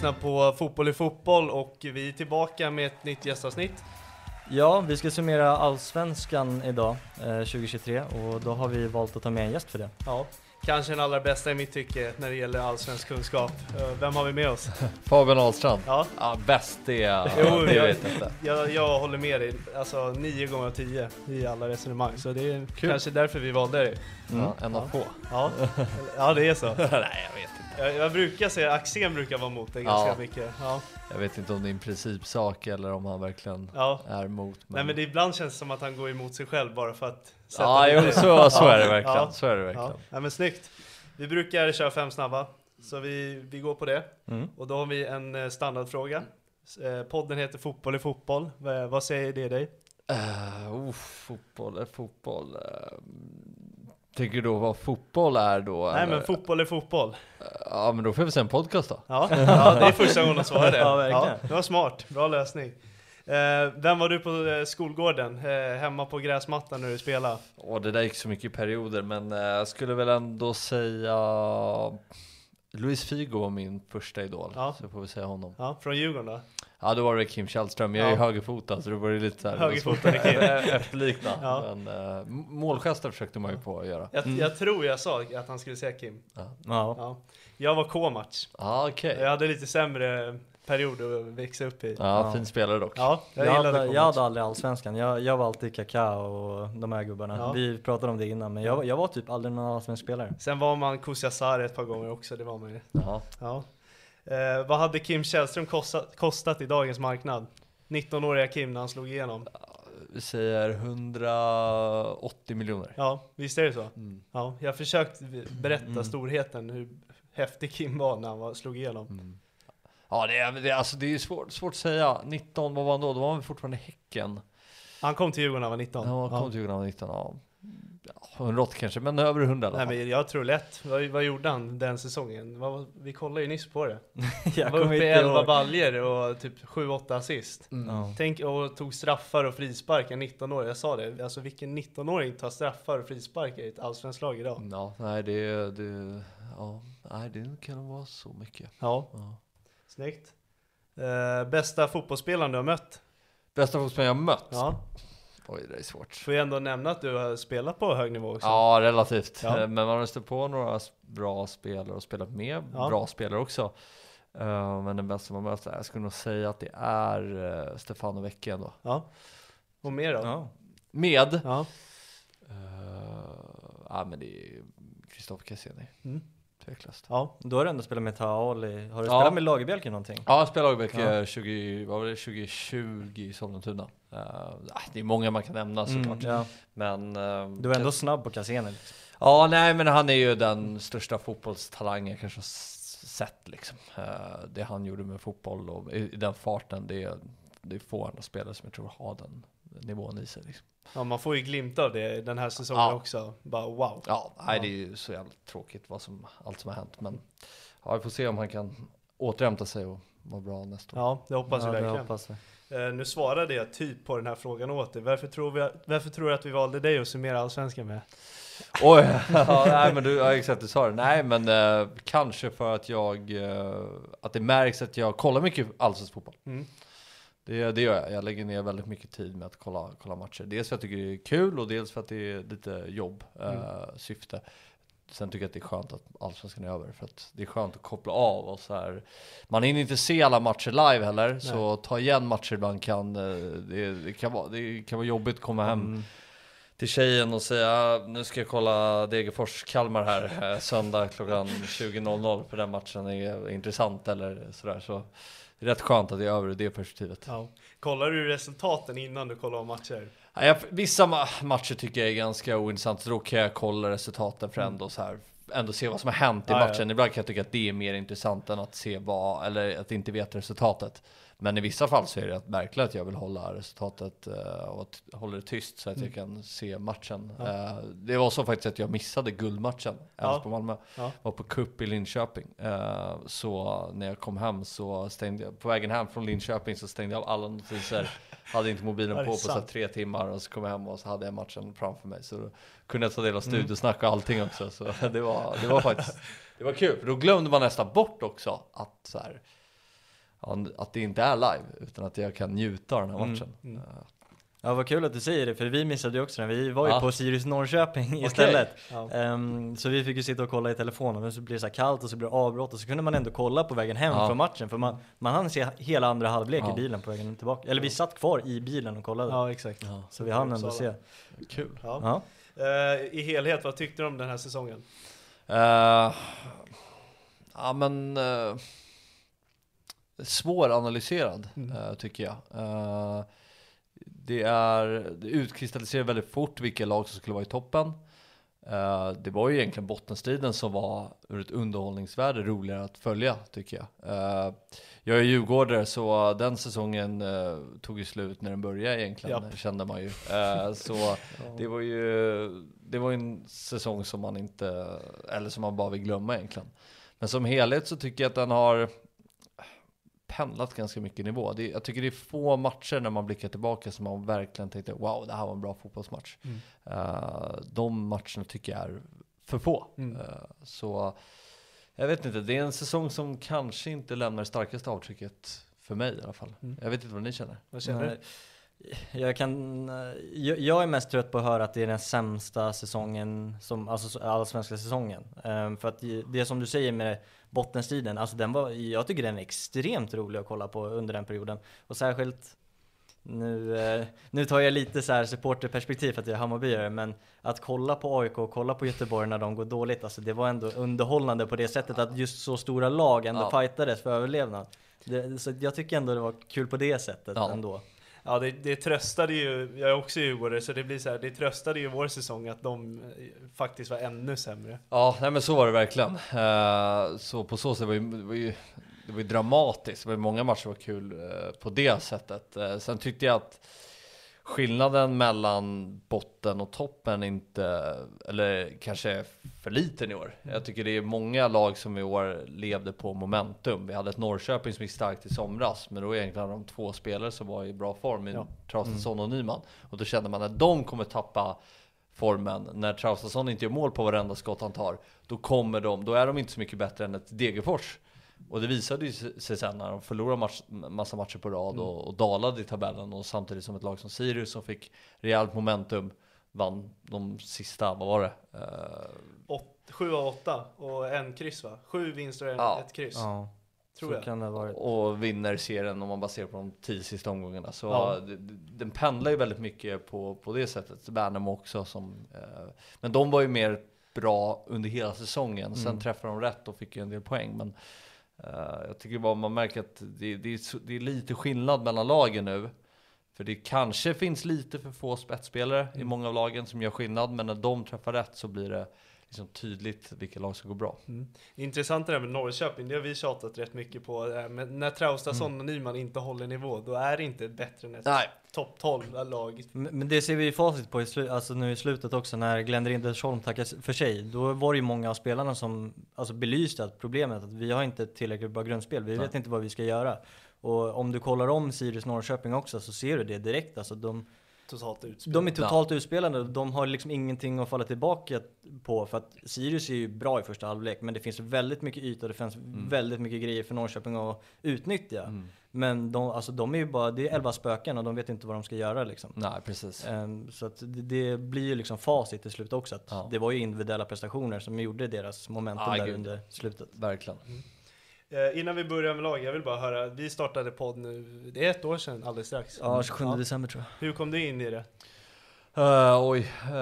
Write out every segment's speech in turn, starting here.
Lyssnar på Fotboll i fotboll och vi är tillbaka med ett nytt gästavsnitt. Ja, vi ska summera Allsvenskan idag, eh, 2023, och då har vi valt att ta med en gäst för det. Ja, kanske den allra bästa i mitt tycke när det gäller allsvensk kunskap. Eh, Vem har vi med oss? Fabian Ahlstrand. Ja, Ja, bäst det, Jo, det jag- vet inte. jag, jag håller med dig. Alltså nio gånger av tio i alla resonemang. Så det är kanske därför vi valde dig. Ja, en av få. Ja, ja det är så. Nej, jag vet inte. Jag, jag brukar säga, Axén brukar vara mot det ganska Ja. mycket. Ja. Jag vet inte om det är en principsak eller om han verkligen Ja. är emot. Nej men det ibland känns det som att han går emot sig själv bara för att sätta Ja, jo, dig. så, så är det verkligen. Ja. Så är det verkligen. Ja, ja men snyggt. Vi brukar köra fem snabba, så vi, vi går på det. Mm. Och då har vi en eh, standardfråga. Eh, Podden heter Fotboll i fotboll. Vad säger det dig? Uh, oh, fotboll är fotboll. Uh, tänker du då vad fotboll är då? Nej eller? men fotboll är fotboll. Ja, men då får vi se en podcast då. Ja, ja det är första gången de svarar det. Ja, verkligen. det var smart, bra lösning. Eh, vem var du på eh, skolgården? Eh, hemma på gräsmattan när du spelade? Och det där gick så mycket i perioder, men eh, jag skulle väl ändå säga Luis Figo var min första idol, Ja. så får vi säga honom. Ja, från Djurgården då? Ja, då var det Kim Källström. Jag är ju Ja. högerfotad, så då var det lite såhär Högerfotade Kim. efterlikna. Ja. Men uh, målgester försökte man ju på att göra. Jag, jag tror jag sa att han skulle säga Kim. Ja. Ja. Jag var K-match. Ja, okej. Jag hade lite sämre period att växa upp i. Ja, Ja. fin spelare dock. Ja, jag, Jag, gillade hade, jag hade aldrig Allsvenskan, jag, jag var alltid Kaká och de här gubbarna. Ja. Vi pratade om det innan, men jag, var- jag var typ aldrig någon allsvensk spelare. Sen var man Kusiasare ett par gånger också, det var man ju. Jaha. Ja. Eh, vad hade Kim Källström kostat, kostat i dagens marknad? 19-åriga Kim när han slog igenom. Vi säger 180 miljoner. Ja, visst är det så? Mm. Ja, jag har försökt berätta Mm. storheten, hur häftig Kim var när han var, slog igenom. Mm. Ja, det är, det, alltså, det är svårt, svårt att säga. 19, vad var han då? Då var han fortfarande Häcken. Han kom till Djurgården när han var 19. Ja, han kom till Djurgården 19, ja. Ja. 180 kanske, men över 100 i alla Nej fall. men jag tror lätt. Vad, vad gjorde han den säsongen? Vad, vi kollade ju nyss på det. jag Han var uppe i inte 11 ihåg. baljer och typ 7-8 assist. Mm. Ja. Tänk, och tog straffar och frisparkar 19 år. Jag sa det, alltså vilken 19-åring tar straffar och frisparkar i ett allsvenskt lag idag? Ja, nej det, det, ja, nej det kan vara så mycket. Ja, Ja. snyggt. Eh, bästa fotbollsspelaren du har mött? Bästa fotbollsspelare jag mött? Ja, Oj, det är svårt. får jag ändå nämna att du har spelat på hög nivå också. Ja, relativt. Ja. Men man har stött på några bra spelare och spelat med Ja. bra spelare också. Eh, Men den bästa man mött, jag skulle nog säga att det är eh, Stefano Vecchia ändå. Ja. Och mer då? Ja. Med? Ja. Uh, ja men det är Kristoffer Cassini. Mm. Tveklöst. Ja. Då har du ändå spelat med Taoli. Har du Ja. spelat med Lagerbielke någonting? Ja, jag spelade Lagerbäck Ja. eh, 20, vad var det, 2020 i Sollentuna. Eh, ah, det är många man kan nämna såklart. Mm, ja. Men... eh, Du var ändå snabb på Cassini. Liksom. Ja, nej men han är ju den största fotbollstalangen jag kanske har sett liksom. Eh, Det han gjorde med fotboll och i i den farten, det är, det är få andra spelare som jag tror har den nivån i sig liksom. Ja, man får ju glimta av det den här säsongen Ja. också. Bara wow. Ja, nej det är ju så jävla tråkigt vad som, allt som har hänt. Men ja, vi får se om han kan återhämta sig och vara bra nästa år. Ja, det hoppas ja, vi det verkligen. Eh, nu svarade jag typ på den här frågan åt dig. Varför tror, vi, varför tror du att vi valde dig att summera Allsvenskan med? Oj, ja, nej men du, ja, exakt du sa det. Nej men eh, kanske för att jag, eh, att det märks att jag kollar mycket allsvensk fotboll. Mm. Det, det gör jag. Jag lägger ner väldigt mycket tid med att kolla, kolla matcher. Dels för att jag tycker det är kul och dels för att det är lite jobb, eh, syfte. Sen tycker jag att det är skönt att allsvenskan är över för att det är skönt att koppla av och så här. Man hinner inte se alla matcher live heller, så ta igen matcher ibland kan, eh, det, det, kan vara, det kan vara jobbigt att komma hem Mm. till tjejen och säga nu ska jag kolla Degerfors-Kalmar här eh, söndag klockan 20.00 för den matchen är intressant eller sådär. Så det är rätt skönt att det är över i det perspektivet. Ja. Kollar du resultaten innan du kollar matcher? Ja, jag, vissa ma- matcher tycker jag är ganska ointressant, så då kan jag kolla resultaten för ändå så här ändå se vad som har hänt i ja. matchen. Ibland kan jag tycka att det är mer intressant än att se vad, eller att inte veta resultatet. Men i vissa fall så är det rätt märkligt att jag vill hålla resultatet eh, och att hålla det tyst så att jag kan se matchen. Mm. Ja. Eh, det var så faktiskt att jag missade guldmatchen, Ja. Elfsborg-Malmö. Ja. Var på cup i Linköping. Eh, så när jag kom hem så stängde jag, på vägen hem från Linköping så stängde jag av alla notiser. Hade inte mobilen på på så tre timmar och så kom jag hem och så hade jag matchen framför mig. Så då kunde jag ta del av Mm. studiosnack och allting också. Så det var, det var faktiskt, det var kul. För då glömde man nästan bort också att så här, att det inte är live, utan att jag kan njuta av den här Mm, matchen. mm. Eh, Ja vad kul att du säger det, för vi missade ju också den. Vi var ju Ja. på Sirius Norrköping istället. Ja. Ehm, så vi fick ju sitta och kolla i telefonen, men så blir det så här kallt och så blir det avbrott och så kunde man ändå kolla på vägen hem Ja. från matchen. För man, man hann se hela andra halvlek Ja. i bilen på vägen tillbaka. Eller vi satt kvar i bilen och kollade. ja, exakt. Så vi hann ändå se. Kul. Ja. Ja. Eh, I helhet, vad tyckte du om den här säsongen? Eh, ja men uh, svåranalyserad Mm. eh, tycker jag. Eh, det, är, det utkristalliserar väldigt fort vilka lag som skulle vara i toppen. Eh, det var ju egentligen bottenstriden som var ur ett underhållningsvärde roligare att följa tycker jag. Eh, jag är djurgårdare så den säsongen eh, tog ju slut när den började egentligen, Japp. kände man ju. Så det var ju det var en säsong som man inte, eller som man bara vill glömma egentligen. Men som helhet så tycker jag att den har pendlat ganska mycket i nivå. Det, jag tycker det är få matcher när man blickar tillbaka som man verkligen tänkte wow, det här var en bra fotbollsmatch. Mm. Eh, de matcherna tycker jag är för få. Mm. Eh, så jag vet inte, det är en säsong som kanske inte lämnar det starkaste avtrycket för mig i alla fall. Mm. Jag vet inte vad ni känner. Vad känner du? Jag kan, eh, jag, jag är mest trött på att höra att det är den sämsta säsongen, som, alltså så- allsvenska säsongen. För att det- det som du säger med bottenstriden, alltså den var, jag tycker den är extremt rolig att kolla på under den perioden. Och särskilt, nu, eh, nu tar jag lite så här supporterperspektiv för att jag är Hammarbyare, men att kolla på AIK och kolla på Göteborg när de går dåligt, alltså det var ändå underhållande på det sättet att just så stora lag ändå Ja. fightades för överlevnad. Det, så jag tycker ändå det var kul på det sättet Ja. ändå. Ja, det, det tröstade ju, jag är också djurgårdare, så det blir så här, det tröstade ju vår säsong att de eh, faktiskt var ännu sämre. Ja, nej men så var det verkligen. Eh, så på så sätt var ju, det var ju, det var ju dramatiskt. Det var ju många matcher som var kul eh, på det sättet. Sen tyckte jag att skillnaden mellan botten och toppen inte, eller kanske är för liten i år. Jag tycker det är många lag som i år levde på momentum. Vi hade ett Norrköping som gick starkt i somras, men då egentligen de två spelare som var i bra form, i Ja. Traustason och Nyman. Och då kände man att de kommer tappa formen när Traustason inte gör mål på varenda skott han tar. Då kommer de, då är de inte så mycket bättre än ett Degerfors. Och det visade ju sig sen när de förlorade match, massa matcher på rad Mm. och, och dalade i tabellen och samtidigt som ett lag som Sirius som fick rejält momentum vann de sista, vad var det? Åt, sju av åtta och en kryss va? Sju vinster och en, Ja. ett kryss. Ja, tror så jag. kan det ha varit. och vinner serien om man baserar på de tio sista omgångarna. Så Ja. den pendlar ju väldigt mycket på, på det sättet. Värnamo också som, eh, men de var ju mer bra under hela säsongen. Sen Mm. träffade de rätt och fick ju en del poäng. Men eh, jag tycker bara man märker att det, det, är, det är lite skillnad mellan lagen nu. För det kanske finns lite för få spetsspelare i många av lagen som gör skillnad, men när de träffar rätt så blir det liksom tydligt vilka lag som går bra. Intressant det där med Norrköping, det har vi tjatat rätt mycket på. eh, Men när Traustason och Nyman inte håller nivå, då är det inte bättre än ett Nej. topp 12 lag. Men men det ser vi ju facit på i slu- alltså nu i slutet också när Glenn Rindersholm tackar för sig. Då var det ju många av spelarna som alltså belyste att problemet att vi har inte ett tillräckligt bra grundspel. Vi vet inte vad vi ska göra. Och om du kollar om Sirius Norrköping också så ser du det direkt. Alltså de, Totalt utspel. de är totalt utspelade. De har liksom ingenting att falla tillbaka på. För att Sirius är ju bra i första halvlek. Men det finns väldigt mycket yta. Det finns väldigt mycket grejer för Norrköping att utnyttja. Men de, alltså de är ju bara, det är elva spöken och de vet inte vad de ska göra liksom. Nej, precis. Ehm, Så att det, det blir ju liksom facit till slut också. Att Ja. Det var ju individuella prestationer som gjorde deras momentum Ah, där gud. under slutet. Verkligen. Eh, innan vi börjar med lag, jag vill bara höra, vi startade podd nu, det är ett år sedan alldeles strax. Ja, 27 december tror jag. Hur kom du in i det? Uh, oj, uh,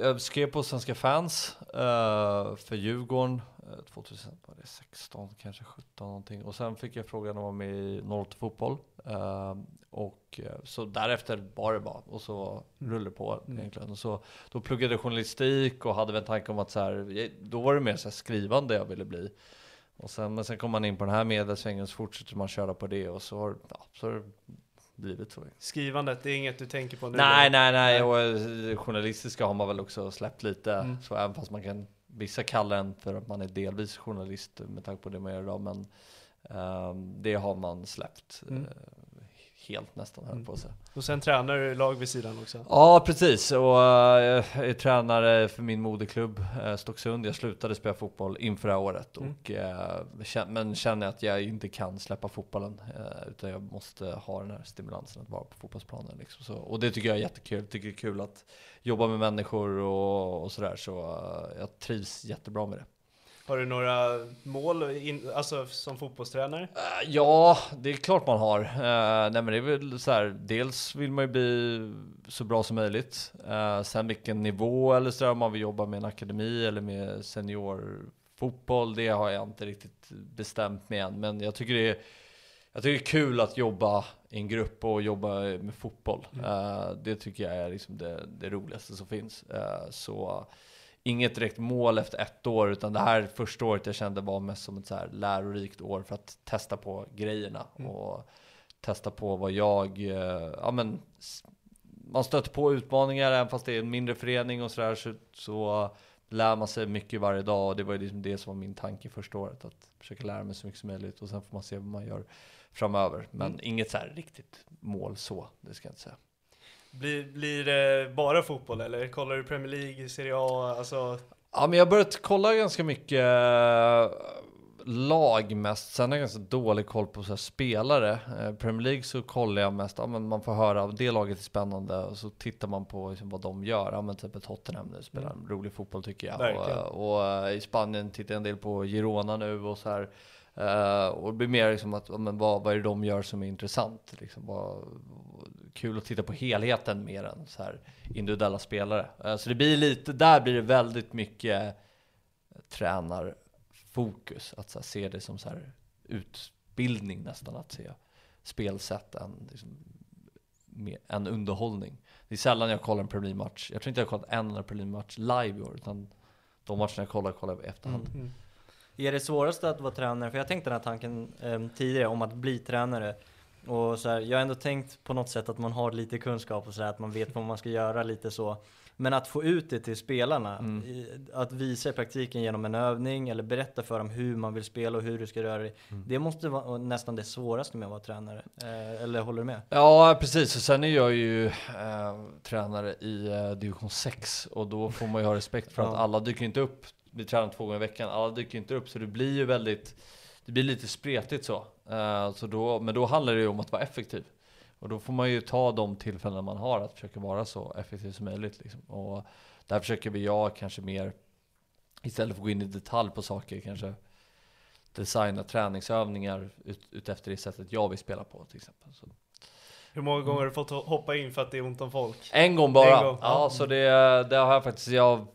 jag skrev på Svenska fans uh, för Djurgården uh, 2016, kanske 17 någonting. Och sen fick jag frågan om att vara med i 08 Fotboll. Uh, och uh, så därefter var det bara, och så rullade det på egentligen. Och så, då pluggade jag journalistik och hade väl en tanke om att så här, då var det mer så här skrivande jag ville bli. Och sen, men sen kom man in på den här medelsvängen så fortsätter man köra på det och så har, ja, så har det blivit så. Skrivandet, det är inget du tänker på nu? Nej, nej, nej. Och eh, journalistiska har man väl också släppt lite. Mm. Så även fast man kan, vissa kallar en för att man är delvis journalist med tanke på det man gör idag. Men ehm, det har man släppt Mm. Eh, helt nästan, höll på att säga. Och sen tränar du lag vid sidan också? Ja, precis. Och eh, jag är tränare för min moderklubb uh, Stocksund. Jag slutade spela fotboll inför det här året. Mm. Och, eh, kän- men känner att jag inte kan släppa fotbollen. eh, utan jag måste ha den här stimulansen att vara på fotbollsplanen. Liksom. Så, och det tycker jag är jättekul. Jag tycker det är kul att jobba med människor och, och sådär. Så eh, jag trivs jättebra med det. Har du några mål, in, alltså som fotbollstränare? Eh, Ja, det är klart man har. Uh, nej men det är väl så här, dels vill man ju bli så bra som möjligt. Uh, sen vilken nivå eller så där, om man vill jobba med en akademi eller med seniorfotboll, det har jag inte riktigt bestämt mig än. Men jag tycker det är, jag tycker det är kul att jobba i en grupp och jobba med fotboll. Eh, det tycker jag är liksom det, det roligaste som finns. Så inget direkt mål efter ett år, utan det här första året jag kände var mest som ett så här lärorikt år för att testa på grejerna och testa på vad jag, eh, ja men, man stöter på utmaningar även fast det är en mindre förening och sådär så, så lär man sig mycket varje dag och det var ju liksom det som var min tanke första året, att försöka lära mig så mycket som möjligt och sen får man se vad man gör framöver. Men inget så här riktigt mål så, det ska jag inte säga. Blir, blir det bara fotboll eller kollar du Premier League, Serie A? Alltså, Ja, men jag har börjat kolla ganska mycket eh, lag mest. Sen har jag ganska dålig koll på så här spelare. Eh, Premier League så kollar jag mest, ja, men man får höra av det laget är spännande och så tittar man på liksom, vad de gör. Ja, men typ Tottenham nu spelar en rolig fotboll tycker jag. Och, och eh, i Spanien tittar jag en del på Girona nu och så här. Uh, och det blir mer liksom att, men vad, vad är det de gör som är intressant? Liksom, vad, kul att titta på helheten mer än så här individuella spelare. Uh, Så det blir lite, där blir det väldigt mycket tränarfokus. Att så här, se det som så här utbildning nästan, att se spelsätt än, liksom, mer, en underhållning. Det är sällan jag kollar en Premier League-match. Jag tror inte jag har kollat en enda Premier League-match live i år, utan de matcherna jag kollar, kollar jag i efterhand. mm. mm. Är det svåraste att vara tränare? För jag tänkte den här tanken eh, tidigare om att bli tränare. Och så här, jag har ändå tänkt på något sätt att man har lite kunskap och så här, att man vet vad man ska göra lite så. Men att få ut det till spelarna, Mm. att visa i praktiken genom en övning eller berätta för dem hur man vill spela och hur du ska röra dig. Mm. Det måste vara nästan det svåraste med att vara tränare. Eh, eller håller du med? Ja, precis. Och sen är jag ju eh, tränare i eh, division 6 och då får man ju ha respekt för att Ja. alla dyker inte upp. Vi tränar två gånger i veckan, alla dyker inte upp så det blir ju väldigt, det blir lite spretigt så. Eh, så då, men då handlar det ju om att vara effektiv. Och då får man ju ta de tillfällen man har att försöka vara så effektiv som möjligt. Liksom. Och där försöker vi jag kanske mer, istället för att gå in i detalj på saker, kanske designa träningsövningar ut, utefter det sättet jag vill spela på till exempel. Så. Hur många gånger har du fått hoppa in för att det är ont om folk? En gång bara. En gång, Ja, ja. så det, det har jag faktiskt, jag,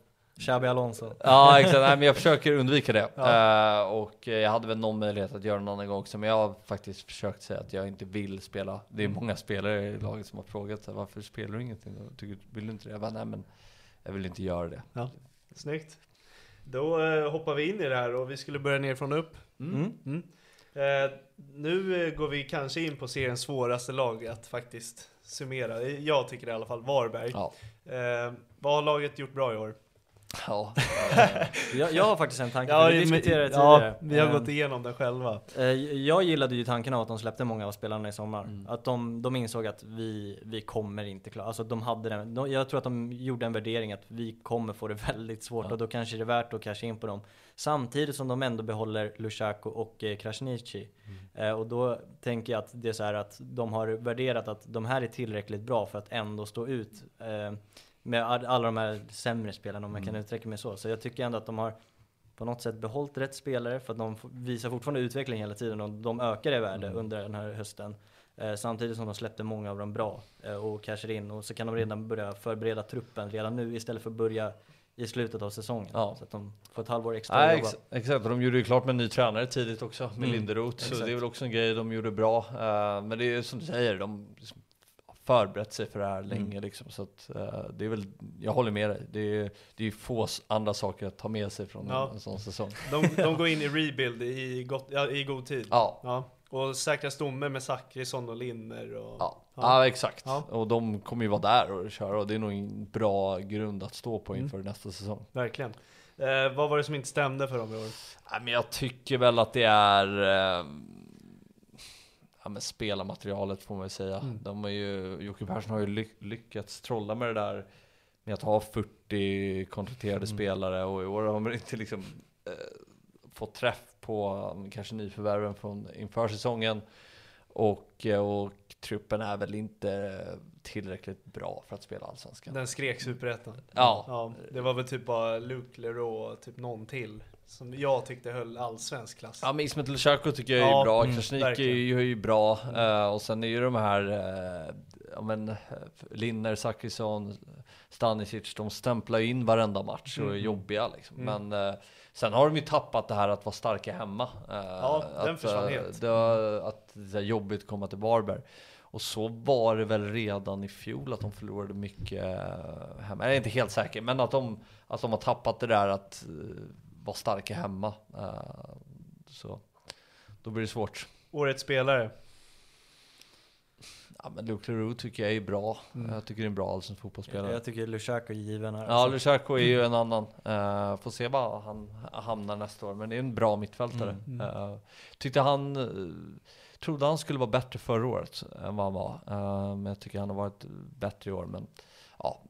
Xabi Alonso. ja exakt, nej, men jag försöker undvika det. Ja. Eh, och jag hade väl någon möjlighet att göra någon annan gång också, men jag har faktiskt försökt säga att jag inte vill spela. Det är Mm. många spelare i laget som har frågat så här, varför spelar du ingenting? Tycker, vill du inte det? Jag bara, nej men jag vill inte göra det. Snyggt. Då eh, hoppar vi in i det här och vi skulle börja nerifrån och upp. Mm. Mm. Eh, nu går vi kanske in på seriens svåraste lag att faktiskt summera. Jag tycker det i alla fall, Varberg. Ja. Vad har laget gjort bra i år? Ja. Jag, jag har faktiskt en tanke, för vi diskuterade det ja, tidigare. vi har Eh, gått igenom den själva. Eh, Jag gillade ju tanken av att de släppte många av spelarna i sommar. Mm. Att de, de insåg att vi, vi kommer inte klara, alltså de hade den, de, jag tror att de gjorde en värdering att vi kommer få det väldigt svårt Ja. och då kanske det är värt att casha in på dem. Samtidigt som de ändå behåller Lushaku och eh, Krasniqi. Eh, och då tänker jag att det är så här att de har värderat att de här är tillräckligt bra för att ändå stå ut eh, med all- alla de här sämre spelarna om jag kan uttrycka mig så. Så jag tycker ändå att de har på något sätt behållit rätt spelare för att de visar fortfarande utveckling hela tiden och de ökar i värde under den här hösten. Eh, samtidigt som de släppte många av dem bra eh, och cashar in och så kan de redan börja förbereda truppen redan nu istället för att börja i slutet av säsongen. Ja. Så att de får ett halvår extra Nej, ex exakt, och de gjorde ju klart med en ny tränare tidigt också, med Mm, Linderoth, så det är väl också en grej de gjorde bra. Eh, men det är som du säger, de förberett sig för det här länge Mm. liksom, så att eh, det är väl, jag håller med dig, det är, det är få andra saker att ta med sig från Ja. en, en sån säsong. De, de går in i rebuild i, gott, ja, i god tid. Ja, Ja. Och säkra stomme med Zachrisson och Linner och... ja. Ja. ja. exakt. Ja. Och de kommer ju vara där och köra och det är nog en bra grund att stå på Mm. inför nästa säsong. Verkligen. Eh, vad var det som inte stämde för dem i år? Nej, men jag tycker väl att det är eh, ja, men spelarmaterialet får man ju säga. Mm. De är ju, Jocke Persson har ju ly lyckats trolla med det där med att ha 40 kontrakterade Mm. spelare och i år har man inte liksom eh, fått träff på um, kanske nyförvärven från inför säsongen. Och, eh, och truppen är väl inte tillräckligt bra för att spela allsvenskan. Den skrek superettan. Ja. ja. Det var väl typ bara Luke Leroux och typ någon till. Som jag tyckte höll allsvensk klass. Ja men Ismet Lushaku tycker jag är Ja, bra, mm, Krasniqi är ju, är ju bra eh, och sen är ju de här uh, ja, men, eh, Linner, Zachrisson, Stanisic, de stämplar ju in varenda match och är Mm. jobbiga liksom. Mm. Men eh, sen har de ju tappat det här att vara starka hemma. Ja, den att, försvann eh, helt. Det var, att det är jobbigt att komma till Varberg. Och så var det väl redan i fjol att de förlorade mycket hemma. Jag är inte helt säker, men att de, att de har tappat det där att vara starka hemma. Eh, så då blir det svårt. Årets spelare. Ja, men Luke Leroux tycker jag är bra. Mm. Jag tycker det är en bra allsvensk fotbollsspelare. Jag tycker Lushaku är given här. Ja, alltså. Lushaku är ju en annan. Uh, får se var han hamnar nästa år, men det är en bra mittfältare. Mm. Eh, tyckte han, uh, trodde han skulle vara bättre förra året än vad han var. Men jag tycker han har varit bättre i år. Men ja,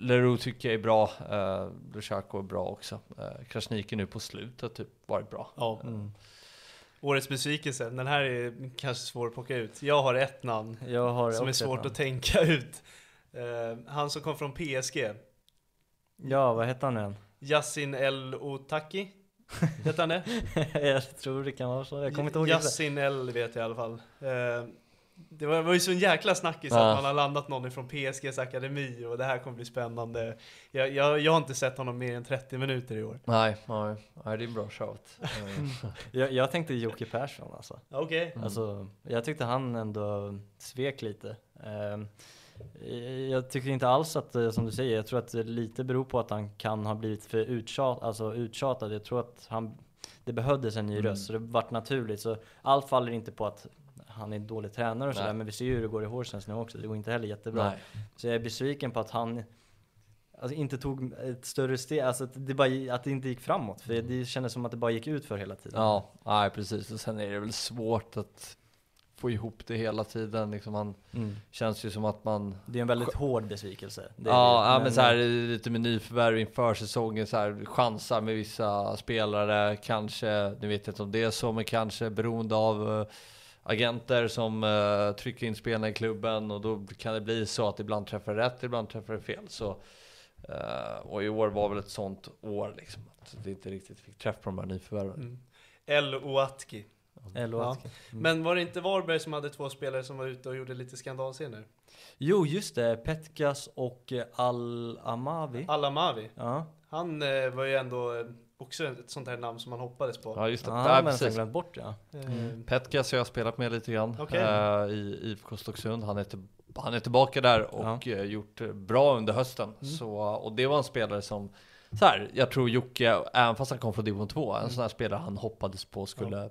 Leroux tycker jag är bra. Uh, Lushaku är bra också. Uh, Krasniqi nu på slutet typ varit bra. Ja. Mm. Årets besvikelse. Den här är kanske svår att plocka ut. Jag har ett namn Jag har som är svårt att tänka ut. Eh, han som kom från PSG. Ja, vad heter han än? Yassin El Otaki. Hette han det? jag tror det kan vara så. Jag kommer inte ihåg. Yassin El vet jag i alla fall. Eh, det var, var ju så en jäkla snackis Ja. att man har landat någon ifrån PSGs akademi och det här kommer bli spännande. Jag, jag, jag har inte sett honom mer än 30 minuter i år. Nej, nej, nej det är en bra shout. Jag, jag tänkte Jocke Persson alltså. Okej. Mm. Alltså, jag tyckte han ändå svek lite. Ehm, jag tycker inte alls att, eh, som du säger, jag tror att det lite beror på att han kan ha blivit för uttjat, alltså uttjatad. Jag tror att han, det behövdes en ny Mm. röst, så det vart naturligt. Så allt faller inte på att han är en dålig tränare och sådär, men vi ser ju hur det går i Horsens nu också. Det går inte heller jättebra. nej. Så jag är besviken på att han alltså, inte tog ett större steg, alltså att det, bara, att det inte gick framåt. För det kändes som att det bara gick ut för hela tiden. Ja, nej precis. Och sen är det väl svårt att få ihop det hela tiden. Liksom man Mm. känns ju som att man Det är en väldigt hård besvikelse. Det Ja, det. ja men så här, lite med nyförvärv inför säsongen, så här, chansar med vissa spelare, kanske, nu vet jag inte om det är så, men kanske beroende av eh, agenter som eh, trycker in spelarna i klubben och då kan det bli så att ibland träffar det rätt, ibland träffar det fel. Så, eh, och i år var väl ett sånt år liksom, att vi inte riktigt fick träff på de här nyförvärven. Mm. El Oatki. Eller Ja. vad? Men var det inte Varberg som hade två spelare som var ute och gjorde lite skandalscener? Jo, just det. Petkas och eh, Al-Amavi. Alamavi. Ja, Han eh, var ju ändå också ett sånt här namn som man hoppades på. Ja just det, ja ja, nästan precis. glömt bort ja. Eh, Petkas har jag spelat med lite grann Okej. eh, i IFK Stocksund. Han är, till, han är tillbaka där och Ja. eh, gjort eh, bra under hösten. Mm. Så, och det var en spelare som så här, jag tror Jocke, även fast han kom från division 2, en sån här spelare han hoppades på skulle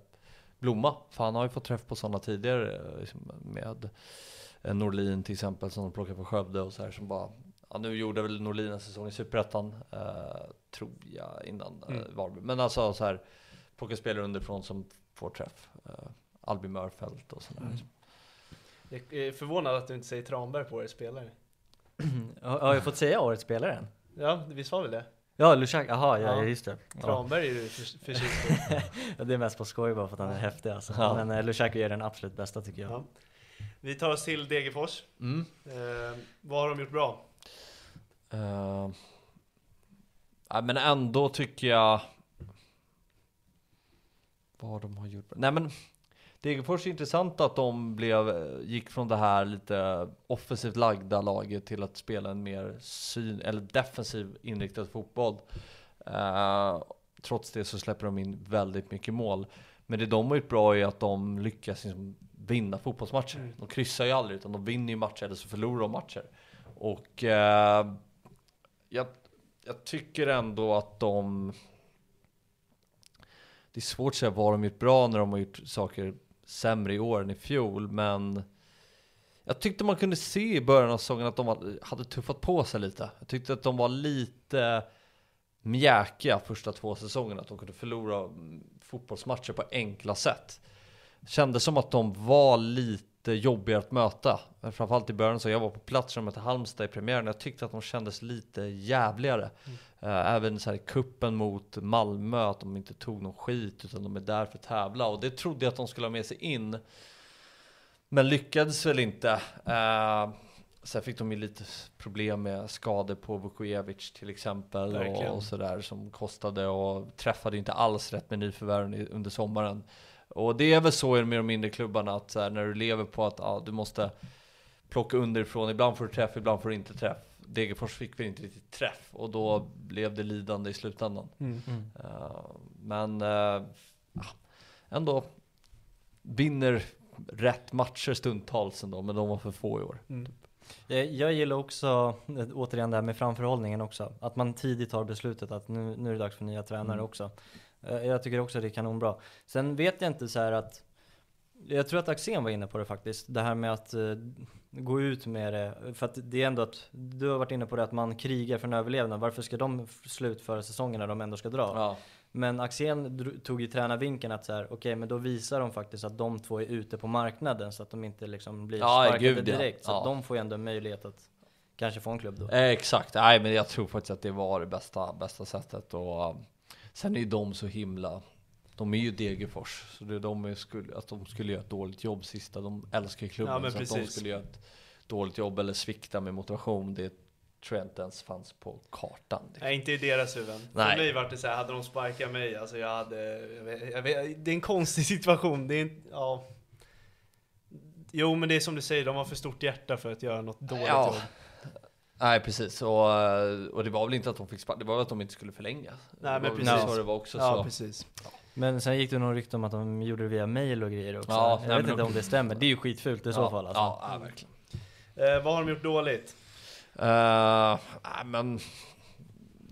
blomma. För han har ju fått träff på sådana tidigare eh, liksom med Norlin till exempel som de plockade på Skövde och så här som bara Ja, nu gjorde väl Norlin en säsong i Superettan, eh, tror jag, innan eh, Mm. Varberg. Men alltså så här, plocka spelare underifrån som får träff. Eh, Albin Mörfelt och sådär. Mm. Jag är förvånad att du inte säger Tranberg på årets spelare. Har har jag fått säga årets spelare än? Ja, visst var väl det? Ja, Lushak, jaha, ja, Ja. just det. Ja. Tranberg är du för- förtjust. Ja, det är mest på skoj bara för att han är häftig alltså. Ja. Men eh, Lushak är den absolut bästa tycker jag. Ja. Vi tar oss till Degerfors. Mm. Eh, vad har de gjort bra? Uh, ja, men ändå tycker jag vad de har gjort. Nej men Degerfors är intressant att de blev, gick från det här lite offensivt lagda laget till att spela en mer syn, eller defensiv inriktad fotboll. Eh, trots det så släpper de in väldigt mycket mål. Men det de har gjort bra är att de lyckas liksom vinna fotbollsmatcher. De kryssar ju aldrig utan de vinner ju matcher eller så förlorar de matcher. Och eh, jag, jag tycker ändå att de... Det är svårt att säga vad de gjort bra när de har gjort saker sämre i år än i fjol, men jag tyckte man kunde se i början av säsongen att de hade tuffat på sig lite. Jag tyckte att de var lite mjäkiga första två säsongerna, att de kunde förlora fotbollsmatcher på enkla sätt. Kändes som att de var lite jobbigare att möta. Framförallt i början så jag var på plats när de mötte Halmstad i premiären. Jag tyckte att de kändes lite jävligare. Eh, Även så här i kuppen mot Malmö, att de inte tog någon skit utan de är där för att tävla. Och det trodde jag att de skulle ha med sig in. Men lyckades väl inte. Eh, sen fick de ju lite problem med skador på Vukojevic till exempel Verkligen. och, och sådär som kostade och träffade inte alls rätt med nyförvärven under sommaren. Och det är väl så med de mindre klubbarna att så här, när du lever på att ja, du måste plocka underifrån, ibland får du träff, ibland får du inte träff. Degerfors fick väl inte riktigt träff och då blev det lidande i slutändan. Mm. Eh, men uh, ändå vinner rätt matcher stundtals ändå, men de var för få i år. Mm. Jag, jag gillar också, eh, återigen det här med framförhållningen också. Att man tidigt tar beslutet att nu, nu är det dags för nya tränare Mm. också. Eh, Jag tycker också det är kanonbra. Sen vet jag inte så att jag tror att Axén var inne på det faktiskt. Det här med att eh, gå ut med det. För att det är ändå att, du har varit inne på det att man krigar för en överlevnad. Varför ska de slutföra säsongen när de ändå ska dra? Ja. Men Axén tog ju tränarvinkeln att så här, okej men då visar de faktiskt att de två är ute på marknaden så att de inte liksom blir Ja, sparkade gud, direkt. Så att Ja. de får ju ändå en möjlighet att kanske få en klubb då. Eh, exakt, nej men jag tror faktiskt att det var det bästa, bästa sättet och sen är ju de så himla de är ju Degerfors, så det är de är skulle, att de skulle göra ett dåligt jobb sista, de älskar klubben Ja, så att de precis. skulle göra ett dåligt jobb eller svikta med motivation, det tror jag inte ens fanns på kartan. Nej, inte i deras huvuden. För mig var det så här, hade de sparkat mig, alltså jag hade, jag vet, jag vet, det är en konstig situation, det är inte, ja. Jo men det är som du säger, de har för stort hjärta för att göra något dåligt Ja. jobb. Nej precis, och, och det var väl inte att de fick spark, det var väl att de inte skulle förlänga. Nej, men det var väl precis. så det var också. Ja så. precis. Men sen gick det nog rykte om att de gjorde det via mail och grejer också. Ja, jag nej, vet inte de- om det stämmer. Det är ju skitfult i så ja, fall alltså. Ja, ja, verkligen. Eh, vad har de gjort dåligt? Uh, nej, men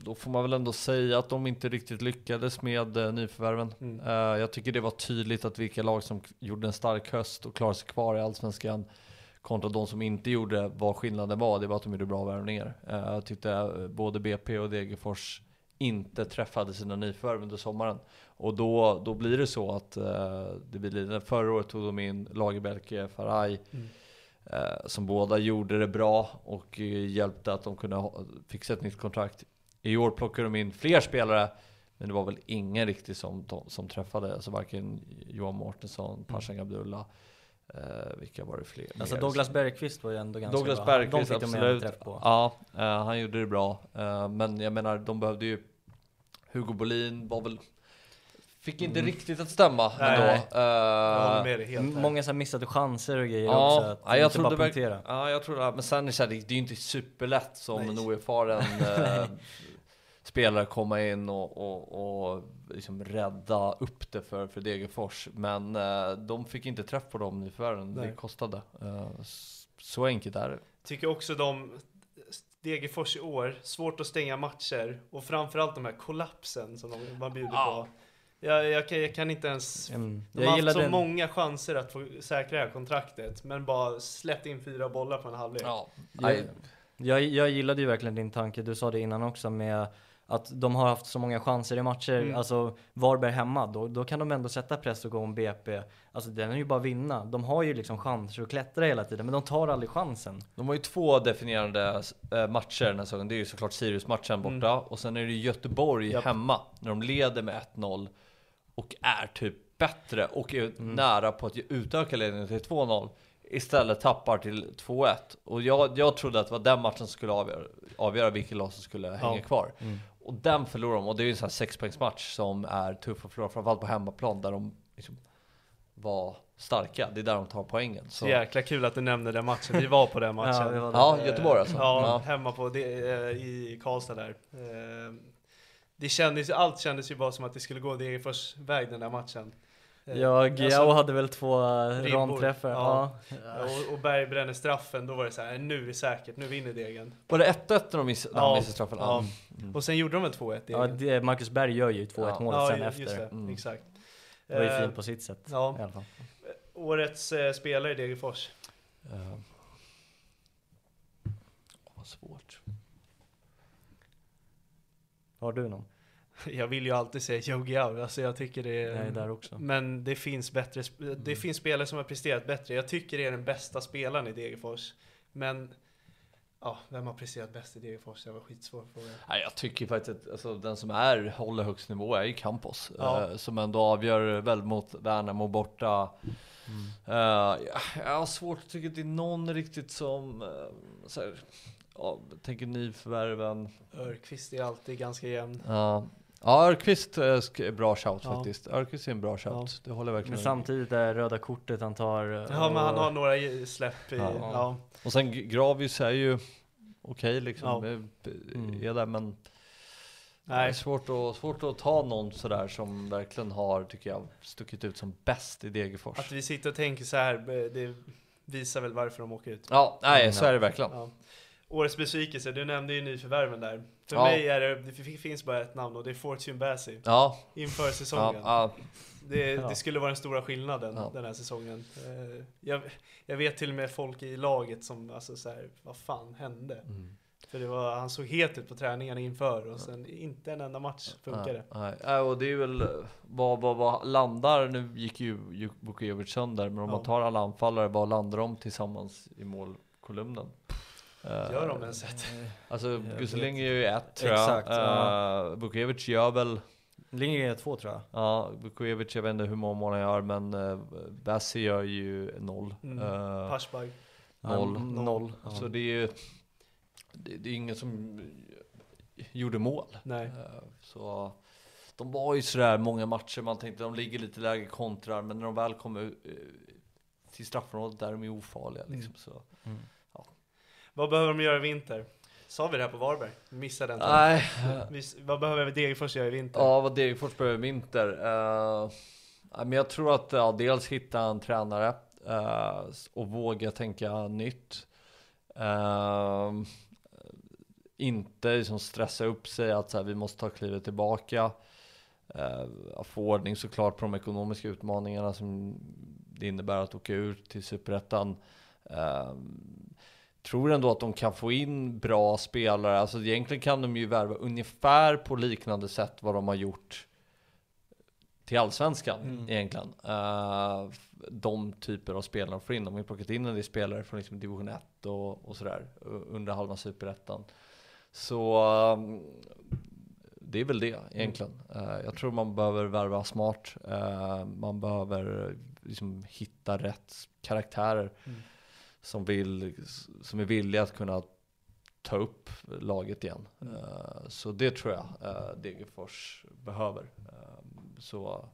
då får man väl ändå säga att de inte riktigt lyckades med uh, nyförvärven. Mm. Eh, jag tycker det var tydligt att vilka lag som gjorde en stark höst och klarade sig kvar i Allsvenskan kontra de som inte gjorde vad skillnaden var, det var att de gjorde bra värvningar. Eh, jag tyckte eh, både BP och Degerfors inte träffade sina nyförvärv under sommaren. Och då, då blir det så att eh, det blir lidande. Förra året tog de in Lagerbälke, Faraj, Mm. som båda gjorde det bra och hjälpte att de kunde fixa ett nytt kontrakt. I år plockade de in fler spelare, men det var väl ingen riktigt som, som träffade, alltså varken Johan Mårtensson, Pashan Abdullah, eh, vilka var det fler? Alltså mer? Douglas Bergqvist var ju ändå ganska Douglas bra. Bergqvist, de fick absolut. träff på. Ja, eh, han gjorde det bra. Eh, men jag menar, de behövde ju Hugo Bolin var väl Fick inte riktigt att stämma Nej, ändå. nej. Med helt här. Många så här missade chanser och grejer också. Ja, Att ja, jag inte trodde bara punktera. ja, jag tror det. Men sen är det, så här, det det är ju inte superlätt som Nej. en oerfaren spelare komma in och, och, och liksom rädda upp det för, för Degerfors. Men eh, de fick inte träff på dem nyförvärven, det kostade. Eh, så enkelt är det. Tycker också de Degerfors i år, svårt att stänga matcher och framförallt de här kollapsen som de, man bjuder Ja. på. Jag, jag, kan, jag kan inte ens... Mm. De har haft så den. många chanser att få säkra det här kontraktet, men bara släppt in fyra bollar på en halvlek. Ja. Jag, jag gillade ju verkligen din tanke, du sa det innan också med att de har haft så många chanser i matcher, Mm. alltså Varberg hemma, då, då kan de ändå sätta press och gå om BP. Alltså den är ju bara att vinna. De har ju liksom chanser att klättra hela tiden, men de tar aldrig chansen. De har ju två definierande eh, matcher den här säsongen. Det är ju såklart Sirius-matchen borta och sen är det Göteborg Japp. hemma när de leder med 1-0 och är typ bättre och är nära på att utöka ledningen till 2-0. Istället tappar till 2-1 och jag, jag trodde att det var den matchen som skulle avgöra, avgöra vilket lag som skulle hänga kvar. Och den förlorar de och det är ju en sån här sexpoängsmatch som är tuff att förlora, framförallt på hemmaplan där de liksom var starka. Det är där de tar poängen. Så, Så jäkla kul att du nämnde den matchen. Vi var på den matchen. Ja, ja, Göteborg alltså. Ja, Ja. hemma på det, eh, i Karlstad där. Eh, Det kändes, allt kändes ju bara som att det skulle gå Degerfors väg den där matchen. Eh, Ja, alltså, hade väl två eh, ribbor. ramträffar. Ja. Ja. Och, och Berg bränner straffen, då var det så här, nu är det säkert, nu vinner Degen. Var det 1-1 när de miss, när Ja, missade straffen? ja. Mm. Och sen gjorde de väl 2-1 Ja, det, Marcus Berg gör ju 2-1 Ja. målet Ja, sen efter. det, Mm. exakt. Det var ju Eh, fint på sitt sätt ja. i alla fall. Årets eh, spelare i Degerfors. Uh, vad svårt. Har du någon? Jag vill ju alltid säga Joe Giao, alltså jag tycker det är... Är där också. Men det finns bättre, det finns spelare som har presterat bättre. Jag tycker det är den bästa spelaren i Degerfors. Men, ja, vem har presterat bäst i Degerfors? Det var skitsvår fråga. Nej, jag tycker faktiskt att alltså, den som är, håller högst nivå är ju Campos. Ja. eh, som ändå avgör väl mot Värnamo borta. Eh, jag, har svårt att tycka att det är någon riktigt som, uh, så här, ja, tänker nyförvärven. Örqvist är alltid ganska jämn. Ja, ja Örqvist eh, sk- är bra shout Ja. faktiskt. Örqvist är en bra shout. Det håller verkligen Men samtidigt är röda kortet han tar. eh, Ja, men han har några släpp i, Ja. ja. Och sen Gravius är ju okej liksom. Ja. eh, Mm. Är där men Det är Nej, svårt att, svårt att ta någon sådär som verkligen har, tycker jag, stuckit ut som bäst i Degerfors. att vi sitter och tänker så här, eh, det visar väl varför de åker ut. Ja, nej, så är det verkligen. Ja. Årets besvikelse, du nämnde ju nyförvärven där. För Ja. mig är det, det finns bara ett namn och det är Fortune Bassi. Ja, Inför säsongen. ja, Det, Ja. det skulle vara den stora skillnaden Ja. den här säsongen. Eh, Jag, jag vet till och med folk i laget som, alltså så här, vad fan hände? Mm. För det var, han såg het ut på träningarna inför och sen inte en enda match funkade. nej, nej. Ja, och det är väl vad, vad, vad landar, nu gick ju Vukovic sönder, men om Ja. man tar alla anfallare, vad landar de tillsammans i målkolumnen? Eh, Gör de ens ett? Alltså vet är ju ett tror jag. Exakt, ja. Uh, Vukovic gör väl Lindgren är två tror jag. Ja, Vukovic, jag vet inte hur många mål han gör, men uh, Bassi gör ju noll. Mm. Eh, Pashbag. noll. Ja, noll. Ja. Så det är ju det, det är ingen som gjorde mål. Nej. Eh, Så de var ju sådär många matcher, man tänkte de ligger lite lägre kontrar, men när de väl kommer eh, till straffområdet där är de ju ofarliga liksom. Så. Vad behöver de göra i vinter? Sa vi det här på Varberg? Missade den. Nej, Vi, vad behöver Degerfors göra i vinter? ja vad Degerfors behöver i vinter. Ja, men jag tror att ja, dels hitta en tränare eh, och våga tänka nytt. Eh, inte liksom stressa upp sig att så här, vi måste ta klivet tillbaka. Uh, få ordning såklart på de ekonomiska utmaningarna som det innebär att åka ut till Superettan. Uh, tror ändå att de kan få in bra spelare. Alltså egentligen kan de ju värva ungefär på liknande sätt vad de har gjort till Allsvenskan Mm. egentligen. Eh, de typer av spelare de får in. De har ju plockat in en del spelare från liksom division 1 och, och sådär under halva superettan. Så um, det är väl det egentligen. Eh, jag tror man behöver värva smart. Eh, man behöver liksom hitta rätt karaktärer Mm. Som, vill, som är villiga att kunna ta upp laget igen. Mm. Eh, så det tror jag uh, Degerfors behöver. Eh, så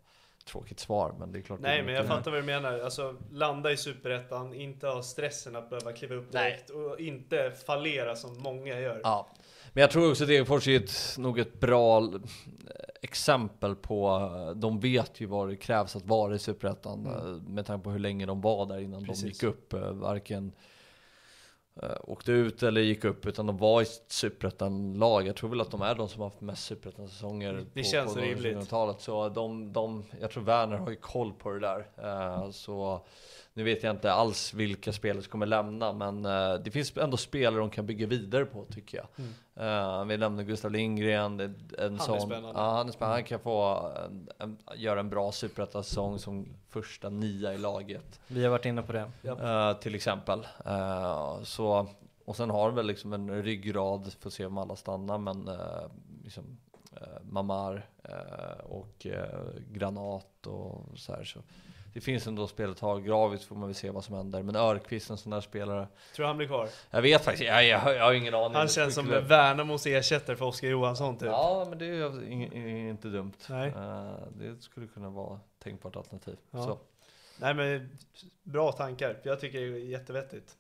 tråkigt svar, men det är klart. Nej men jag fattar vad du menar. Alltså landa i superettan, inte ha stressen att behöva kliva upp Nej. direkt och inte fallera som många gör. Ja, men jag tror också att Degerfors är ett, nog ett bra eh, exempel på, eh, de vet ju vad det krävs att vara i Superettan Mm. eh, med tanke på hur länge de var där innan Precis. de gick upp. Varken åkte ut eller gick upp, utan de var i ett superettan-lag. Jag tror väl att de är de som har haft mest superettan-säsonger Det på, känns på rimligt. 2000-talet. Så de, de, jag tror Werner har ju koll på det där. Så nu vet jag inte alls vilka spelare som kommer lämna, men eh, det finns ändå spelare de kan bygga vidare på tycker jag. Eh, vi nämnde Gustav Lindgren, är en är sån, spännande. Ja, han är spännande. Han kan få en, en, göra en bra superettan-säsong som första nia i laget. Vi har varit inne på det. Eh, till exempel. Så, och sen har de väl liksom en ryggrad, får se om alla stannar, men uh, liksom, Mamar och Granat och så här. Så det finns ändå speltag. Gravis får man väl se vad som händer. Men Örqvist, en sån där spelare. Tror han blir kvar? Jag vet faktiskt, jag, jag, jag har ingen aning. Han känns som. Värnamos ersättare för Oskar Johansson typ. Ja, men det är ju inte dumt. Nej. Eh, det skulle kunna vara tänkbart alternativ. Ja. Så. Nej men bra tankar. Jag tycker det är jättevettigt.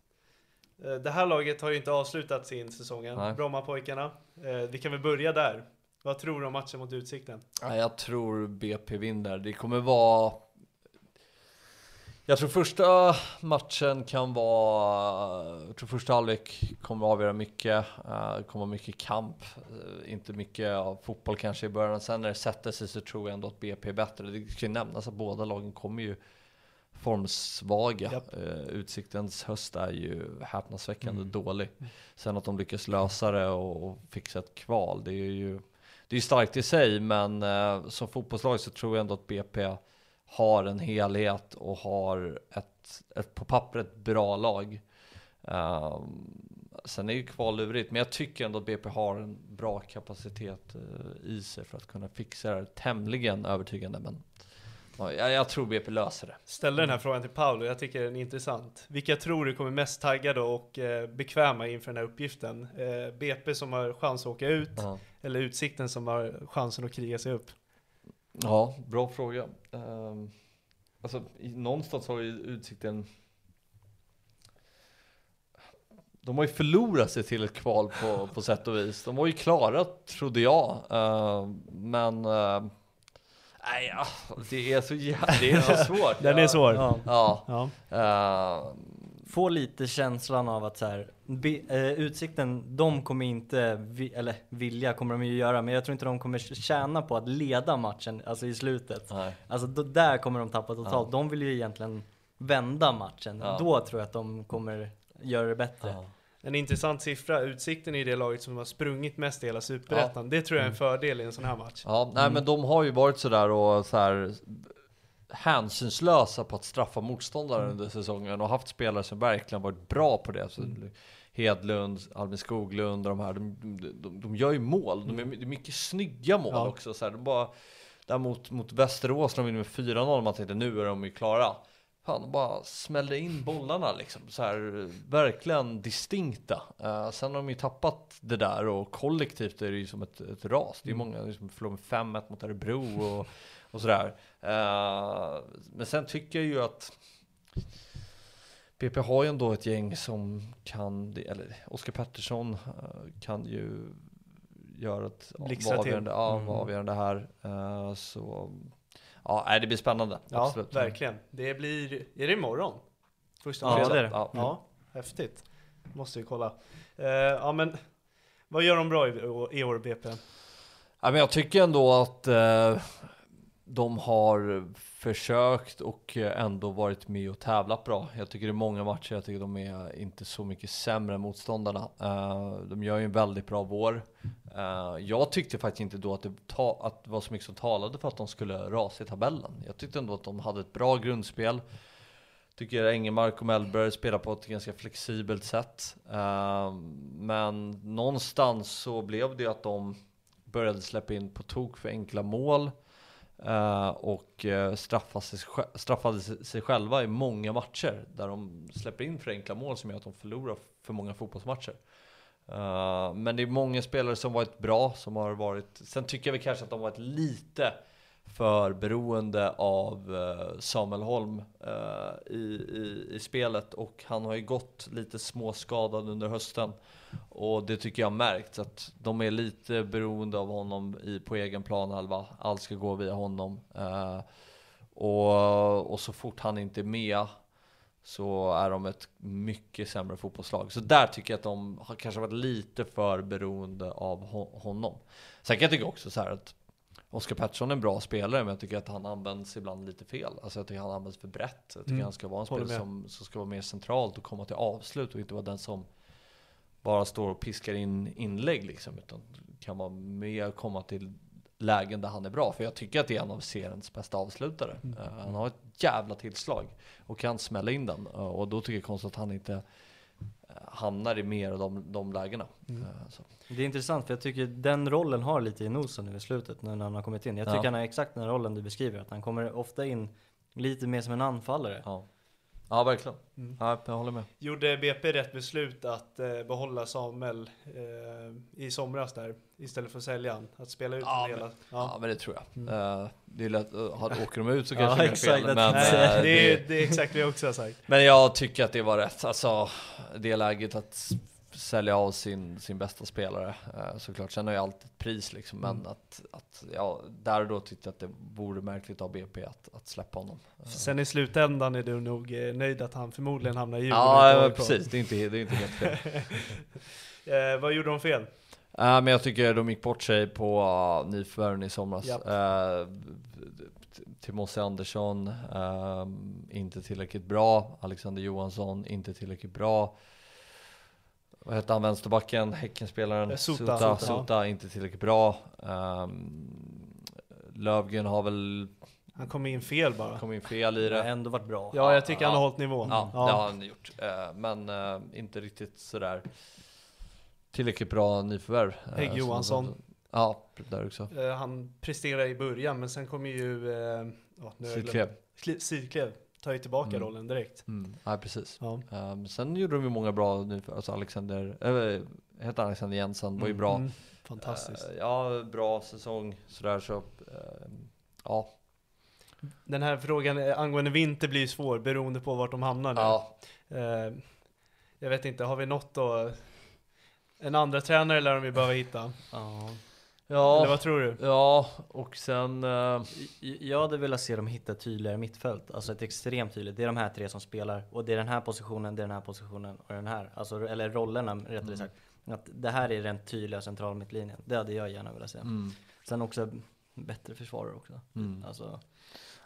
Eh, Det här laget har ju inte avslutat sin säsongen. Nej. Brommapojkarna. Eh, Vi kan väl börja där. Vad tror du om matchen mot Utsikten? Ja, jag tror BP vinner. Det kommer vara... Jag tror första matchen kan vara... Jag tror första halvlek kommer avgöra mycket. Eh, Det kommer mycket kamp. Eh, Inte mycket av fotboll kanske i början. Sen när det sätter sig så tror jag ändå att BP är bättre. Det ska ju nämnas att båda lagen kommer ju formsvaga. Japp. Eh, Utsiktens höst är ju häpnadsväckande dålig. Sen att de lyckas lösa det och, fixa ett kval, det är ju det är starkt i sig, men som fotbollslag så tror jag ändå att BP har en helhet och har ett, ett på pappret bra lag. Ehm, sen är ju kval lurigt, men jag tycker ändå att BP har en bra kapacitet eh, i sig för att kunna fixa det tämligen övertygande. Men ja, jag, jag tror BP löser det. Ställde den här frågan till Paolo, jag tycker den är intressant. Vilka tror du kommer mest taggade och eh, bekväma inför den här uppgiften? Eh, BP som har chans att åka ut, eller Utsikten som har chansen att kriga sig upp? Ja, bra fråga. Um, alltså, i, någonstans har ju Utsikten... De har ju förlorat sig till ett kval på, på sätt och vis. De var ju klara, trodde jag. Ehm, men... Uh, nej, ja, det är så jävla det är så svårt. Den är Jag- svår. Ja. Ja. Ja. ehm, Få lite känslan av att så här, be, eh, Utsikten, de kommer inte, vi, eller vilja kommer de ju göra, men jag tror inte de kommer tjäna på att leda matchen, alltså i slutet. nej. Alltså då, där kommer de tappa totalt. De vill ju egentligen vända matchen. Ja. Då tror jag att de kommer göra det bättre. Ja. En intressant siffra, Utsikten är det laget som har sprungit mest i hela Superettan. Det tror jag är en fördel i en sån här match. Ja, nej men de har ju varit sådär och så här hänsynslösa på att straffa motståndare under säsongen och haft spelare som verkligen varit bra på det. Så Hedlund, Albin Skoglund och de här, de, de, de gör ju mål. De är, det är mycket snygga mål Ja. också. Så här, de bara, där mot, mot Västerås när de vinner med 4-0, man tänkte nu är de ju klara. Fan, de bara smällde in bollarna liksom. Så här, verkligen distinkta. Eh, sen har de ju tappat det där och kollektivt är det ju som ett, ett ras. Det är många som liksom förlorar med 5-1 mot Örebro och, och sådär. Eh, men sen tycker jag ju att BP har ju ändå ett gäng som kan, eller Oskar Pettersson eh, kan ju göra ett Blixtra vara till. avgörande, ja, Mm. avgörande här. Eh, så ja, det blir spännande. Ja, absolut. verkligen. Det blir, är det imorgon? Första Ja, fredag? det är det. Ja. Ja, häftigt. Måste vi kolla. Eh, ja men, vad gör de bra i, i år BP? Ja, men jag tycker ändå att eh, de har försökt och ändå varit med och tävlat bra. Jag tycker det är många matcher, jag tycker de är inte så mycket sämre än motståndarna. Eh, de gör ju en väldigt bra vår. Eh, jag tyckte faktiskt inte då att det, ta, att det var så mycket som talade för att de skulle rasa i tabellen. Jag tyckte ändå att de hade ett bra grundspel. Tycker Engemark och Mellberg spelar på ett ganska flexibelt sätt. Eh, men någonstans så blev det att de började släppa in på tok för enkla mål Eh, och uh, straffade, sig, straffade sig- själva i många matcher där de släpper in för enkla mål som gör att de förlorar för många fotbollsmatcher. Eh, men det är många spelare som varit bra, som har varit... Sen tycker jag väl kanske att de varit lite för beroende av Samuel Holm i, i, i spelet och han har ju gått lite småskadad under hösten. Och det tycker jag har märkts att de är lite beroende av honom i, på egen planhalva. Allt ska gå via honom. Eh, och, och så fort han inte är med så är de ett mycket sämre fotbollslag. Så där tycker jag att de har kanske varit lite för beroende av ho- honom. Sen kan jag tycka också så här att Oskar Pettersson är en bra spelare, men jag tycker att han används ibland lite fel. Alltså jag tycker han används för brett. Jag tycker Mm. han ska vara en spelare som, som ska vara mer centralt och komma till avslut och inte vara den som bara står och piskar in inlägg liksom. Utan kan vara mer komma till lägen där han är bra. För jag tycker att det är en av seriens bästa avslutare. Mm. Eh, han har ett jävla tillslag och kan smälla in den. Eh, och då tycker jag konstigt att han inte eh, hamnar i mer av de, de lägena. Mm. Det är intressant för jag tycker den rollen har lite i nosen nu i slutet när han har kommit in. Jag tycker Ja. han har exakt den rollen du beskriver, att han kommer ofta in lite mer som en anfallare. Ja. Ja, verkligen. Mm. Ja, jag håller med. Gjorde BP rätt beslut att eh, behålla Samuel eh, i somras där istället för att sälja han? Att spela ut Ja, men- hela? Ja, men det tror jag. Mm. Eh, det är lätt, uh, åker de ut så Ja, kanske det är exakt, fel. jag Men, Nej, eh, det, är, det, det är exakt det jag också har sagt. men jag tycker att det var rätt. Alltså, det läget att sälja av sin, sin bästa spelare eh, såklart. Sen har ju alltid ett pris liksom. Men Mm. att, att, ja, där och då tyckte jag att det vore märkligt av BP att, att släppa honom. Eh, Sen i slutändan är du nog eh, nöjd att han förmodligen hamnar i Djurgården. Ja, precis. Det är inte, det är inte helt fel. Eh, vad gjorde de fel? Eh, men jag tycker de gick bort sig på uh, nyförvärven i somras. Japp. Uh, Timothy Andersson, eh, inte tillräckligt bra. Alexander Johansson, inte tillräckligt bra. Vad hette han, vänsterbacken, Häckenspelaren? Eh, Sota. Sota, Sota, Sota, inte tillräckligt bra. Um, Lövgren har väl Han kom in fel bara. kommit in fel i Det har ändå varit bra. Ja, jag tycker han har Ja. hållit nivån. Ja, det har han gjort. Eh, men eh, inte riktigt sådär tillräckligt bra nyförvärv. Hägg som- Johansson. Ja, där också. Han presterade i början, men sen kommer ju... Eh, ja, nu tar ju tillbaka Mm. rollen direkt. Mm, ja, precis. Ja. Um, sen gjorde de ju många bra nyförvärv. Alltså Alexander, äh, heter han Alexander Jensen, var ju bra. Mm, fantastiskt. Eh, ja, bra säsong sådär så. eh, ja. Den här frågan eh, angående vinter blir ju svår beroende på vart de hamnar nu. ja. Eh, jag vet inte, har vi något då? En andra tränare lär de ju behöva hitta. Ja. Eller Ja, vad tror du? ja, och sen... eh, Jag- hade velat se dem hitta tydligare mittfält, alltså ett extremt tydligt. Det är de här tre som spelar och det är den här positionen, det är den här positionen och den här. Alltså, eller rollerna rättare Mm. sagt. Att det här är den tydliga centrala mittlinjen. Det hade jag gärna velat se. mm, Sen också bättre försvarare också. mm. Alltså,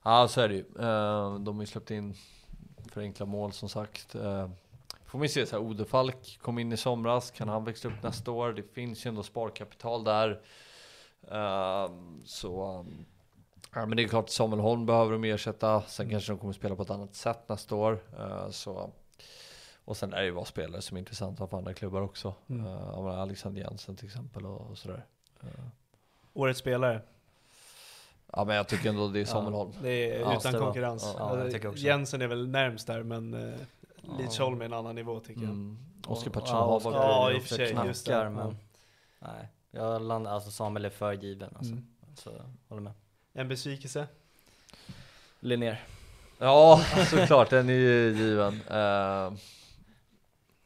Ja, så är det ju. Eh, de har ju släppt in för enkla mål som sagt. Eh, får vi se, så här, Odefalk kom in i somras, kan han växla upp nästa år? Det finns ju ändå sparkapital där. Eh, så, um, ja men det är klart Samuel Holm behöver de ersätta. Sen kanske de kommer spela på ett annat sätt nästa år. Eh, så, och sen är det ju vara spelare som är intressanta för andra klubbar också. Mm. Eh, menar Alexander Jensen till exempel och, och sådär. Eh, Årets spelare. ja men jag tycker ändå det är Samuel Ja. Holm. Det är Ja, utan var- konkurrens. ja, Eh, också. Jensen är väl närmst där, men uh, Ja. Lidsholm är en annan nivå tycker jag. Mm. Oskar Pettersson ja, har varit Ja, i och för sig, knackar, just det. men nej. Jag landar, alltså Samuel är för given alltså. Mm. Så, håller med. En besvikelse? Linnér. Ja, såklart, den är ju given. Eh,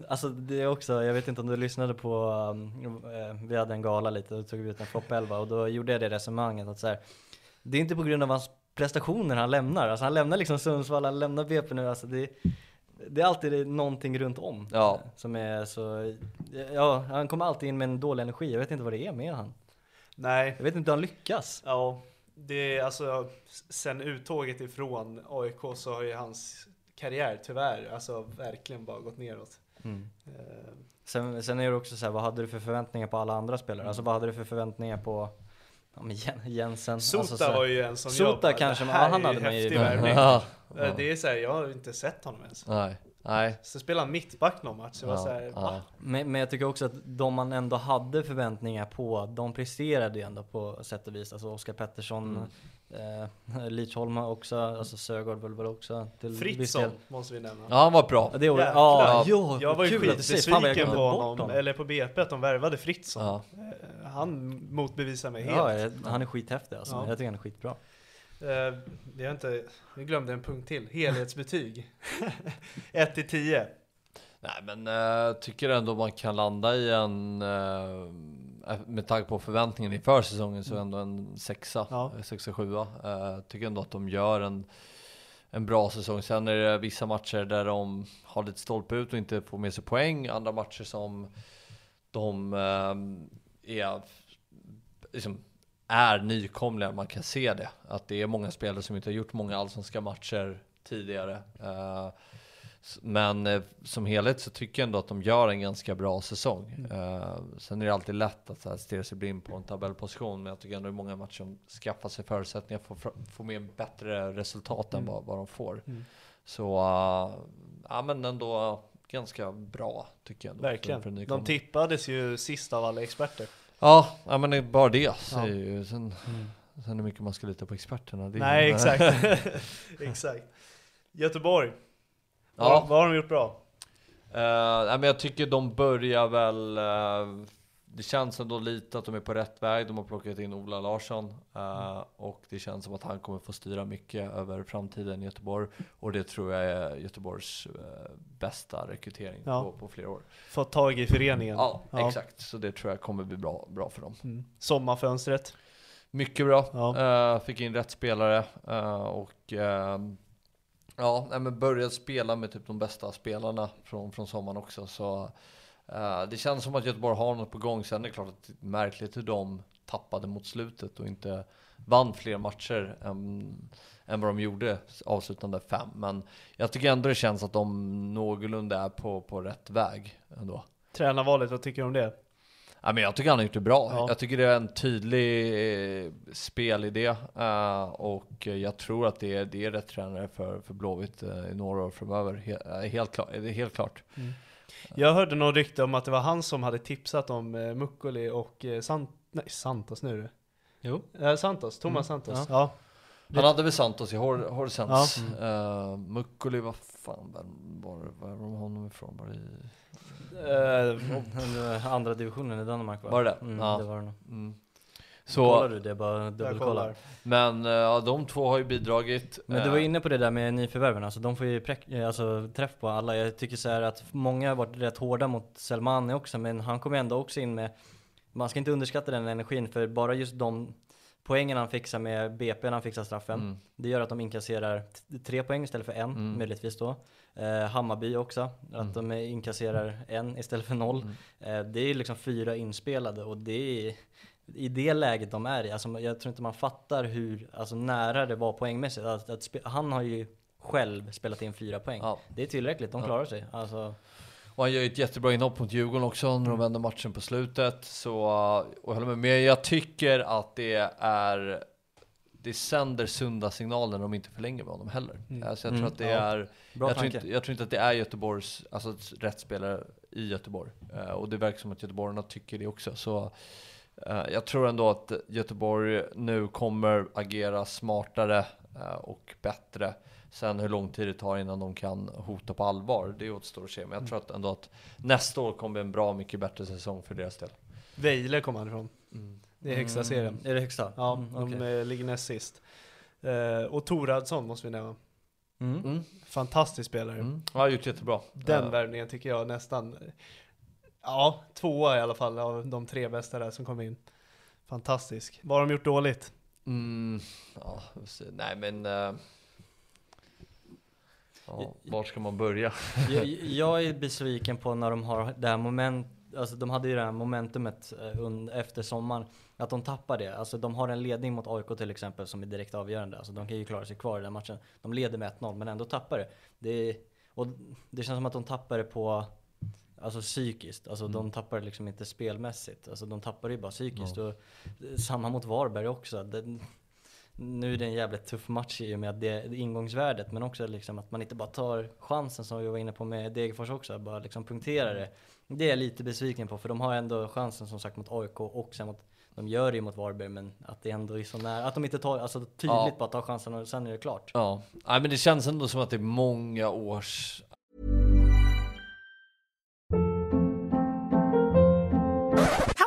Alltså det är också, jag vet inte om du lyssnade på, um, eh, vi hade en gala lite och tog ut en flopp 11 och då gjorde jag det resonemanget att så här, det är inte på grund av hans prestationer han lämnar, alltså han lämnar liksom Sundsvall, han lämnar BP nu, alltså det, det är alltid någonting runt om Ja. som är så, ja han kommer alltid in med en dålig energi, jag vet inte vad det är med han. Nej. Jag vet inte hur han lyckas. Ja, det är alltså sen uttåget ifrån AIK så har ju hans karriär tyvärr alltså verkligen bara gått neråt. Eh, Sen, sen är det också så här, vad hade du för förväntningar på alla andra spelare? Alltså vad hade du för förväntningar på ja, men Jen- Jensen? Sota alltså, så var ju en som Sota jag bara, kanske, men han hade ju man ju- ja, Eh, Det är så här, jag har inte sett honom ens. nej, nej. Så spelade han mittback någon match, det var Ja, så här, ja. Men, men jag tycker också att de man ändå hade förväntningar på, de presterade ju ändå på sätt och vis. Alltså Oskar Pettersson, Mm. Eh, Lidsholm också, alltså Sögaard väl väl också. Till Fritzson måste vi nämna. Ja, han var bra. Ja, det är, Jäklar. ja, ja, jag var ju skitbesviken på honom, eller på BP, att de värvade Fritzson. Ja. Eh, Han motbevisar mig helt. Ja, han är skithäftig alltså. Ja. Jag tycker han är skitbra. Eh, vi har inte, vi glömde en punkt till. Helhetsbetyg. 1 till 10. Nej, men jag tycker ändå man kan landa i en, eh, med tanke på förväntningen inför säsongen, så ändå en sexa, Ja. eh, sexa, sjua. Eh, tycker ändå att de gör en, en bra säsong. Sen är det vissa matcher där de har lite stolpe ut och inte får med sig poäng. Andra matcher som de eh, är, liksom, är nykomlingar, man kan se det. Att det är många spelare som inte har gjort många allsvenska matcher tidigare. Eh, s- men eh, som helhet så tycker jag ändå att de gör en ganska bra säsong. Eh, sen är det alltid lätt att så här, stirra sig blind på en tabellposition, men jag tycker ändå det är många matcher som skaffar sig förutsättningar för att få med bättre resultat än vad, vad de får. Så eh, ja, men ändå ganska bra tycker jag. Ändå Verkligen. För, för De tippades ju sist av alla experter. Ja, ja men det är bara det säger ju. Sen, sen hur mycket man ska lita på experterna. Nej, exakt. exakt. Göteborg. Vad, Ja. vad har de gjort bra? Eh, nej, men jag tycker de börjar väl, eh, det känns ändå lite att de är på rätt väg. De har plockat in Ola Larsson eh, och det känns som att han kommer få styra mycket över framtiden i Göteborg. Och det tror jag är Göteborgs bästa rekrytering Ja. på, på flera år. Fått tag i föreningen. Ja, exakt. Så det tror jag kommer bli bra, bra för dem. Mm. Sommarfönstret. Mycket bra. Ja. Fick in rätt spelare och ja, nej, men började spela med typ de bästa spelarna från, från sommaren också. Så uh, det känns som att Göteborg har något på gång. Sen är det klart att det är märkligt hur de tappade mot slutet och inte vann fler matcher än, än vad de gjorde avslutande fem. Men jag tycker ändå det känns att de någorlunda är på, på rätt väg ändå. Tränarvalet, vad tycker du om det? Ja, men jag tycker han har gjort det bra. Ja. Jag tycker det är en tydlig eh, spelidé eh, och jag tror att det är, det är rätt tränare för, för Blåvitt eh, i några år framöver. He, helt, klart, det är helt klart. Jag hörde någon rykte om att det var han som hade tipsat om eh, Mukkoli och eh, Sant nej, Santos nu är det. Jo. Eh, Santos, Thomas Mm, Santos. ja. Ja. Han hade väl Santos i Hor- Horsens. Uh, Mukkoli, vad fan var, var, var de honom ifrån? Var det, i- Eh, Andra divisionen i Danmark va? Var det det? Mm, Ja. det var det nog. mm. Kollar Så, du det? Bara jag dubbelkolla. kollar. men eh, ja, de två har ju bidragit. Men du var Eh, inne på det där med nyförvärven, alltså de får ju präck, alltså, träff på alla. Jag tycker så här att många har varit rätt hårda mot Selmani också, men han kommer ändå också in med, man ska inte underskatta den energin, för bara just de poängen han fixar med BP när han fixar straffen, Mm. det gör att de inkasserar tre poäng istället för en, Mm. möjligtvis då. Eh, Hammarby också, att de eh, inkasserar en istället för noll. Eh, det är liksom fyra inspelade och det är i det läget de är i, alltså jag tror inte man fattar hur alltså, nära det var poängmässigt. Att, att han har ju själv spelat in fyra poäng. Ja. Det är tillräckligt, de klarar sig. Alltså, Och han gör ju ett jättebra inhopp mot Djurgården också när de vänder matchen på slutet. Så, och jag håller med. Men jag tycker att det är det sänder sunda signaler när de inte förlänger med honom heller. Alltså jag tror Mm, att det ja. är Bra jag tror, tanke. inte, jag tror inte att det är Göteborgs, alltså rätt spelare i Göteborg. Eh, och det verkar som att göteborgarna tycker det också. Så eh, jag tror ändå att Göteborg nu kommer agera smartare och bättre. Sen hur lång tid det tar innan de kan hota på allvar, det återstår att se. Men jag tror att ändå att nästa år kommer bli en bra mycket bättre säsong för deras del. Vejle kommer han ifrån. Det är högsta serien. är det högsta? Ja, Mm, de eh, ligger näst sist. Eh, och Toradsson måste vi nämna. Mm. Mm. Fantastisk spelare. Mm. Har gjort jättebra. Den Eh, värvningen tycker jag nästan, ja, tvåa i alla fall av de tre bästa där som kom in. Fantastisk. Vad har de gjort dåligt? Mm, ja, nej men... eh, ja, var ska man börja? jag, jag är besviken på när de har det här moment, alltså de hade ju det här momentumet eh, efter sommaren, att de tappar det. Alltså de har en ledning mot AIK till exempel som är direkt avgörande. Alltså de kan ju klara sig kvar i den matchen. De leder med 1-0 men ändå tappar det. det och det känns som att de tappar det på Alltså psykiskt, alltså de tappar det liksom inte spelmässigt. Alltså de tappar det ju bara psykiskt. Och eh, samma mot Varberg också. Den, nu är det en jävligt tuff match i och med att det är ingångsvärdet, men också liksom att man inte bara tar chansen som vi var inne på med Degerfors också, bara liksom punkterar det. Det är jag lite besviken på, för de har ändå chansen som sagt mot AIK och sen mot, de gör det ju mot Varberg, men att det ändå är så nära, att de inte tar, alltså tydligt Ja. bara tar chansen och sen är det klart. Ja, nej men det känns ändå som att det är många års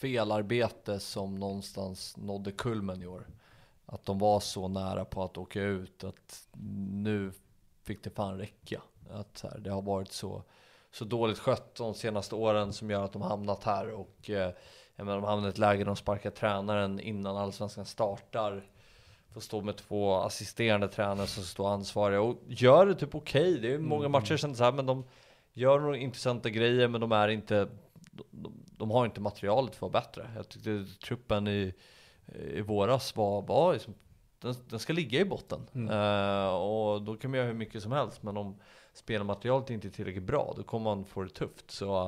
Felarbete som någonstans nådde kulmen i år. Att de var så nära på att åka ut att nu fick det fan räcka. Att här, det har varit så, så dåligt skött de senaste åren som gör att de hamnat här och eh, menar, de hamnade i ett läge där de sparkar tränaren innan allsvenskan startar. Får stå med två assisterande tränare som står ansvariga och gör det typ okej. Okay. Det är många matcher som så här, men de gör några intressanta grejer, men de är inte de, de, har inte materialet för att vara bättre. Jag tyckte truppen i, i våras var, var liksom, den, den ska ligga i botten. Mm. Uh, och då kan man göra hur mycket som helst, men om spelmaterialet inte är tillräckligt bra, då kommer man få det tufft. Så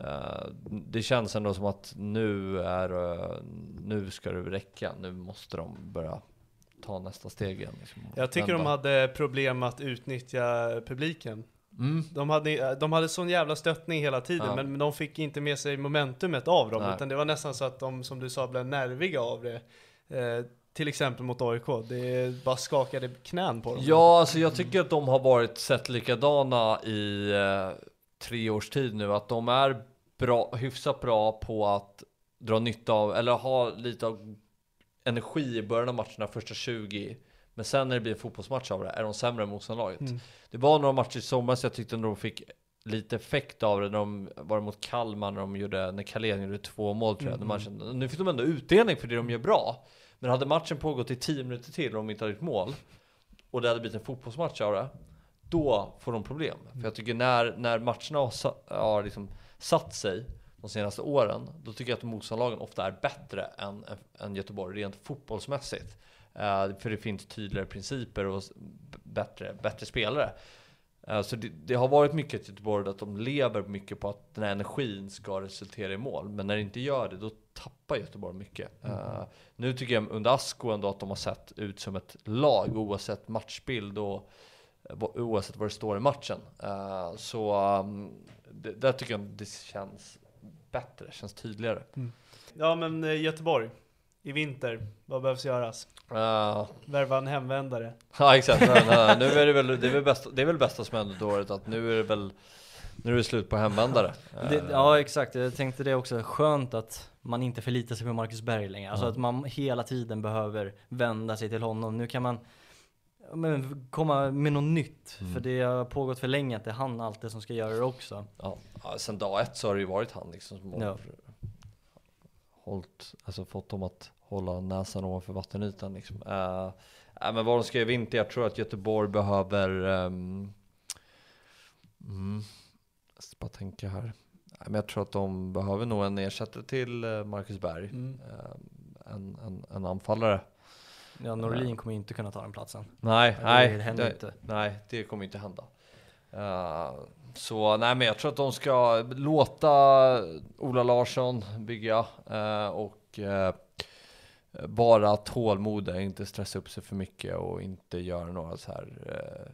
uh, det känns ändå som att nu, är, uh, nu ska det räcka. Nu måste de börja ta nästa steg igen. Liksom, jag tycker de hade problem att utnyttja publiken. Mm. De, hade, de hade sån jävla stöttning hela tiden, ja. men de fick inte med sig momentumet av dem. Nej. Utan det var nästan så att de, som du sa, blev nerviga av det. Eh, till exempel mot AIK. Det bara skakade knän på dem. Ja, alltså jag tycker att de har varit sett likadana i eh, tre års tid nu. Att de är bra, hyfsat bra på att dra nytta av, eller ha lite av energi i början av matcherna, första 20 men sen när det blir en fotbollsmatch av det är de sämre än motståndarlaget. Mm. Det var några matcher i somras jag tyckte de fick lite effekt av det. När de var mot Kalmar när de gjorde, när Carlén gjorde två mål tror jag. Mm. Matchen. Nu fick de ändå utdelning för det de gör bra. Men hade matchen pågått i 10 minuter till och de inte hade gjort mål och det hade blivit en fotbollsmatch av det. Då får de problem. Mm. För jag tycker när, när matcherna har, har liksom satt sig de senaste åren, då tycker jag att motståndarlagen ofta är bättre än, än Göteborg rent fotbollsmässigt. Uh, för det finns tydligare principer och bättre, bättre spelare. Uh, så det, det, har varit mycket i Göteborg att de lever mycket på att den här energin ska resultera i mål. Men när det inte gör det, då tappar Göteborg mycket. Mm. Uh, nu tycker jag under Asko ändå att de har sett ut som ett lag oavsett matchbild och oavsett vad det står i matchen. så um, det, där tycker jag det känns bättre, känns tydligare. Mm. Ja men Göteborg, i vinter, vad behövs göras? Uh. Värva en hemvändare. Ja exakt, nej, nej, nu är det väl, det är väl bästa, det är väl bästa som hänt året att nu är det väl nu är det slut på hemvändare. Det, ja exakt, jag tänkte det också. Skönt att man inte förlitar sig på Marcus Berg längre. Alltså att man hela tiden behöver vända sig till honom. Nu kan man men, komma med något nytt. Mm. För det har pågått för länge att det är han alltid som ska göra det också. Ja, sen dag ett så har det ju varit han liksom som har ja. hållit, alltså fått dem att hålla näsan ovanför vattenytan. Liksom. Uh, äh, men vad de ska i vinter, jag tror att Göteborg behöver um, mm, Jag ska bara tänka här. Men jag tror att de behöver nog en ersättare till eh, Marcus Berg. Mm. Uh, en, en, en anfallare. Ja, Norlin kommer inte kunna ta den platsen. Nej, nej, det, det, inte. nej, det kommer inte hända. Uh, så nej, men jag tror att de ska låta Ola Larsson bygga uh, och uh, bara tålmodiga, inte stressa upp sig för mycket och inte göra några så här eh,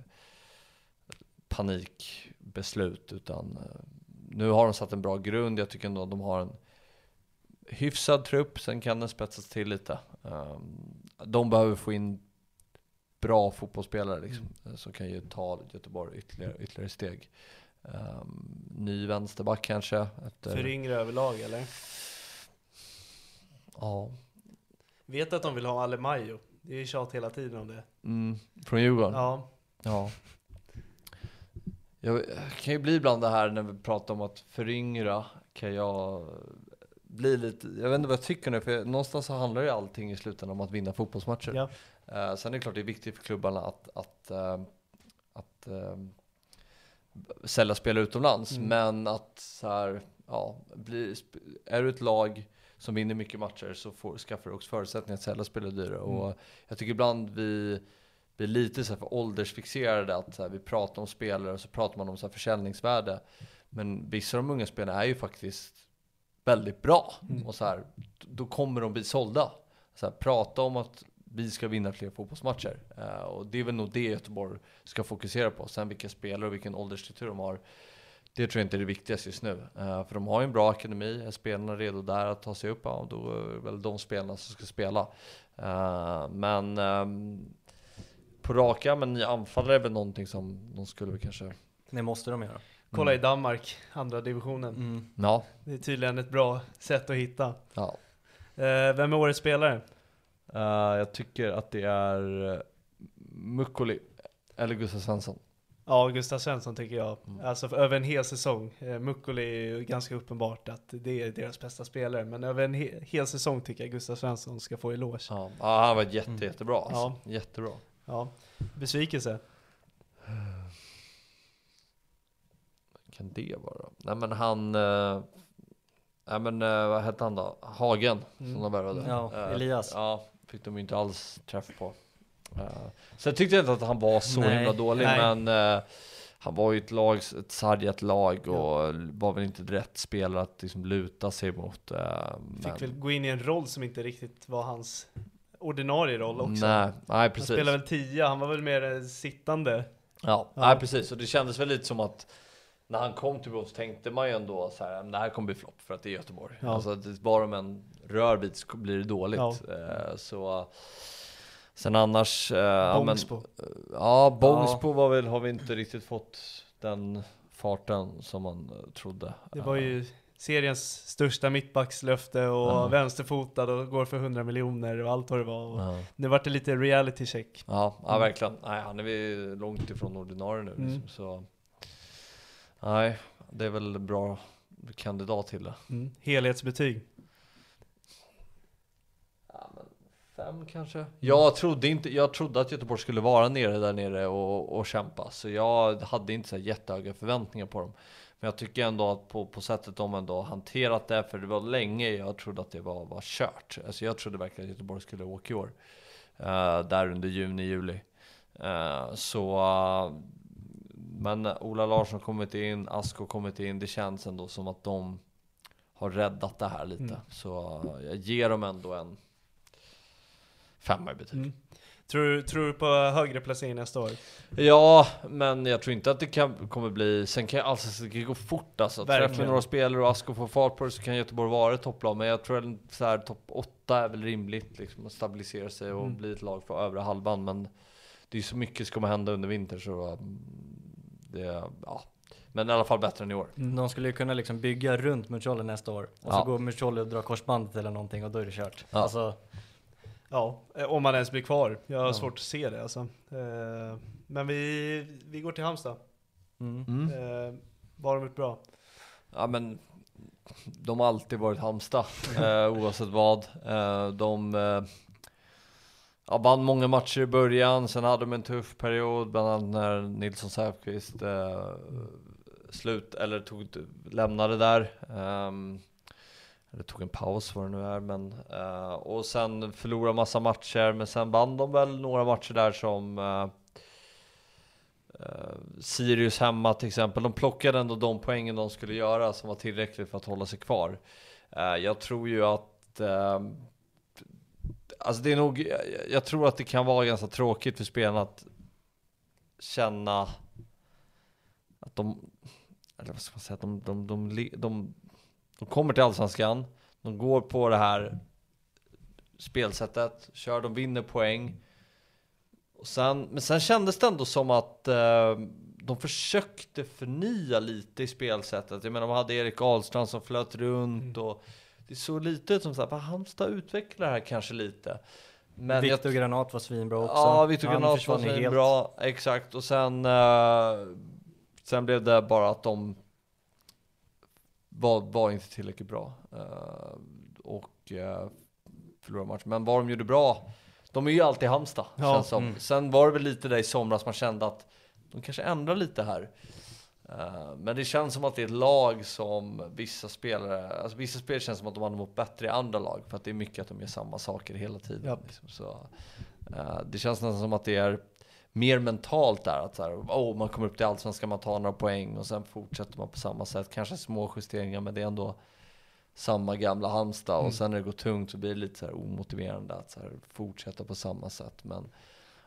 panikbeslut utan eh, nu har de satt en bra grund. Jag tycker ändå att de har en hyfsad trupp. Sen kan den spetsas till lite. Um, de behöver få in bra fotbollsspelare liksom, mm. som kan ju ta Göteborg ytterligare, ytterligare steg. Um, ny vänsterback kanske. Efter... För yngre överlag eller? Ja, Vet att de vill ha Alemayo. Det är ju tjat hela tiden om det. Mm, från Djurgården? Ja. Ja. Jag kan ju bli ibland det här när vi pratar om att föryngra, kan jag bli lite, jag vet inte vad jag tycker nu, för någonstans så handlar ju allting i slutändan om att vinna fotbollsmatcher. Ja. Uh, sen är det klart det är viktigt för klubbarna att, att, uh, att uh, sälja spelare utomlands, mm. men att så här, ja, bli, är du ett lag som vinner mycket matcher så får, skaffar du också förutsättningar att sälja spelare dyrare. Mm. Och jag tycker ibland vi blir lite så för åldersfixerade, att här, vi pratar om spelare och så pratar man om så här försäljningsvärde. Men vissa av de unga spelarna är ju faktiskt väldigt bra. Mm. Och så här, då kommer de bli sålda. Så här, prata om att vi ska vinna fler fotbollsmatcher. Uh, och det är väl nog det Göteborg ska fokusera på. Sen vilka spelare och vilken åldersstruktur de har. Det tror jag inte är det viktigaste just nu. Uh, för de har ju en bra akademi, är spelarna redo där att ta sig upp, ja, då är det väl de spelarna som ska spela. Uh, men um, på raka, men anfallare är väl någonting som de skulle kanske... Det måste de göra. Kolla i Danmark, andra divisionen. Mm. Ja. Det är tydligen ett bra sätt att hitta. Ja. Eh, vem är årets spelare? Uh, jag tycker att det är uh, Mukkoli eller Gustav Svensson. Ja, Gustav Svensson tycker jag. Mm. Alltså över en hel säsong. Eh, Mukkoli är ju ganska uppenbart att det är deras bästa spelare. Men över en he hel säsong tycker jag Gustav Svensson ska få eloge. Ja, ja han var jätte, mm. jättebra alltså. Ja. Jättebra. Ja. Besvikelse? kan det vara? Nej men han... Uh, nej men uh, vad hette han då? Hagen mm. som de värvade. Ja, uh, Elias. Ja, fick de inte alls träff på. Så jag tyckte inte att han var så nej, himla dålig nej. men han var ju ett lag, ett sargat lag och ja. var väl inte rätt spelare att liksom luta sig mot. Fick men... väl gå in i en roll som inte riktigt var hans ordinarie roll också. Nej, nej precis. Han spelade väl tia, han var väl mer sittande. Ja, ja. Nej, precis. Och det kändes väl lite som att när han kom till Borås tänkte man ju ändå så här, det här kommer bli flopp för att det är Göteborg. Ja. Alltså bara om en rör bit blir det dåligt. Ja. Eh, så sen annars... Eh, Bångsbo. Men, ja, Bångsbo ja. var väl, har vi inte riktigt fått den farten som man eh, trodde. Det var ju seriens största mittbackslöfte och ja. vänsterfotad och går för 100 miljoner och allt vad det var. Ja. Nu vart det lite reality check. Ja, ja verkligen. Nej, han är vi långt ifrån ordinarie nu. Mm. Liksom, så. Nej, det är väl bra kandidat till det. Mm. Helhetsbetyg? Ja, men fem kanske. Jag trodde, inte, jag trodde att Göteborg skulle vara nere där nere och, och kämpa, så jag hade inte så jättehöga förväntningar på dem. Men jag tycker ändå att på, på sättet de ändå hanterat det, för det var länge jag trodde att det var, var kört. Alltså jag trodde verkligen att Göteborg skulle åka i år. Uh, där under juni, juli. Uh, så uh, men Ola Larsson kommit in, Asko kommit in. Det känns ändå som att de har räddat det här lite. Mm. Så jag ger dem ändå en femma i betyg. Mm. Tror, tror du på högre placering nästa år? Ja, men jag tror inte att det kan, kommer bli... Sen kan jag alltså, det kan gå fort alltså. Träffar några spelare och Asko får fart på det så kan Göteborg vara ett topplag. Men jag tror att så här, topp 8 är väl rimligt liksom, att stabilisera sig och mm. bli ett lag för övre halvan. Men det är så mycket som kommer hända under vintern så det, ja. Men i alla fall bättre än i år. Mm. De skulle ju kunna liksom bygga runt Muccioli nästa år. Och ja. så går Muccioli och drar korsbandet eller någonting och då är det kört. Ja. Alltså, ja, om man ens blir kvar. Jag har ja. svårt att se det alltså. Eh, men vi, vi går till Halmstad. Mm. Mm. Eh, var de bra? Ja men de har alltid varit Halmstad, eh, oavsett vad. de ja, vann många matcher i början, sen hade de en tuff period, bland annat när Nilsson Säfqvist eh, slut, eller tog, lämnade där. Um, eller tog en paus vad det nu är, men uh, och sen förlorade massa matcher, men sen vann de väl några matcher där som uh, uh, Sirius hemma till exempel. De plockade ändå de poängen de skulle göra som var tillräckligt för att hålla sig kvar. jag tror ju att Alltså det är nog, jag, jag tror att det kan vara ganska tråkigt för spelarna att känna att de, eller vad ska man säga, de, de, de, de, de kommer till Allsvenskan, de går på det här spelsättet, kör, de vinner poäng. Och sen, men sen kändes det ändå som att eh, de försökte förnya lite i spelsättet. Jag menar, de hade Erik Ahlstrand som flöt runt mm. och det såg lite ut som såhär, Halmstad utvecklar det här kanske lite. Men Viktor jag, Granat var svinbra också. Ja, Viktor Granat var svinbra, exakt. Och sen, uh, sen blev det bara att de var, var inte tillräckligt bra. Uh, och uh, förlorade matchen. Men vad de gjorde bra, de är ju alltid Halmstad, ja. känns som. Mm. Sen var det väl lite där i somras man kände att de kanske ändrar lite här. Eh, men det känns som att det är ett lag som vissa spelare, alltså vissa spelare känns som att de hade mått bättre i andra lag för att det är mycket att de gör samma saker hela tiden. Ja. Liksom. Så, eh, det känns nästan som att det är mer mentalt där, att så här, oh, man kommer upp till allsvenskan, man tar några poäng och sen fortsätter man på samma sätt. Kanske små justeringar, men det är ändå samma gamla Halmstad Mm. och sen när det går tungt så blir det lite så här omotiverande att så här fortsätta på samma sätt. Men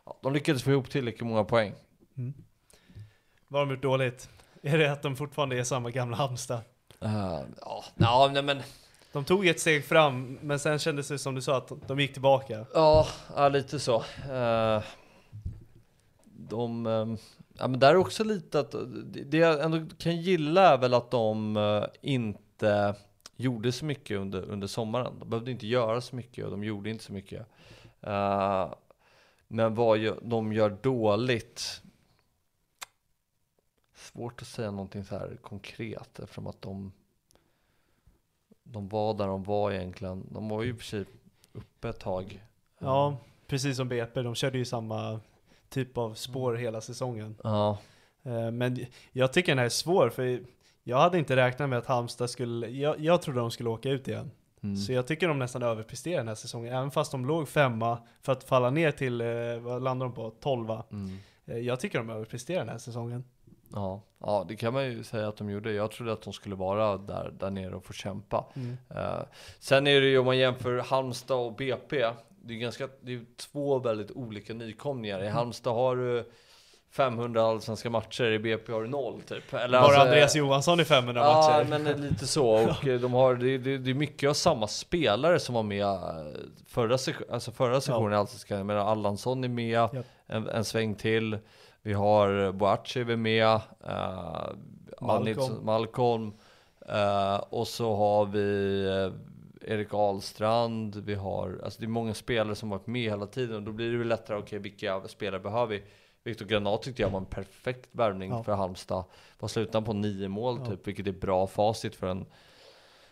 ja, de lyckades få ihop tillräckligt många poäng. Vad har de gjort dåligt? Är det att de fortfarande är samma gamla Halmstad? Uh, ja, ja, nej men De tog ett steg fram, men sen kändes det som du sa att de gick tillbaka. Ja, ja lite så. Eh, de, ehm, ja men där är också lite att, det jag ändå kan gilla är väl att de eh, inte gjorde så mycket under, under sommaren. De behövde inte göra så mycket och de gjorde inte så mycket. Eh, men vad gör, de gör dåligt, svårt att säga någonting så här konkret eftersom att de de var där de var egentligen. De var ju i och för sig uppe ett tag. Ja, precis som BP, de körde ju samma typ av spår hela säsongen. Ja, Eh, Men jag tycker den här är svår, för jag hade inte räknat med att Halmstad skulle, jag, jag trodde de skulle åka ut igen. mm. Så jag tycker de nästan överpresterar den här säsongen, även fast de låg femma för att falla ner till, eh, vad landar de på? Tolva. Mm. Eh, Jag tycker de överpresterar den här säsongen. Ja, ja, det kan man ju säga att de gjorde. Jag trodde att de skulle vara där, där nere och få kämpa. Eh, sen är det ju om man jämför Halmstad och BP, det är ganska, det är två väldigt olika nykomlingar. I Halmstad har du 500 allsvenska matcher, i BP har du noll typ. Eller Bara alltså, Andreas Johansson i 500 Ja, matcher. men eh, lite så. Och eh, de har, det, det, det är mycket av samma spelare som var med eh, förra, alltså förra sessionen i Allsvenskan. Jag Allansson är med, Ja. en, en sväng till. Vi har Boachi är med, uh, Malcolm. Malcolm. eh, och så har vi eh, Erik Ahlstrand, vi har, alltså det är många spelare som varit med hela tiden och då blir det väl lättare, okej vilka spelare behöver vi? Viktor Granat tyckte jag var en perfekt värvning Ja. för Halmstad. Var slutade på nio mål typ, vilket är bra facit för en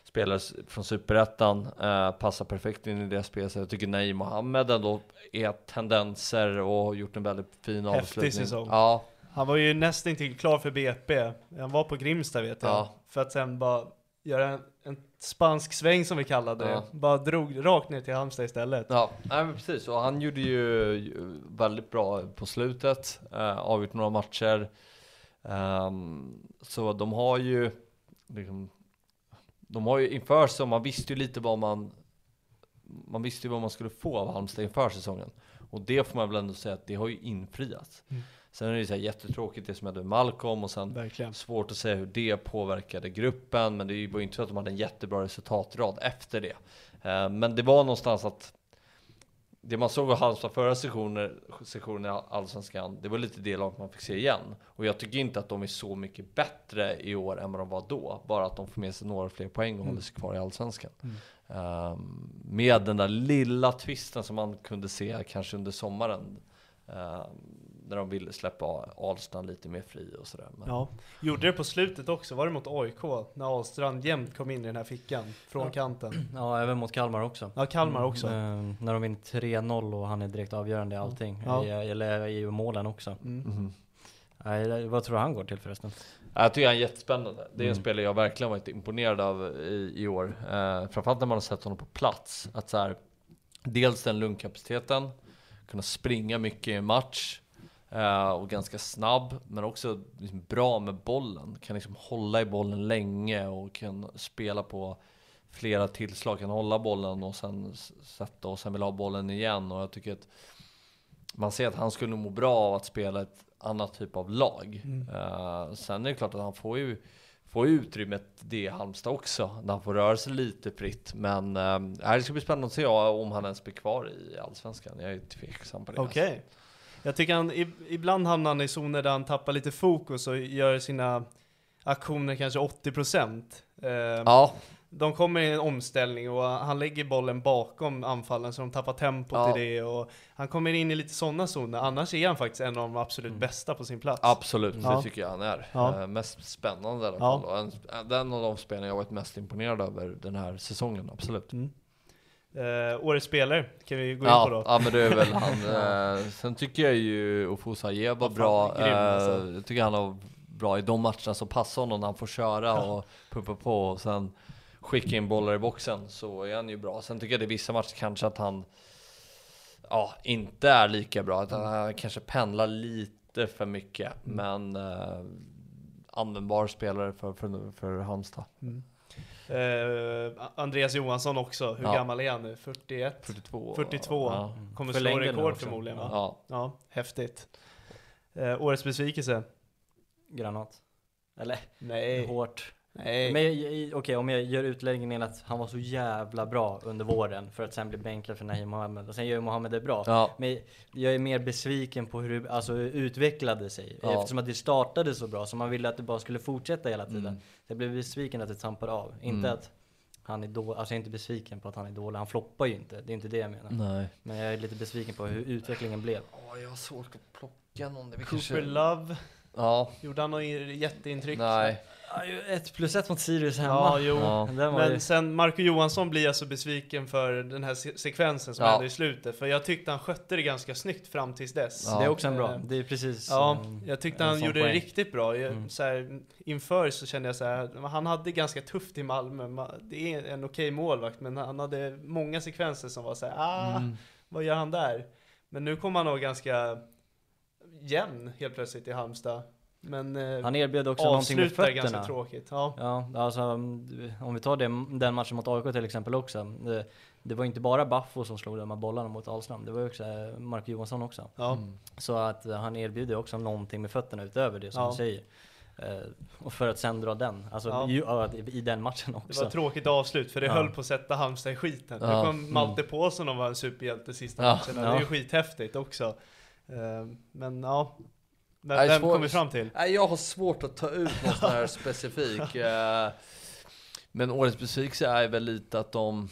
spelare från Superettan. Eh, passar perfekt in i det spelet. Så jag tycker Nej Mohammed ändå är tendenser och har gjort en väldigt fin Häftig avslutning. säsong. Ja, Han var ju nästan till klar för BP. Han var på Grimsta vet jag. Ja. För att sen bara göra en, en spansk sväng som vi kallade det. Ja. Bara drog rakt ner till Halmstad istället. Ja, nej, men precis. Och han gjorde ju väldigt bra på slutet. Eh, avgjort några matcher. Ehm, så de har ju liksom, de har ju inför så man visste ju lite vad man man visste ju vad man skulle få av Halmstad inför säsongen. Och det får man väl ändå säga att det har ju infriats. Sen är det ju så här jättetråkigt det som hände med Malcolm och sen Verkligen. Svårt att säga hur det påverkade gruppen, men det var ju inte så att de hade en jättebra resultatrad efter det. Eh, Men det var någonstans att det man såg av Halmstad förra sessionen, sessionen i Allsvenskan, det var lite det laget man fick se igen. Och jag tycker inte att de är så mycket bättre i år än vad de var då. Bara att de får med sig några fler poäng och håller sig kvar i Allsvenskan. Ehm, med den där lilla twisten som man kunde se kanske under sommaren. ehm, när de ville släppa Ahlstrand lite mer fri och sådär. Men, Ja. Gjorde det på slutet också, var det mot AIK? När Ahlstrand jämt kom in i den här fickan från kanten. Ja, även mot Kalmar också. Ja, Kalmar också. Eh, när de vinner 3-0 och han är direkt avgörande i allting. Ja. I, eller i målen också. Mm. Mhm. Nej, vad tror du han går till förresten? Jag tycker han är jättespännande. Det är en spelare jag verkligen varit imponerad av i, i år. Eh, framförallt när man har sett honom på plats. Att så här, dels den lungkapaciteten, kunna springa mycket i en match. Eh, och ganska snabb, men också liksom bra med bollen. Kan liksom hålla i bollen länge och kan spela på flera tillslag. Kan hålla bollen och sen sätta och sen vill ha bollen igen. Och jag tycker att man ser att han skulle nog må bra av att spela ett annat typ av lag. Eh, sen är det klart att han får ju, får utrymmet det i Halmstad också, när han får röra sig lite fritt. Men eh, det ska bli spännande att se om han ens blir kvar i Allsvenskan. Jag är tveksam på det. alltså. Jag tycker han, ibland hamnar han i zoner där han tappar lite fokus och gör sina aktioner kanske 80%. Eh, Ja, De kommer i en omställning och han lägger bollen bakom anfallen så de tappar tempot Ja. i det och han kommer in i lite sådana zoner. Annars är han faktiskt en av de absolut bästa på sin plats. absolut. Ja. Det tycker jag han är. Ja. Eh, mest spännande i alla Ja. fall. Och en, den av de spelarna jag varit mest imponerad över den här säsongen, absolut. Eh, årets spelare kan vi gå in Ja, på då. ja men det är väl han. Eh, sen tycker jag ju Ofosa Aje var bra. grym, alltså. Eh, jag tycker han har bra i de matcherna som passar honom när han får köra och pumpa på och sen skicka in bollar i boxen så är han ju bra. Sen tycker jag det är vissa matcher kanske att han ja, inte är lika bra. Att han kanske pendlar lite för mycket. Men eh, användbar spelare för, för, för Halmstad. Eh, Andreas Johansson också, hur Ja. gammal är han nu? 41? 42. 42. Ja. Kommer slå Förlängde rekord förmodligen va? Ja. Ja, häftigt. Eh, årets besvikelse? Granat. Eller Nej. hårt. Nej. Men okej, om jag gör utläggningen att han var så jävla bra under våren för att sen bli bänkad för Nahim Mohammed och sen gör ju Mohammed det bra. Ja. Men jag är mer besviken på hur det alltså, utvecklade sig. Ja. Eftersom att det startade så bra så man ville att det bara skulle fortsätta hela tiden. Mm. Jag blev besviken att det tampade av. Inte att han är dålig, alltså jag är inte besviken på att han är dålig. Han floppar ju inte, det är inte det jag menar. Nej. Men jag är lite besviken på hur utvecklingen blev. Åh, jag har svårt att plocka någon. Cooper Love, Ja. gjorde han något jätteintryck? Nej. Ju ett plus ett mot Sirius hemma. Ja, jo. Ja. Men ju... sen Marco Johansson blir jag så besviken för den här se- sekvensen som Ja. hände i slutet. För jag tyckte han skötte det ganska snyggt fram tills dess. Ja. Det är också en bra, det är precis Ja, jag tyckte han gjorde poäng. det riktigt bra. Jag, Mm. så här, inför så kände jag så här, han hade ganska tufft i Malmö. Ma- Det är en okej målvakt, men han hade många sekvenser som var så här, ah, Mm. vad gör han där? Men nu kommer han nog ganska jämn helt plötsligt i Halmstad. Men eh, Han erbjöd också någonting med avslutar ganska fötterna. tråkigt. Ja. Ja, alltså om vi tar det, den matchen mot AIK till exempel också. Det, det var inte bara Baffo som slog de här bollarna mot Ahlstrand, det var ju också eh, Mark Johansson också. Ja. Så att eh, han erbjuder också någonting med fötterna utöver det som Ja. du säger. Eh, och för att sen dra den, alltså Ja. ja, i den matchen Det också. var ett tråkigt avslut för det Ja. höll på att sätta Halmstad i skiten. Ja. Nu kom Malte Paulsson och var en superhjälte sista Ja. matchen. Det är ju Ja. skithäftigt också. Eh, Men ja. Nej, vem svår- kom vi fram till? Nej, jag har svårt att ta ut någon sån här specifik. eh, Men årets besvikelse är väl lite att de...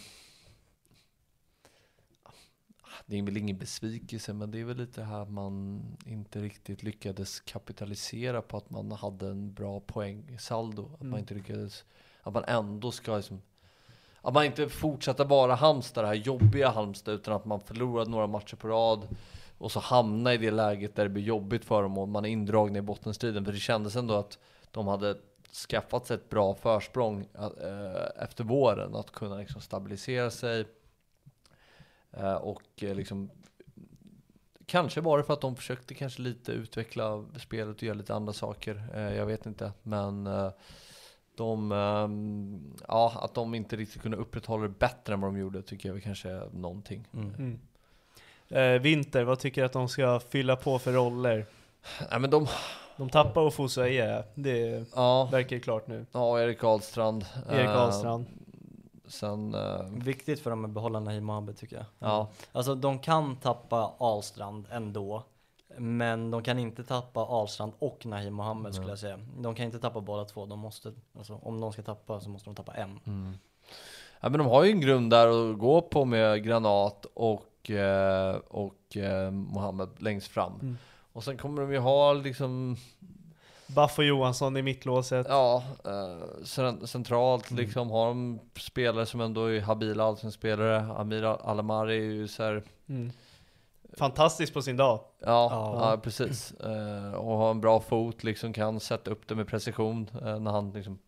Det är väl ingen besvikelse, men det är väl lite här man inte riktigt lyckades kapitalisera på att man hade en bra poängsaldo. Att man Mm. inte lyckades... Att man ändå ska liksom... Att man inte fortsätter vara Halmstad, det här jobbiga Halmstad, utan att man förlorade några matcher på rad och så hamna i det läget där det blir jobbigt för dem och man är indragen i bottenstriden. För det kändes ändå att de hade skaffat sig ett bra försprång äh, efter våren, att kunna liksom stabilisera sig. Äh, och äh, liksom Kanske var det för att de försökte kanske lite utveckla spelet och göra lite andra saker. Eh, jag vet inte, men eh, de, ja, att de inte riktigt kunde upprätthålla det bättre än vad de gjorde tycker jag väl kanske är någonting. Mm. Eh, Vinter, vad tycker du att de ska fylla på för roller? Nej, men de, De tappar Ofosu Eje, det ja, verkar klart nu. ja, Erik Ahlstrand. Erik Eh, Ahlstrand. Sen, eh, Viktigt för dem att behålla Nahim Mohammed tycker jag. ja, Alltså de kan tappa Ahlstrand ändå. Men de kan inte tappa Ahlstrand och Nahim Mohammed skulle jag säga. De kan inte tappa båda två. De måste, alltså, om de ska tappa så måste de tappa en. Ja men de har ju en grund där att gå på med Granat och, eh, och eh, Mohammed längst fram. Mm. Och sen kommer de ju ha liksom, Baffo Johansson i mittlåset. ja, eh, cen- centralt Mm. liksom har de spelare som ändå är habila allsvensk-spelare. Amir Alamari är ju så här, Mm. Fantastiskt på sin dag. ja, Ja. ja. precis. Eh, och har en bra fot, liksom kan sätta upp det med precision eh, när han liksom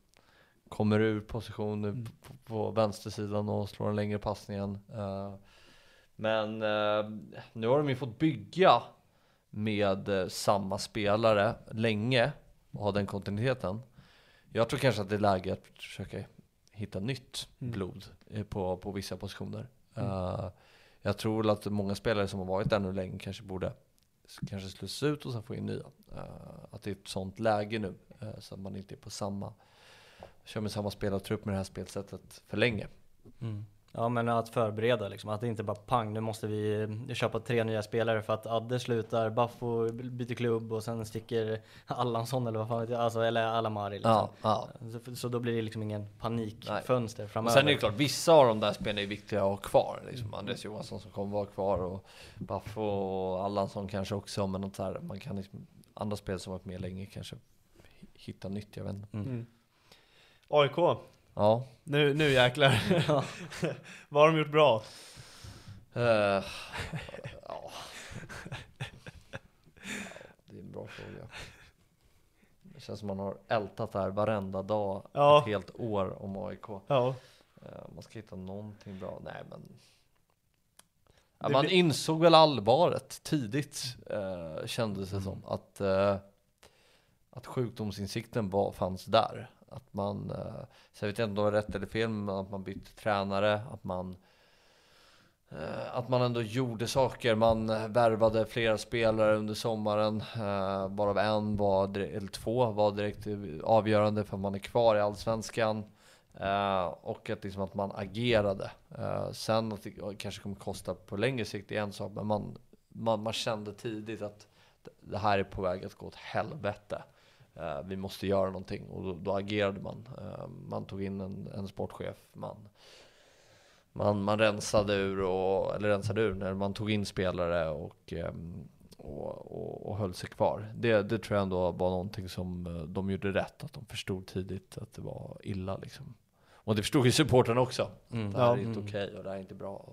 kommer ur position Mm. på, på vänstersidan och slår en längre passningen. Eh, men eh, nu har de ju fått bygga med eh, samma spelare länge och ha den kontinuiteten. Jag tror kanske att det är läge att försöka hitta nytt Mm. blod eh, på, på vissa positioner. Eh, jag tror väl att många spelare som har varit där nu länge kanske borde kanske slussas ut och sen få in nya. Eh, att det är ett sånt läge nu eh, så att man inte är på samma kör med samma spelartrupp med det här spelsättet för länge. Ja men att förbereda liksom, att det inte bara pang, nu måste vi eh, köpa tre nya spelare för att Adde slutar, Baffo byter klubb och sen sticker Allansson eller vad fan vet jag, alltså, eller Alamari liksom. Ja, ja. Så, så då blir det liksom ingen panikfönster Och framöver. sen är det klart, vissa av de där spelarna är viktiga att ha kvar. Liksom Andreas Johansson som kommer vara kvar och Baffo och Allansson kanske också. Men något så här, man kan liksom, andra spel som varit med länge kanske hitta nytt, jag vet inte. Mm. AIK, Ja. nu, nu jäklar. Vad har de gjort bra? Eh, ja. ja. Det är en bra fråga. Känns som man har ältat det här varenda dag Ja. ett helt år om AIK. Ja. Eh, man ska hitta någonting bra. Nej men. Ja, Det man blir- insåg väl allvaret tidigt eh, kändes det som. Att, eh, att sjukdomsinsikten var, fanns där. Att man, eh, så jag vet inte om det var rätt eller fel, men att man bytte tränare. Att man eh, att man ändå gjorde saker. Man eh, värvade flera spelare under sommaren. Eh, varav en var, eller två var direkt avgörande för att man är kvar i Allsvenskan. Och att, liksom att man agerade. Sen att det kanske kommer kosta på längre sikt är en sak, men man, man, man kände tidigt att det- det här är på väg att gå åt helvete. Eh, vi måste göra någonting och då, då agerade man. Eh, man tog in en, en sportchef. Man, man, man rensade ur, och, eller rensade ur, när man tog in spelare och, ehm, och, och, och höll sig kvar. Det, det tror jag ändå var någonting som eh, de gjorde rätt, att de förstod tidigt att det var illa liksom. Och det förstod ju supportrarna också. Mm. Det här är Ja. inte Mm. okej och det här är inte bra.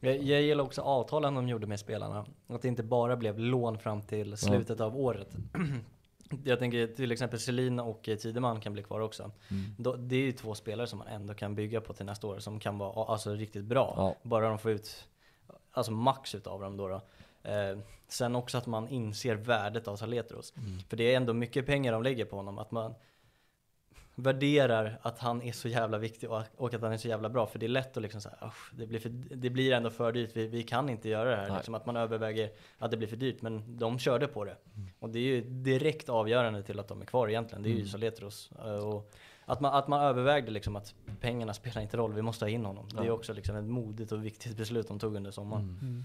Jag, jag gillar också avtalen de gjorde med spelarna. Att det inte bara blev lån fram till slutet av året. Jag tänker till exempel Selina och Tideman kan bli kvar också. Då, det är ju två spelare som man ändå kan bygga på till nästa år som kan vara alltså, riktigt bra. Ja. Bara de får ut alltså, max utav dem då. då. Eh, sen också att man inser värdet av Saletros. För det är ändå mycket pengar de lägger på honom. Att man värderar att han är så jävla viktig och, att han är så jävla bra. För det är lätt att liksom säga, det blir, för, det blir ändå för dyrt, vi, vi kan inte göra det här. Liksom att man överväger att det blir för dyrt, men de körde på det. Och det är ju direkt avgörande till att de är kvar egentligen, det är ju Soletros. Eh, Och att man, att man övervägde liksom att pengarna spelar inte roll, vi måste ha in honom. Det är Ja. också liksom ett modigt och viktigt beslut de tog under sommaren.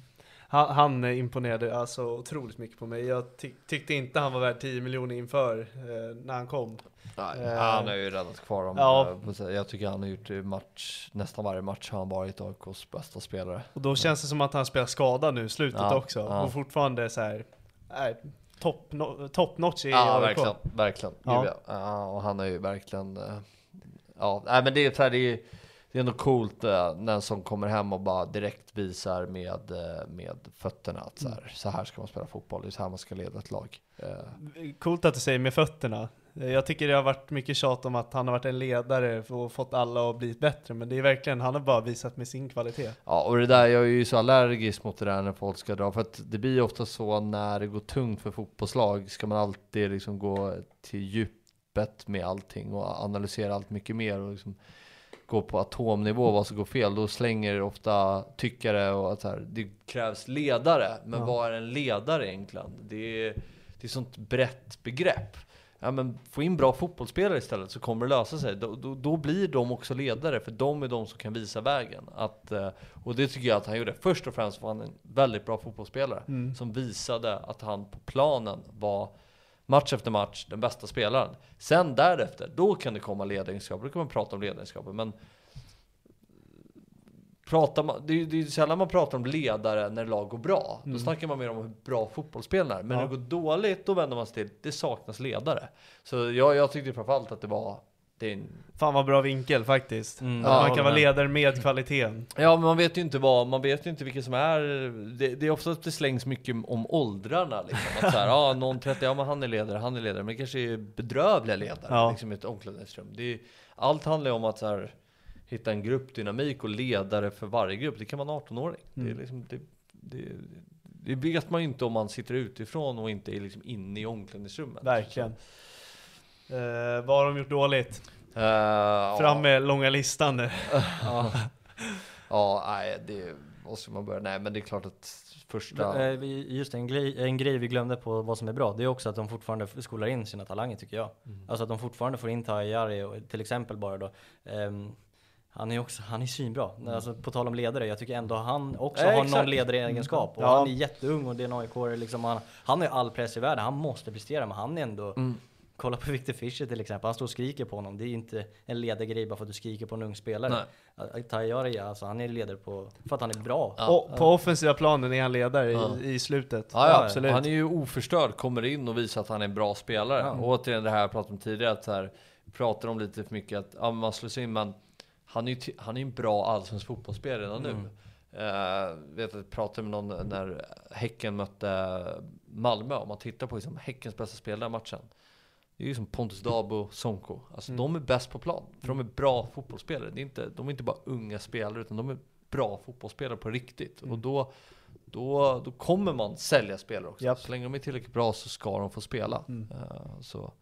Han, han imponerade alltså otroligt mycket på mig. Jag ty tyckte inte han var värd 10 miljoner inför eh, när han kom. nej, Eh, han har ju räddat kvar dem. ja. Eh, Jag tycker han har gjort match, nästan varje match har han varit AIKs bästa spelare. Och då känns det som att han spelar skadad nu i slutet Ja, också. ja. Och fortfarande så här, är top, no, top notch i Ja, AIK. verkligen. Verkligen. Ja. Ja. Och han är ju verkligen... eh, Ja, nej, men det är, så här, det är, det är ändå coolt eh, när sån kommer hem och bara direkt visar med, eh, med fötterna att så här, så här ska man spela fotboll, det är så här man ska leda ett lag. Eh, Coolt att du säger med fötterna. Jag tycker det har varit mycket tjat om att han har varit en ledare och fått alla att bli bättre. Men det är verkligen, han har bara visat med sin kvalitet. Ja, och det där, jag är ju så allergisk mot det där när folk ska dra, för att det blir ju ofta så när det går tungt för fotbollslag, ska man alltid liksom gå till djupet med allting och analysera allt mycket mer och liksom gå på atomnivå vad som går fel, då slänger ofta tyckare och att här, det krävs ledare. Men Ja. vad är en ledare egentligen? Det är, det är sånt brett begrepp. Ja, men få in bra fotbollsspelare istället så kommer det lösa sig. Då, då, då blir de också ledare, för de är de som kan visa vägen. Att, eh, och det tycker jag att han gjorde. Först och främst var han en väldigt bra fotbollsspelare Mm. som visade att han på planen var match efter match den bästa spelaren. Sen därefter, då kan det komma ledaregenskaper, då kan man prata om ledaregenskaper. Men pratar man, det är det är sällan man pratar om ledare när lag går bra. Då snackar man mer om hur bra fotbollsspelaren är. Men Ja. när det går dåligt, då vänder man sig till det saknas ledare. Så jag, jag tyckte framförallt att det var det en, Fan vad bra vinkel faktiskt. Mm. Ja, man kan vara ledare med kvaliteten. Ja, men man vet ju inte vad, man vet ju inte vilka som är, det, det är ofta att det slängs mycket om åldrarna liksom. Att så här, ja, någon 30, ja men han är ledare, han är ledare, men det kanske är bedrövliga ledare Ja. liksom i ett omklädningsrum. Det är, allt handlar ju om att så här, hitta en gruppdynamik och ledare för varje grupp. Det kan vara en 18-åring. Det, är Mm. liksom, det, det, det vet man ju inte om man sitter utifrån och inte är liksom inne i omklädningsrummet. Verkligen. Eh, vad har de gjort dåligt? Uh, ja. Fram med långa listan nu. Ja, ja nej, det måste man börja. Nej, men det är klart att första... Eh, vi- Just en grej, en grej vi glömde på vad som är bra, det är också att de fortfarande skolar in sina talanger tycker jag. Mm. Alltså att de fortfarande får in Tajari och till exempel bara då. ehm, han är också, han är svinbra. Alltså på tal om ledare, jag tycker ändå han också Eh, har exakt. någon ledaregenskap. Och Ja. han är jätteung och det är en aik liksom, han, han har ju all press i världen, han måste prestera men han är ändå Mm. Kolla på Victor Fischer till exempel, han står och skriker på honom. Det är ju inte en ledargrej bara för att du skriker på en ung spelare. Tajari, alltså han är ledare på, för att han är bra. Ja. och på offensiva planen är han ledare Ja. i, i slutet. Ja, ja, absolut. Han är ju oförstörd, kommer in och visar att han är en bra spelare. Ja. Och återigen det här jag pratade om tidigare, att så här, pratar om lite för mycket att ja, man slås in, men han är ju han är en bra allsvensk fotbollsspelare redan Mm. nu. Uh, vet att jag pratade med någon när Häcken mötte Malmö, om man tittar på liksom Häckens bästa spelare i matchen. Det är ju som Pontus Dabo, Sonko. Alltså de är bäst på plan. För de är bra fotbollsspelare. Det är inte, de är inte bara unga spelare, utan de är bra fotbollsspelare på riktigt. Och då, då, då kommer man sälja spelare också. Japp. Så länge de är tillräckligt bra så ska de få spela. Eh, så.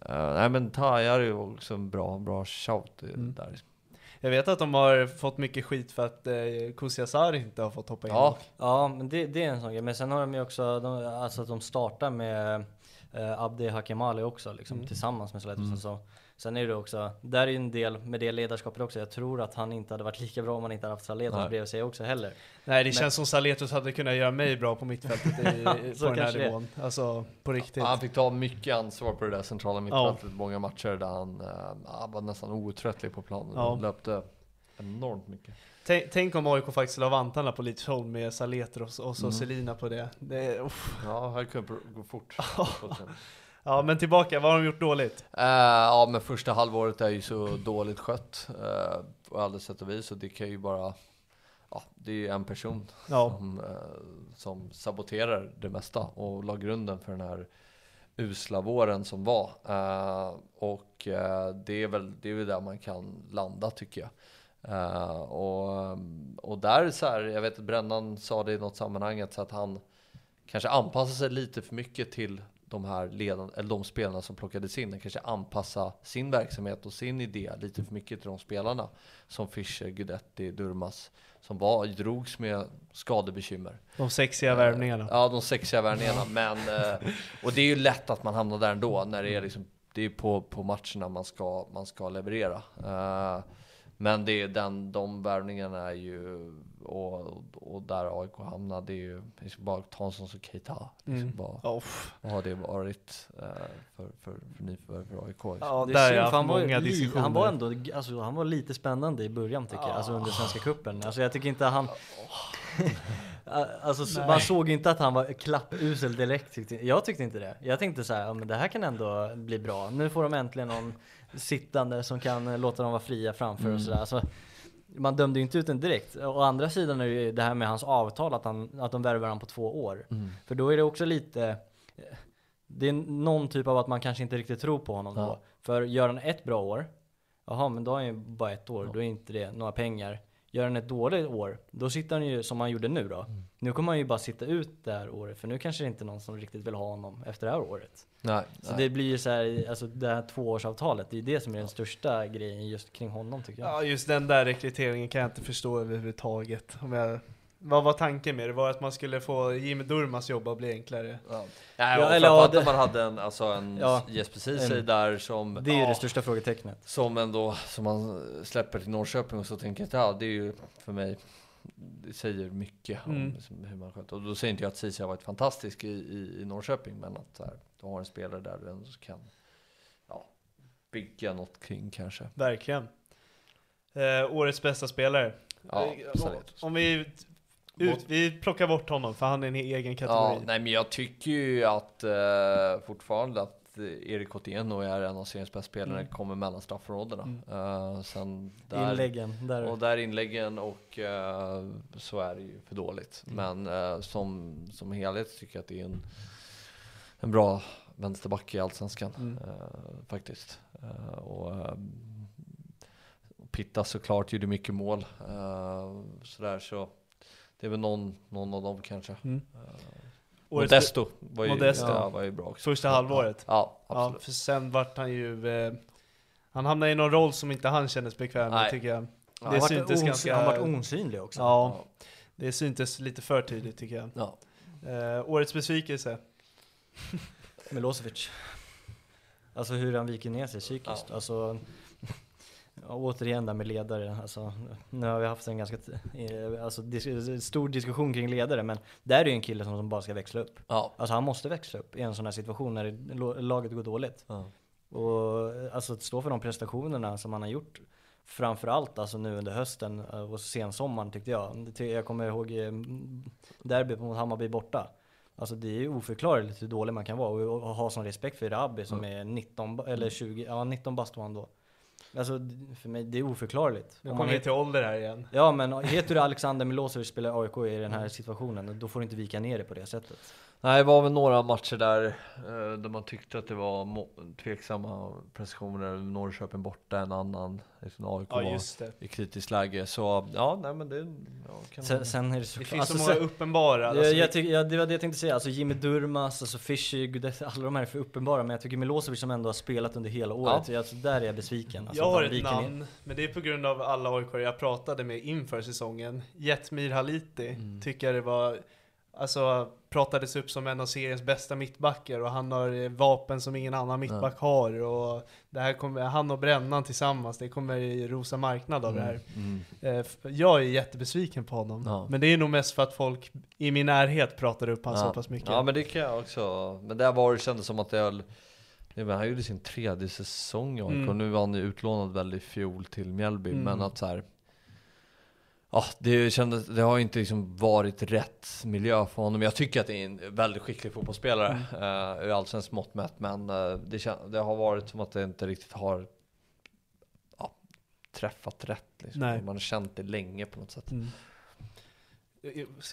eh, nej men Tajar är ju också en bra, bra shout eh, där. Jag vet att de har fått mycket skit för att eh, Kusiasar inte har fått hoppa in. Ja, Ja, men det, det är en sån grej. Men sen har de ju också, de, alltså att de startar med eh, Abdi Hakimali också liksom, tillsammans med Sollefteå. Så, sen är det också, där är ju en del med det ledarskapet också. Jag tror att han inte hade varit lika bra om han inte hade haft Saletos Nej. bredvid sig också heller. Nej, det känns som Saletos hade kunnat göra mig bra på mittfältet i, på den här det nivån. Alltså, på riktigt. han fick ta mycket ansvar på det där centrala mittfältet. Många matcher där han eh, var nästan outtröttlig på planen. Ja. Och löpte enormt mycket. Tänk, tänk om AIK faktiskt la vantarna på Lidsholm med Saletros och så Selina på det. det uff. Ja, här kunde gå fort. ja, men tillbaka, vad har de gjort dåligt? Eh, ja, men första halvåret är ju så dåligt skött uh, på alla sätt och vis. Och det kan ju bara, ja, det är ju en person Ja. som, eh, som saboterar det mesta och la grunden för den här usla våren som var. Eh, och eh, det, är väl, det är väl där man kan landa tycker jag. Eh, och, och där så här, jag vet att Brännan sa det i något sammanhang att, så att han kanske anpassar sig lite för mycket till de här ledande, eller de spelarna som plockades in. Han kanske anpassa sin verksamhet och sin idé lite för mycket till de spelarna. Som Fischer, Guidetti, Durmas. Som var, drogs med skadebekymmer. De sexiga värvningarna. Ja, de sexiga värvningarna. Men, eh, och det är ju lätt att man hamnar där ändå. När det är liksom, det är på, på matcherna man ska, man ska leverera. Eh, men det är den, de värvningarna är ju, och, och där AIK hamnar, det är ju, ska bara sån som Keita. Liksom bara, uff. vad har det varit eh, för, för, för nyförvärv för AIK? Liksom. Ja, Det är har synd, för han, var, många li, diskussioner. han var ändå, alltså, han var lite spännande i början tycker jag, alltså under Svenska Cupen. Alltså jag tycker inte han... alltså så- man såg inte att han var klappusel direkt tyckte jag. Tyckte inte det. Jag tänkte så här, ja, men det här kan ändå bli bra. Nu får de äntligen någon sittande som kan låta dem vara fria framför och sådär. Alltså, man dömde ju inte ut den direkt. Å andra sidan är det ju det här med hans avtal, att, han, att de värvar honom på två år. För då är det också lite, det är någon typ av att man kanske inte riktigt tror på honom då. För gör han ett bra år, jaha men då har han ju bara ett år, då är inte det några pengar. Gör han ett dåligt år, då sitter han ju som han gjorde nu då. Nu kommer han ju bara sitta ut det här året, för nu kanske det inte är någon som riktigt vill ha honom efter det här året. Nej, Så nej. det blir ju så här, alltså det här tvåårsavtalet, det är det som är den största grejen just kring honom tycker jag. Ja, just den där rekryteringen kan jag inte förstå överhuvudtaget. Om jag, vad var tanken med det? Var att man skulle få Jimmy Durmas jobb att bli enklare? Ja, Ja, ja, eller ja, att man hade en, alltså en Ja, Jesper Ceesay där som, Det är ju ja, det största frågetecknet. som ändå, som man släpper till Norrköping och så tänker jag att ja, det är ju för mig, det säger mycket om Mm. liksom hur man sköter. Och då säger inte jag att Ceesay har varit fantastisk i, i, i Norrköping, men att här, du har en spelare där du ändå kan ja, bygga något kring kanske. Verkligen. Eh, årets bästa spelare. Ja, Saletros. Om vi, ut, vi plockar bort honom, för han är en egen kategori. Ja, nej men jag tycker ju att eh, fortfarande att Erik Otieno är en av seriens bästa spelare det kommer mellan straffområdena. Eh, sen där, Inläggen, där. Och där inläggen och eh, så är det ju för dåligt. Men eh, som, som helhet tycker jag att det är en, en bra vänsterback i Allsvenskan eh, faktiskt. Och Pitta såklart gjorde mycket mål. Sådär så det är väl någon, någon av dem kanske. Mm. Eh, Årets- Modesto var ju, Modesto. Ja, var ju bra också. Första halvåret. Ja, Ja, absolut. för sen vart han ju... Eh, han hamnade i någon roll som inte han kändes bekväm med Nej. tycker jag. Ja, det han, syntes ganska... han vart osynlig också. Ja, det syntes lite för tydligt tycker jag. Ja. Eh, årets besvikelse. Milosevic. Alltså hur han viker ner sig psykiskt. Alltså, ja, återigen där med ledare. Alltså, nu har vi haft en ganska alltså, dis- stor diskussion kring ledare, men där är ju en kille som, som bara ska växla upp. Ja. Alltså han måste växla upp i en sån här situation när det- laget går dåligt. Ja. Och alltså att stå för de prestationerna som han har gjort Framförallt alltså nu under hösten eh, och sensommaren tyckte jag. Jag kommer ihåg eh, derbyt mot Hammarby borta. Alltså det är ju oförklarligt hur dålig man kan vara och, och ha sån respekt för Erabi som är 19, ba- eller 20, ja 19 bast var han då. Alltså för mig, det är oförklarligt. Nu Om kommer vi till ålder här igen. Ja men heter du Alexander Milosevic spelar AIK i den här situationen, då får du inte vika ner dig på det sättet. Nej, det var väl några matcher där eh, där man tyckte att det var tveksamma prestationer. Norrköping borta, en annan. Liksom AIK Ja, just det. i kritiskt läge. Så ja, nej men det... Ja, kan Sen, sen är det Det så finns alltså, så många sen- uppenbara. jag, Alltså, jag tycker, ja, det var det jag tänkte säga, alltså Jimmy Durmaz, alltså Fischer, alla de här är för uppenbara Men jag tycker Milosevic som ändå har spelat under hela året, ja. alltså, där är jag besviken alltså, jag har ett viker ner. namn, men det är på grund av alla AIK jag pratade med inför säsongen. Jetmir Haliti Mm. tycker jag det var, alltså pratades upp som en av seriens bästa mittbackar och han har eh, vapen som ingen annan mittback har och det här kommer, han och Brännan tillsammans, det kommer i rosa marknad av det här. Eh, f- Jag är jättebesviken på honom, Ja. men det är nog mest för att folk i min närhet pratar upp han ja. så pass mycket. Ja, men det kan jag också. Men där var det kändes som att det höll... Nej, men han gjorde sin tredje säsong i AIK Mm. och nu var han ju utlånad väl i fjol till Mjällby. Mm. Men att så här. Ja, det kändes, det har inte liksom varit rätt miljö för honom. Jag tycker att det är en väldigt skicklig fotbollsspelare Mm. uh, ur allsvenskt mått mätt. Men eh, det, kän- det har varit som att det inte riktigt har ja, träffat rätt. Liksom. Nej. Man har känt det länge på något sätt. Mm.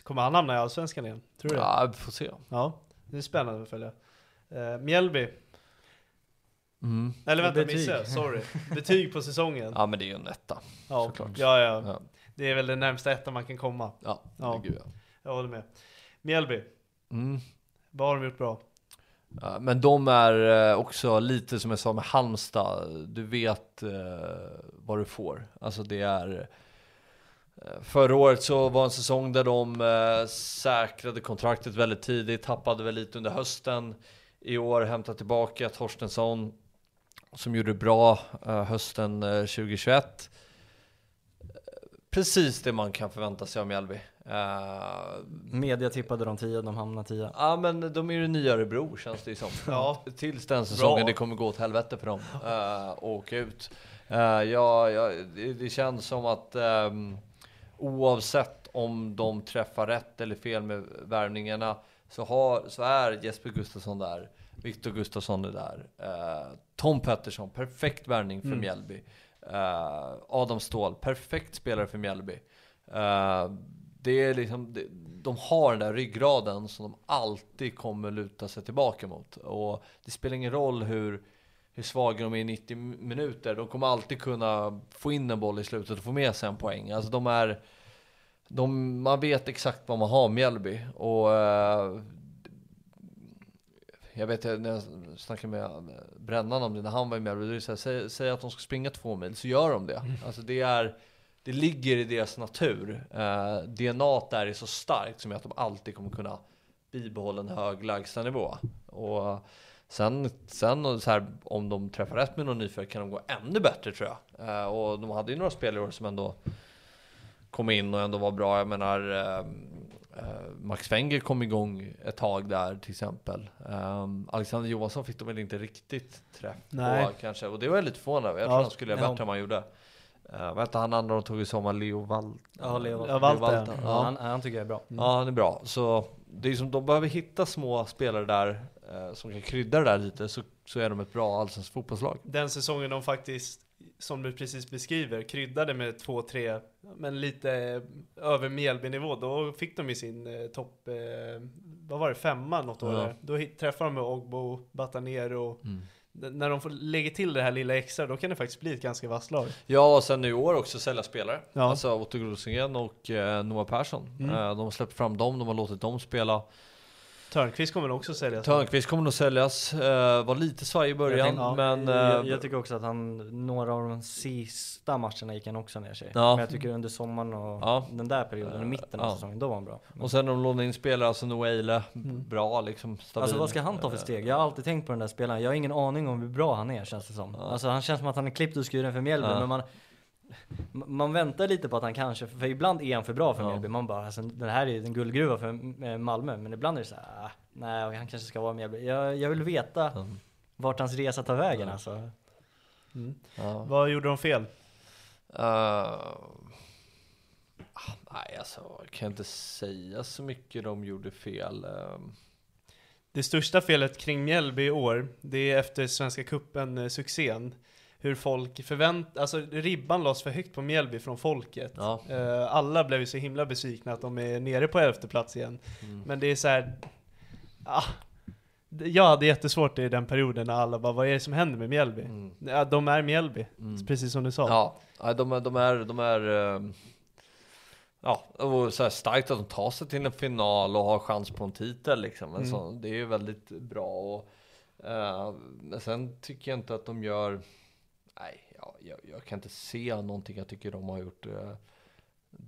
Kommer han hamna i Allsvenskan igen? Tror du det? Ja, vi får se. Ja, det är spännande att följa. Uh, Mjällby, Mm. eller vänta Betyg. missade sorry. Betyg på säsongen. Ja, men det är ju en etta. ja, såklart. ja, ja. Ja, Det är väl det närmsta ettan man kan komma. ja, Ja. gud ja. Jag håller med. Mjällby, Mm. vad har de gjort bra? Men de är eh, också lite som jag sa med Halmstad, du vet eh, vad du får. Alltså det är eh, Förra året så var en säsong där de säkrade kontraktet väldigt tidigt, tappade väl lite under hösten. I år hämtat tillbaka Torstensson som gjorde bra hösten eh, 2021. Precis det man kan förvänta sig av Mjällby. Eh, Media tippade de 10, de hamnade 10 Ja men de är ju det nya Örebro känns det ju som. Ja. Tills den säsongen Bra. det kommer gå åt helvete för dem. Uh, och åka ut. Uh, ja, ja, det, det känns som att ehm, oavsett om de träffar rätt eller fel med värvningarna så, har, så är Jesper Gustafsson där. Viktor Gustafsson är där. Eh, Tom Pettersson, perfekt värvning för Mm. Mjällby. Eh, Adam Ståhl, perfekt spelare för Mjällby. Eh, det är liksom, de har den där ryggraden som de alltid kommer luta sig tillbaka mot. Och det spelar ingen roll hur, hur svaga de är i 90 minuter. De kommer alltid kunna få in en boll i slutet och få med sig en poäng. Alltså de är... De, man vet exakt vad man har Mjällby. Och eh, jag vet när jag snackade med Brännan om det när han var Mjällby. Det så här, säg, säg att de ska springa två mil så gör de det. Alltså det är det ligger i deras natur. Uh, DNA där är så starkt som gör att de alltid kommer kunna bibehålla en hög lägstanivå. Och sen, sen så här, om de träffar rätt med någon nyförvärv kan de gå ännu bättre tror jag. Eh, och de hade ju några spelare som ändå kom in och ändå var bra. Jag menar eh, eh, Max Wenger kom igång ett tag där till exempel. Um, Alexander Johansson fick de väl inte riktigt träff Nej. på kanske. Och det var jag lite förvånad över. Jag Ja, tror han skulle göra bättre än vad han gjorde. Uh, vad hette han andra de tog i sommar? Leo Walt? Ja, Leo Ja, Walter. Ja. Ja, han, han tycker jag är bra. Ja, han är bra. Så det är som de behöver hitta små spelare där eh, som kan krydda det där lite så, så är de ett bra allsvenskt fotbollslag. Den säsongen de faktiskt, som du precis beskriver, kryddade med två, tre, men lite över Mjällby-nivå, då fick de ju sin eh, topp, eh, vad var det, femma något år Ja. där. Då hit- träffade de med Ogbo, Batanero. Mm. När de får lägga till det här lilla extra, då kan det faktiskt bli ett ganska vasst lag. Ja, och sen i år också sälja spelare. Ja. Alltså Otto Rosengren och eh, Noah Persson. Mm. Eh, de har släppt fram dem, de har låtit dem spela. Törnqvist kommer nog också säljas. Törnqvist kommer nog säljas. Eh, var lite svajig i början, Jag tänkte- ja. men... jag, eh, jag tycker också att han, några av de sista matcherna gick han också ner sig. Ja. Men jag tycker under sommaren och Ja. den där perioden, i mitten av Ja. säsongen, då var han bra. och sen de lånade in spelare, alltså Noah Eile, Mm. bra liksom, stabil. Alltså vad ska han ta för Eh, steg? Jag har alltid tänkt på den där spelaren, jag har ingen aning om hur bra han är känns det som. Ja. Alltså han känns som att han är klippt och skuren för Mjällby, Ja. men man man väntar lite på att han kanske, för ibland är han för bra för Ja. Mjällby. Man bara, alltså, det här är en guldgruva för eh, Malmö. Men ibland är det så här, ah, nej han kanske ska vara Mjällby. Jag, jag vill veta Ja. vart hans resa tar vägen Ja. alltså. Mm. Ja. Vad gjorde de fel? Eh, ah, nej, alltså jag kan inte säga så mycket de gjorde fel. Eh, Det största felet kring Mjällby i år, det är efter Svenska Cupen-succén. Hur folk förvänt... Alltså ribban lades för högt på Mjällby från folket. Ja. Eh, alla blev ju så himla besvikna att de är nere på elfte plats igen. Mm. Men det är så här. Ah, jag hade jättesvårt i den perioden när alla bara, vad är det som händer med Mjällby? Mm. Ja, de är Mjällby, precis som du sa. Ja, de, är- de är, de är eh, Ja, och så starkt att de tar sig till en final och har chans på en titel liksom. Men så, det är ju väldigt bra. Och, eh, men sen tycker jag inte att de gör... Nej, ja, jag, jag kan inte se någonting jag tycker de har gjort eh,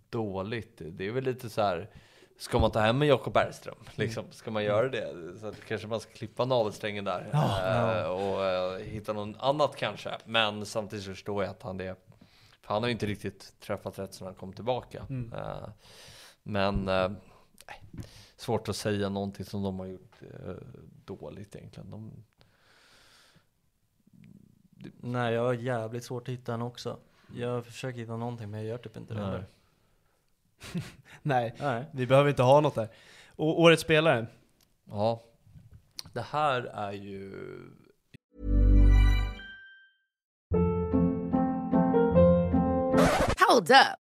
dåligt. Det är väl lite så här... Ska man ta hem en Jakob Bergström? Liksom, ska man göra det? Så kanske man ska klippa navelsträngen där. eh, och eh, hitta något annat kanske. Men samtidigt så förstår jag att han är för han har ju inte riktigt träffat rätt sedan han kom tillbaka. Mm. Eh, men eh, svårt att säga någonting som de har gjort dåligt egentligen. De, Nej, jag har jävligt svårt att hitta den också. Jag försöker hitta någonting men jag gör typ inte det. Nej. heller. Nej, Nej. vi behöver inte ha något där. Och årets spelare? ja, det här är ju Hold up.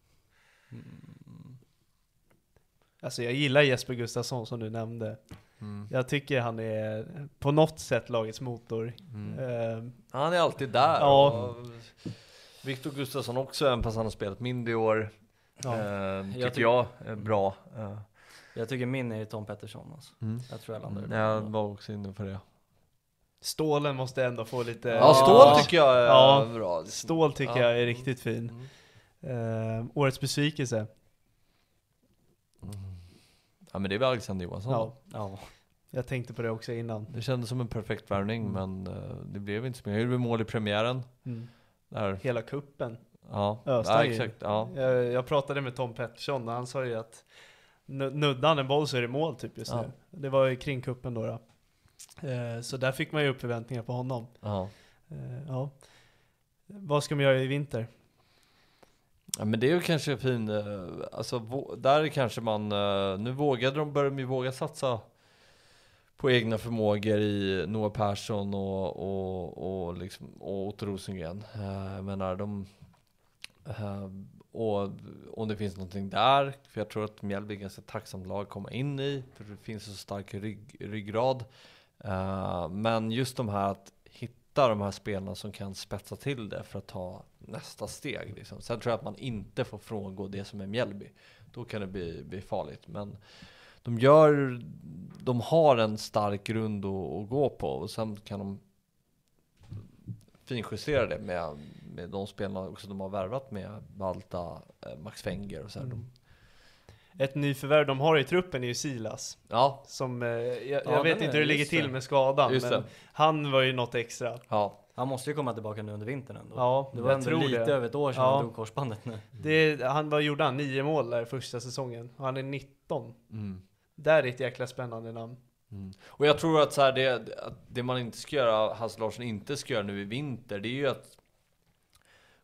intressant. Alltså jag gillar Jesper Gustafsson som du nämnde. Mm. Jag tycker han är på något sätt lagets motor. Eh, Han är alltid där. Ja. Viktor Gustafsson också, även fast han har spelat mindre i år. Ja. Eh, tycker Jag jag, tyck- är bra. Eh, Jag tycker min är Tom Pettersson alltså. Jag tror jag landar i jag var också inne på det. Stålen måste ändå få lite... Ja, Ståhl tycker jag är Ja. bra. Stål tycker Ja. jag är riktigt fin. Eh, årets besvikelse? Ja men det är väl Alexander Johansson. Ja, Ja. jag tänkte på det också innan. Det kändes som en perfekt värvning men eh, det blev inte så mycket. Jag gjorde mål i premiären. Mm. Där. Hela kuppen. Ja, ja exakt. Ja. Jag, jag pratade med Tom Pettersson och han sa ju att nu- nuddar han en boll så är det mål typ just Ja. nu. Det var ju kring kuppen då. då. Eh, så där fick man ju upp förväntningar på honom. Ja. Eh, ja. Vad ska man göra i vinter? Ja men det är ju kanske fin, eh, alltså där kanske man, eh, nu vågade de, börja de ju våga satsa på egna förmågor i Noah Persson och, och, och, liksom, och Otto Rosengren. Eh, jag menar de, och om det finns någonting där, för jag tror att Mjällby är ett ganska tacksamt lag att komma in i, för det finns så stark rygg, ryggrad. Men just de här att hitta de här spelarna som kan spetsa till det för att ta nästa steg. Liksom. Sen tror jag att man inte får frångå det som är Mjällby. Då kan det bli, bli farligt. Men de gör, de har en stark grund att, att gå på och sen kan de finjustera det med, med de spelarna också de har värvat med Balta, eh, Max Fenger och så här. Mm. Ett nyförvärv de har i truppen är ju Silas. ja, Som, eh, jag, jag Ja, vet den inte är- hur det ligger till med skadan. Just men det. han var ju något extra. ja. Han måste ju komma tillbaka nu under vintern ändå. Ja, det var jag ändå tror lite det. över ett år sedan Ja. han drog korsbandet nu. Det, han, vad gjorde han? Nio mål där första säsongen. Och han är 19. Mm. Där är ett jäkla spännande namn. Mm. Och jag tror att, så här, det, det man inte ska göra, Hasse Larsson inte ska göra nu i vinter, det är ju att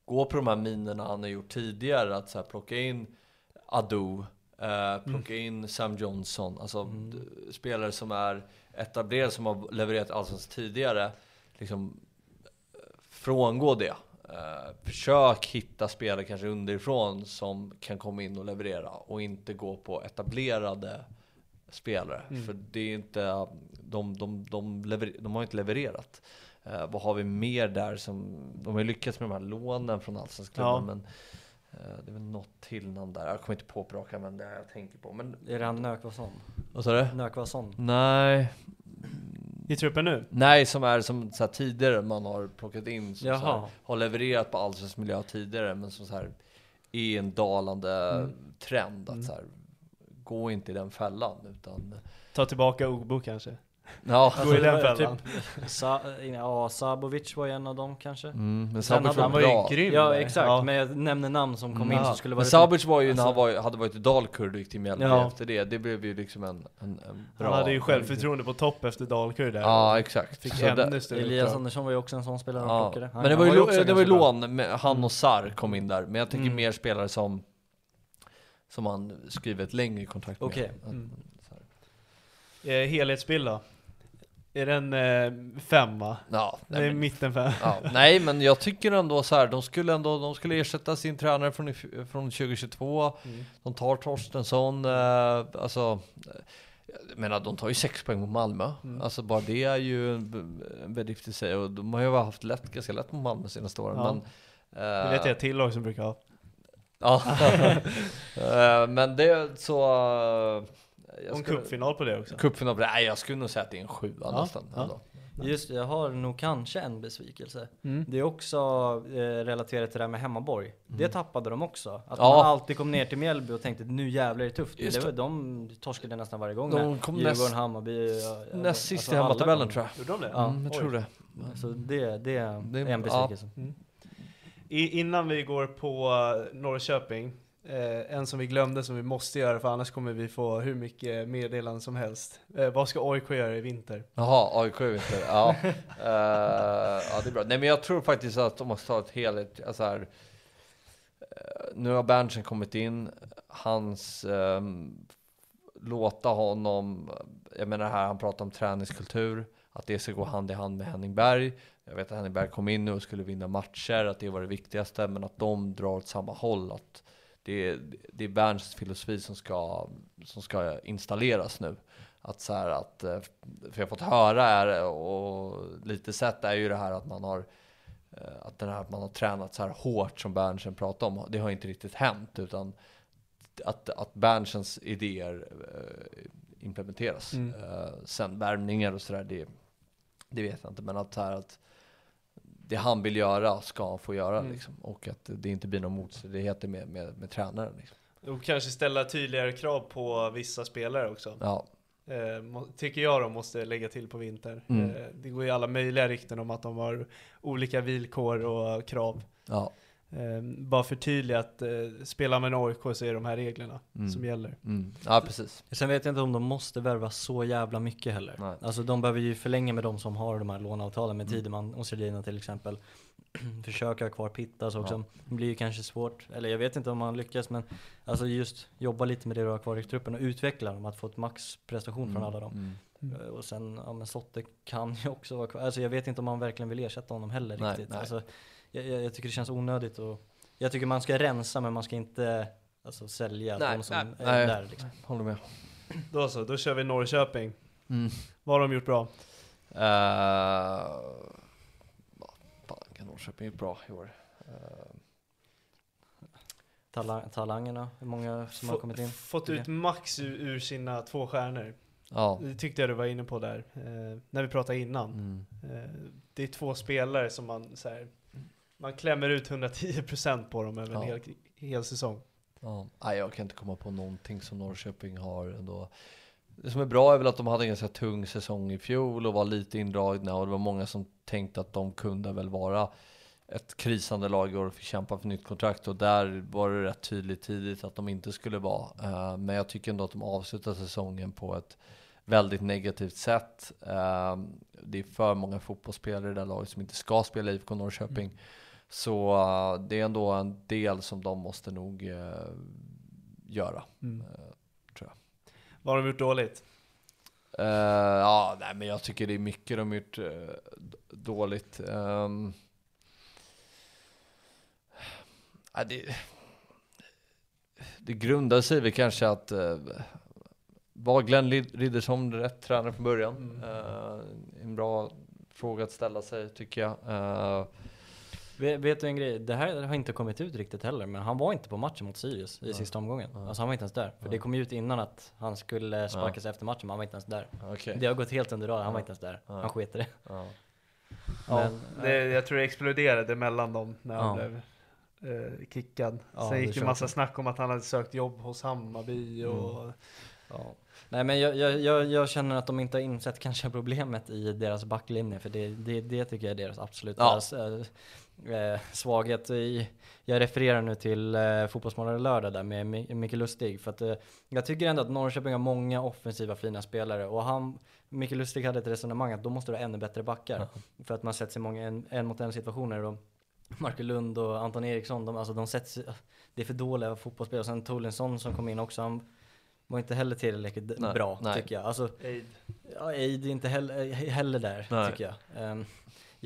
gå på de här minerna han har gjort tidigare, att så här, plocka in Adu, eh, plocka in Sam Johnson, alltså d- spelare som är etablerade, som har levererat allsvenskt tidigare, liksom eh, frångå det. Eh, försök hitta spelare kanske underifrån som kan komma in och leverera och inte gå på etablerade spelare. För det är inte, de, de, de, lever, de har inte levererat. Eh, vad har vi mer där som, de har ju lyckats med de här lånen från allsvenska klubben Ja. men det är väl något till namn där. Jag kommer inte på på rak arm, men det är jag tänker på. Men Är det han Nökvason? vad sa du? Nökvason? Nej, I truppen nu? nej som är som så här, tidigare man har plockat in som så här, har levererat på allsvensk miljö tidigare men som så här är en dalande trend att så här, gå inte i den fällan utan Ta tillbaka Ogbo kanske? Ja, Gå i den det var fällan. typ, Sa, ja, Sabovic var ju en av dem kanske. mm, men hade var Han var bra. ju grym. Ja där. exakt, Ja. men jag nämner namn som kom in Ja. som skulle vara Men Sabic var ju, när Alltså- han var, hade varit i Dalkurd och gick till Mjällby Ja. efter det, det blev ju liksom en, en, en bra... Han hade ju självförtroende på topp efter Dalkurd där. Ja, exakt. Fick ännu större Elias. Andersson var ju också en sån spelare Ja, plockade. Han- men det var han ju, också lå- det var ju lån, med han och Sar kom in där, men jag tänker Mm. mer spelare som som han skriver ett längre kontrakt med. Okej. Att- Mm. Eh, helhetsbild då? Är den eh, femma? Ja, Det är men, mitten fem. ja, nej, men jag tycker ändå så här, de skulle ändå, de skulle ersätta sin tränare från, från 2022. Mm. De tar Torstensson, eh, alltså eh, jag menar, de tar ju sex poäng mot Malmö. Mm. Alltså bara det är ju en bedrift i sig. Och de har ju haft lätt, ganska lätt mot Malmö senaste åren. Ja. Men, Det eh, vet jag ett till lag som brukar ha. Ja, Eh, men det är så... eh, jag Och en skulle- cupfinal på det också. Cupfinal, nej jag skulle nog säga att det är en sjua Ja, nästan. ja. Just det, jag har nog kanske en besvikelse. Mm. Det är också eh, relaterat till det här med hemmaborg. Det tappade de också. Att Ja. man alltid kom ner till Mjällby och tänkte nu jävlar är det tufft. Just det var, det. de torskade nästan varje gång. De kom Djurgården, näst- Hammarby. ja, ja, Näst sist alltså i alla hemmatabellen tror jag. Gjorde de det? Ja. Mm, jag Oj. tror det. Så det, det, Det- är en besvikelse. I, innan vi går på uh, Norrköping, eh, en som vi glömde som vi måste göra för annars kommer vi få hur mycket meddelanden som helst. Eh, vad ska AIK göra i vinter? Jaha, AIK är inte ja. Eh, ja, det är bra. Nej men jag tror faktiskt att de måste ta ett helhet, alltså här, eh, Nu har Berntsen kommit in, hans ehm, låta honom, jag menar här han pratar om träningskultur, att det ska gå hand i hand med Henning Berg. Jag vet att Henning Berg kom in nu och skulle vinna matcher, att det var det viktigaste, men att de drar åt samma håll. Att det, är, det är Bernts filosofi som ska, som ska installeras nu. Att så här att, eh, för jag har fått höra är, och lite sett är ju det här att man har eh, att, den här, att man har tränat så här hårt som Berntsen pratade om, det har inte riktigt hänt utan att, att Berntsens idéer eh, implementeras. Mm. Sen värvningar och sådär, det, det vet jag inte, men att, så här, att det han vill göra ska han få göra Mm. liksom. Och att det inte blir någon motstridigheter med, med, med tränaren. Liksom. Och kanske ställa tydligare krav på vissa spelare också. Ja, Eh, tycker jag de måste lägga till på vinter. Mm. Eh, det går ju alla möjliga rykten om att de har olika villkor och krav. ja. Eh, bara förtydliga att eh, spelar man i AIK så är de här reglerna Mm. som gäller. Mm. ja precis. Sen vet jag inte om de måste värva så jävla mycket heller. Nej. Alltså de behöver ju förlänga med de som har de här låneavtalen med Mm. Tideman och Sedina till exempel. Försöka ha kvar Pittas också. Ja. Det blir ju kanske svårt, eller jag vet inte om han lyckas men alltså just jobba lite med det du har kvar i truppen och utveckla dem, att få ett maxprestation från alla dem. Mm. Eh, Och sen, ja men Sotte kan ju också vara kvar. Alltså jag vet inte om man verkligen vill ersätta honom heller Nej, riktigt. nej. Alltså, jag, jag, jag tycker det känns onödigt och jag tycker man ska rensa men man ska inte alltså, sälja Nej, de som nej, är nej. där liksom. Håller med. Då så, då kör vi Norrköping. Mm. Vad har de gjort bra? Uh, fan, kan Norrköping gjort bra i år? Eh, Tala- talangerna, hur många som har Få- kommit in? Fått ut max ur, ur sina två stjärnor. ja. Det tyckte jag du var inne på där, eh, när vi pratade innan. Mm. Eh, det är två spelare som man så här, man klämmer ut 110% på dem över en Ja. hel, hel säsong. Ja. Nej, jag kan inte komma på någonting som Norrköping har ändå. Det som är bra är väl att de hade en ganska tung säsong i fjol och var lite indragna och det var många som tänkte att de kunde väl vara ett krisande lag i år och fick kämpa för nytt kontrakt och där var det rätt tydligt tidigt att de inte skulle vara. Eh, Men jag tycker ändå att de avslutar säsongen på ett väldigt negativt sätt. Eh, Det är för många fotbollsspelare i det där laget som inte ska spela i IFK Norrköping. Så eh, det är ändå en del som de måste nog eh, göra. Mm. Eh, Vad har de gjort dåligt? Ja, nej, men jag tycker det är mycket de har gjort dåligt. Um, ja, det, det grundar sig väl kanske att uh, var Glenn Riddersholm rätt tränare från början? Mm. Eh, en bra fråga att ställa sig tycker jag. Eh, Vet, vet du en grej? Det här har inte kommit ut riktigt heller, men han var inte på matchen mot Sirius i Nej. sista omgången. Nej. Alltså han var inte ens där. För Nej. det kom ju ut innan att han skulle sparkas efter matchen, men han var inte ens där. okej. Det har gått helt under radarn, han var inte ens där. Ja. Han sket det. Ja. Ja, Men, det, jag tror det exploderade mellan dem när han Ja. blev eh, kickad. Ja, Sen det gick det köper massa jag. snack om att han hade sökt jobb hos Hammarby och Ja. Nej men jag, jag, jag, jag, känner att de inte har insett kanske problemet i deras backlinje, för det, det, det tycker jag är deras absoluta ja. Äh, svaghet. I, jag refererar nu till äh, Fotbollsmorgon lördag där med Micke Lustig, för att äh, jag tycker ändå att Norrköping har många offensiva fina spelare och han Micke Lustig hade ett resonemang att då måste du ha ännu bättre backar. Mm. För att man sätter sig i många en, en mot en situationer. Och Marcus Lund och Anton Eriksson, de, alltså de sätts, det är för dåliga fotbollsspelare. Och sen Tolinsson som kom in också, han var inte heller tillräckligt nej, bra nej. tycker jag. Alltså, Aid. Ja, Aid är inte heller, heller där nej. tycker jag. Um,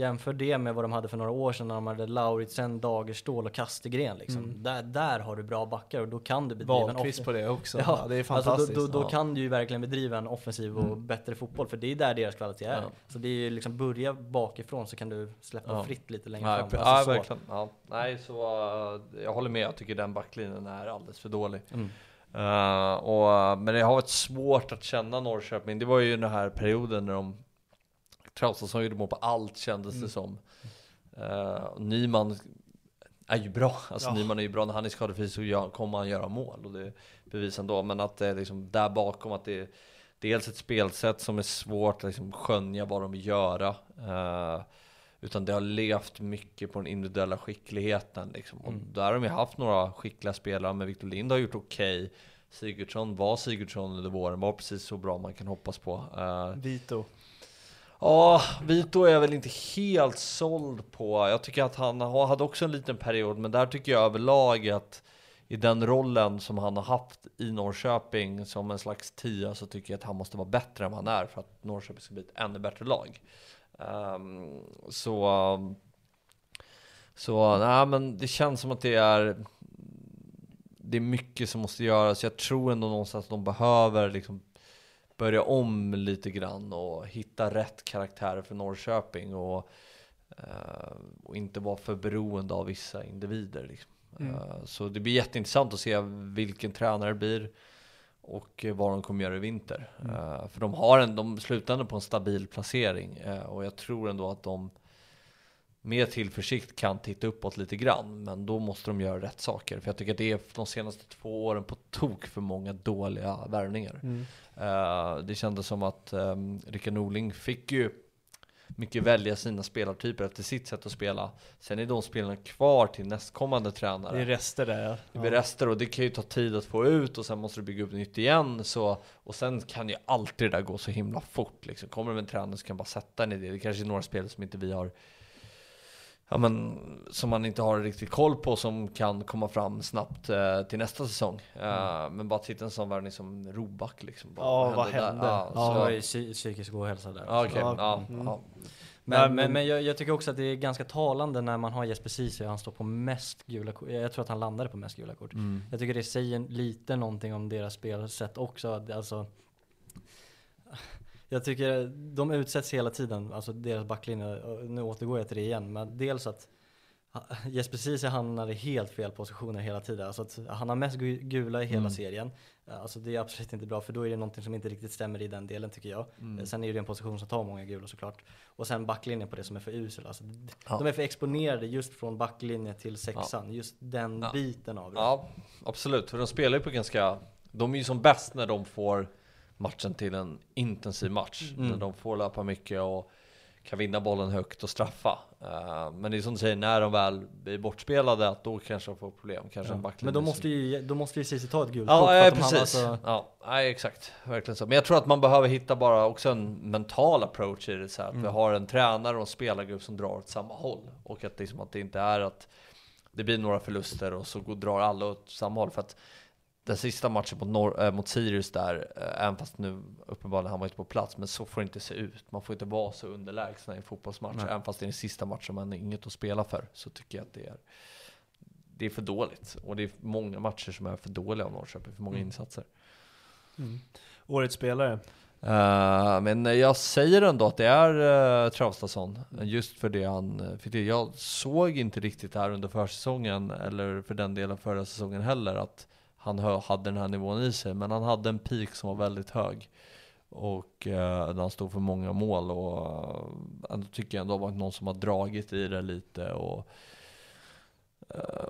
Jämför det med vad de hade för några år sedan när de hade Lauritsen, Dagerstål och Kastegren liksom. Mm. Där, där har du bra backar och då kan du bedriva Wahlqvist en på det också. Ja, ja det är fantastiskt. Alltså då, då, då kan du ju verkligen bedriva en offensiv och mm. bättre fotboll för det är där deras kvalitet är. Ja. Så det är ju liksom börja bakifrån så kan du släppa fritt lite längre fram. Alltså verkligen. Ja. Nej, så uh, jag håller med. Jag tycker den backlinjen är alldeles för dålig. Mm. Uh, och, men det har varit svårt att känna Norrköping. Det var ju den här perioden när de Traustason gjorde mål på allt kändes mm. det som. Uh, Nyman är ju bra, alltså ja. Nyman är ju bra när han är skadefri så kommer han göra mål och det bevisar ändå. Men att det är liksom där bakom att det är dels ett spelsätt som är svårt att liksom skönja vad de vill göra. Uh, utan det har levt mycket på den individuella skickligheten liksom. Och mm. där har de ju haft några skickliga spelare, men Victor Lind har gjort okej. Okay. Sigurdsson var Sigurdsson under våren, var precis så bra man kan hoppas på. Uh, Vito. Ja, Vito är jag väl inte helt såld på. Jag tycker att han hade också en liten period, men där tycker jag överlag att i den rollen som han har haft i Norrköping som en slags tia så tycker jag att han måste vara bättre än vad han är för att Norrköping ska bli ett ännu bättre lag. Um, så, så nej, men det känns som att det är det är mycket som måste göras. Jag tror ändå någonstans att de behöver liksom börja om lite grann och hitta rätt karaktärer för Norrköping och, uh, och inte vara för beroende av vissa individer. Liksom. Mm. Uh, så det blir jätteintressant att se vilken tränare det blir och vad de kommer göra i vinter. Mm. Uh, för de har en, de slutar ändå på en stabil placering och jag tror ändå att de med tillförsikt kan titta uppåt lite grann, men då måste de göra rätt saker. För jag tycker att det är de senaste två åren på tok för många dåliga värvningar. Mm. Uh, det kändes som att um, Rickard Norling fick ju mycket välja sina spelartyper efter sitt sätt att spela. Sen är de spelarna kvar till nästkommande tränare. Det är rester där ja. Det blir rester och det kan ju ta tid att få ut och sen måste du bygga upp nytt igen. Så, och sen kan ju alltid det där gå så himla fort. Liksom. Kommer med en tränare så kan bara sätta en idé. Det kanske är några spelare som inte vi har ja, men, som man inte har riktigt koll på som kan komma fram snabbt eh, till nästa säsong. Uh, Men bara titta en sån värvning som Roback liksom. Bara, ja, vad hände? hände? Ja, ja, så... det var psykisk ohälsa där. Ah, okay. ja, mm. ja. Men, men, men jag, jag, tycker också att det är ganska talande när man har Jesper Ceesay han står på mest gula kort. Jag tror att han landade på mest gula kort. Mm. Jag tycker det säger lite någonting om deras spelsätt också. Alltså, jag tycker de utsätts hela tiden, alltså deras backlinje, nu återgår jag till det igen, men dels att Jesper Ceesay hamnar i helt fel positioner hela tiden. Alltså att han har mest gula i hela mm. serien. Alltså det är absolut inte bra för då är det någonting som inte riktigt stämmer i den delen tycker jag. Mm. Sen är det en position som tar många gula såklart. Och sen backlinjen på det som är för usel. Alltså, ja. De är för exponerade just från backlinje till sexan. Ja. Just den ja. biten av det. Ja, absolut. För de spelar ju på ganska... De är ju som bäst när de får matchen till en intensiv match. Mm. Där de får löpa mycket och kan vinna bollen högt och straffa. Uh, men det är som du säger, när de väl blir bortspelade, att då kanske de får problem. Kanske ja. Men då måste, ju, då måste ju Cici ta ett gult ja. Ja, precis. Alltså... Ja, exakt. Verkligen så. Men jag tror att man behöver hitta bara också en mental approach i det. Så här, att mm. vi har en tränare och en spelargrupp som drar åt samma håll. Och att, liksom, att det inte är att det blir några förluster och så drar alla åt samma håll. För att den sista matchen mot, Nor äh, mot Sirius där, äh, även fast nu uppenbarligen han var inte på plats, men så får det inte se ut. Man får inte vara så underlägsna i en fotbollsmatch, Nej. även fast det är den sista matchen man har inget att spela för, så tycker jag att det är det är för dåligt. Och det är många matcher som är för dåliga av Norrköping, för många mm. insatser. Mm. Årets spelare? Uh, men jag säger ändå att det är uh, Traustason, just för det han fick till. Jag såg inte riktigt det här under försäsongen, eller för den delen förra säsongen heller, att han hade den här nivån i sig. Men han hade en peak som var väldigt hög. Och eh, han stod för många mål och eh, tycker jag ändå varit någon som har dragit i det lite och eh,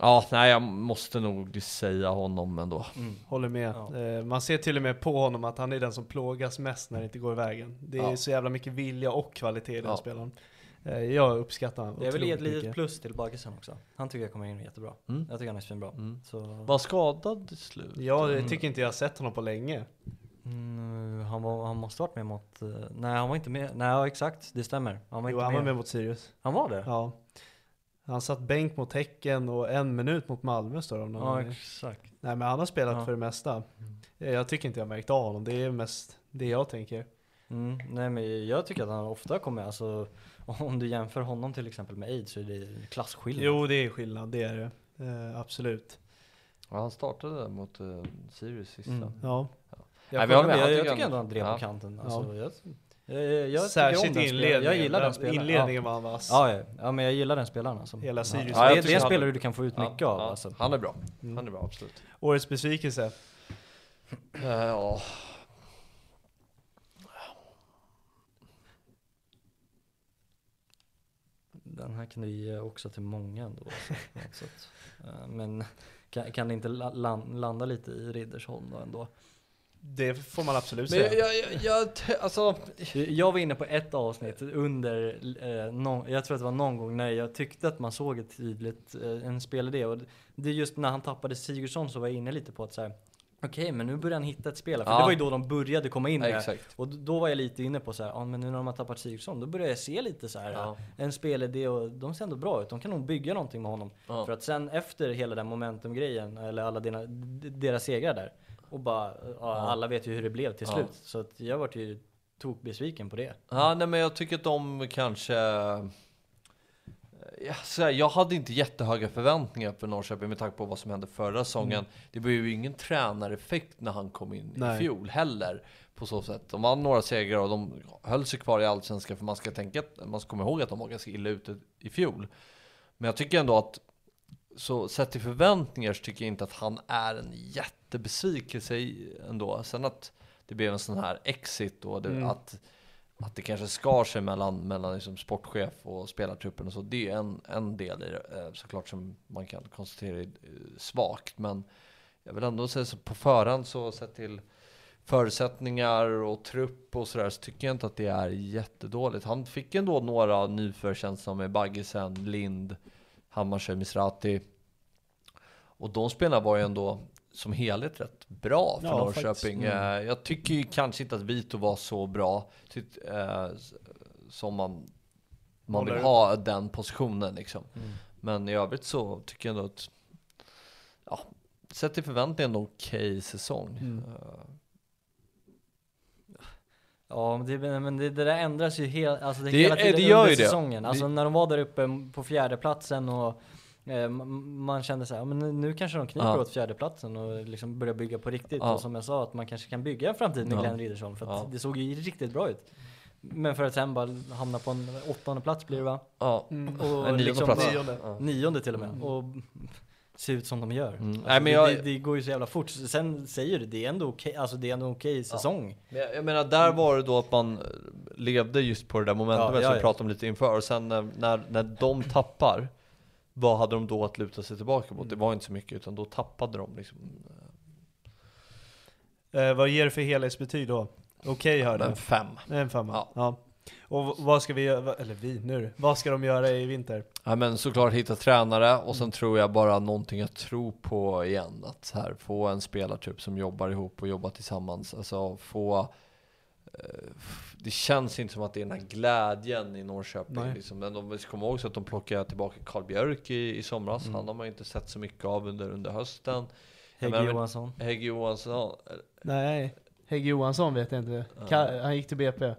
Ja, nej jag måste nog säga honom ändå. Håller med. Ja. Eh, Man ser till och med på honom att han är den som plågas mest när det inte går i vägen. Det är Ja. så jävla mycket vilja och kvalitet i den Ja. spelaren. Eh, Jag uppskattar honom Jag vill ge ett litet mycket. plus till Bagisen också. Han tycker jag kommer in jättebra. Mm. Jag tycker han är svinbra. Mm. Så, Var skadad i slut? Jag tycker inte jag har sett honom på länge. mm, han, var, han måste varit med mot, eh, nej han var inte med, nej ja, exakt, det stämmer. Han var Jo, inte han med. var med mot Sirius. Han var det? Ja. Han satt bänk mot Häcken och en minut mot Malmö står det Ja, exakt. Nej men han har spelat Ja. för det mesta. Eh, Jag tycker inte jag har märkt av honom. Det är mest det jag tänker. Mm, nej men jag tycker att han ofta kommer, alltså om du jämför honom till exempel med Aid så är det klasskillnad. Jo det är skillnad, det är det. Eh, absolut. Ja, han startade mot uh, Sirius sista. Mm. Ja. Nej, Jag vi får- har med. jag, jag, tycker ändå han- drev ja. på kanten. Alltså, Ja. jag, jag, jag Särskilt inledningen. Jag gillar den spelaren. Inledningen var han vass. Ja. Ja, ja, ja, men jag gillar den spelaren alltså. Hela Sirius. Ja, jag det, är en spelare du kan få ut mycket av. ja, Alltså. Han är bra. Mm. Han är bra, absolut. Årets besvikelse. Eh, Ja, Den här kan du ge också till många ändå. Så. Eh, Men kan, kan det inte la- lan- landa lite i Riddersholm då ändå? Det får man absolut men säga. jag, jag, jag, jag, alltså, Jag var inne på ett avsnitt under, eh, någon, jag tror att det var någon gång när jag tyckte att man såg ett tydligt, eh, en spelidé. Och det är just när han tappade Sigurdsson så var jag inne lite på att så här. Okej, men nu börjar han hitta ett spelare. För Ja. det var ju då de började komma in ja. Och då var jag lite inne på så här, ja men nu när de har tappat Sigurdsson, då börjar jag se lite så här Ja. en spelidé och de ser ändå bra ut. De kan nog bygga någonting med honom. Ja. För att sen efter hela den momentumgrejen, eller alla dina, deras segrar där, och bara, ja, alla vet ju hur det blev till slut. Så att jag vart ju tokbesviken på det. Ja, nej, men jag tycker att de kanske... Ja, jag hade inte jättehöga förväntningar för Norrköping med tanke på vad som hände förra säsongen. Det blev ju ingen tränareffekt när han kom in Nej. i fjol heller. På så sätt. De vann några segrar och de höll sig kvar i Allsvenskan för man ska tänka man ska komma ihåg att de var ganska illa ute i fjol. Men jag tycker ändå att så sett till förväntningar så tycker jag inte att han är en jättebesvikelse ändå. Sen att det blev en sån här exit och det, Mm. att, att det kanske skar sig mellan, mellan liksom sportchef och spelartruppen och så. Det är en, en del i det eh, såklart som man kan konstatera är eh, svagt. Men jag vill ändå säga så på förhand så sett till förutsättningar och trupp och sådär så tycker jag inte att det är jättedåligt. Han fick ändå några nyförtjänster med Baggisen, Lind, Hammarskjöld, Misrati. Och de spelarna var ju ändå som helhet rätt bra för Ja, Norrköping. Mm. Eh, Jag tycker ju kanske inte att Vito var så bra tyck, eh, som man, man vill ha den positionen liksom. Mm. Men i övrigt så tycker jag ändå att ja, sett till förväntningar ändå okej säsong. Mm. Eh, Ja, men det, men det, det där ändras ju hel, alltså det Det- hela tiden det gör under ju det. säsongen. Alltså när de var där uppe på fjärdeplatsen och man kände så här, ja, men nu- kanske de kniper Ja. åt fjärdeplatsen och liksom börjar bygga på riktigt. Ja. Och som jag sa, att man kanske kan bygga en framtid med Ja. Glenn Riddersholm. För att Ja. det såg ju riktigt bra ut. Men för att sen bara hamna på en åttonde plats blir det va? Ja, Mm. Och en nionde liksom plats. Nionde. Ja. Nionde till och med. Och se ut som de gör. Mm. Alltså, Nej, men det, jag- det, det går ju så jävla fort. Sen säger du, det är ändå okej, alltså det är ändå okej säsong. Men jag, jag menar, där var det då att man eh, levde just på det där momentumet Ja, ja, som vi ja. pratade om lite inför. Och sen när, när, när de tappar, vad hade de då att luta sig tillbaka mot? Det var inte så mycket, utan då tappade de liksom. Eh, vad ger du för helhetsbetyg då? Okej hörde En fem. En femma. Ja. Ja. Och vad ska vi göra, eller vi nu Vad ska de göra i vinter? Ja men såklart hitta tränare och sen tror jag bara någonting jag tror på igen. Att här, få en spelartrupp som jobbar ihop och jobbar tillsammans. Alltså få eh, det känns inte som att det är den här glädjen i Norrköping. Nej. Liksom. Men de ska komma ihåg att de plockade tillbaka Karl Björk i, i somras. Mm. Han har man ju inte sett så mycket av under, under hösten. Hägg Johansson. Hägg Johansson. Nej, Hägg Johansson vet jag inte. Ka- han gick till BP.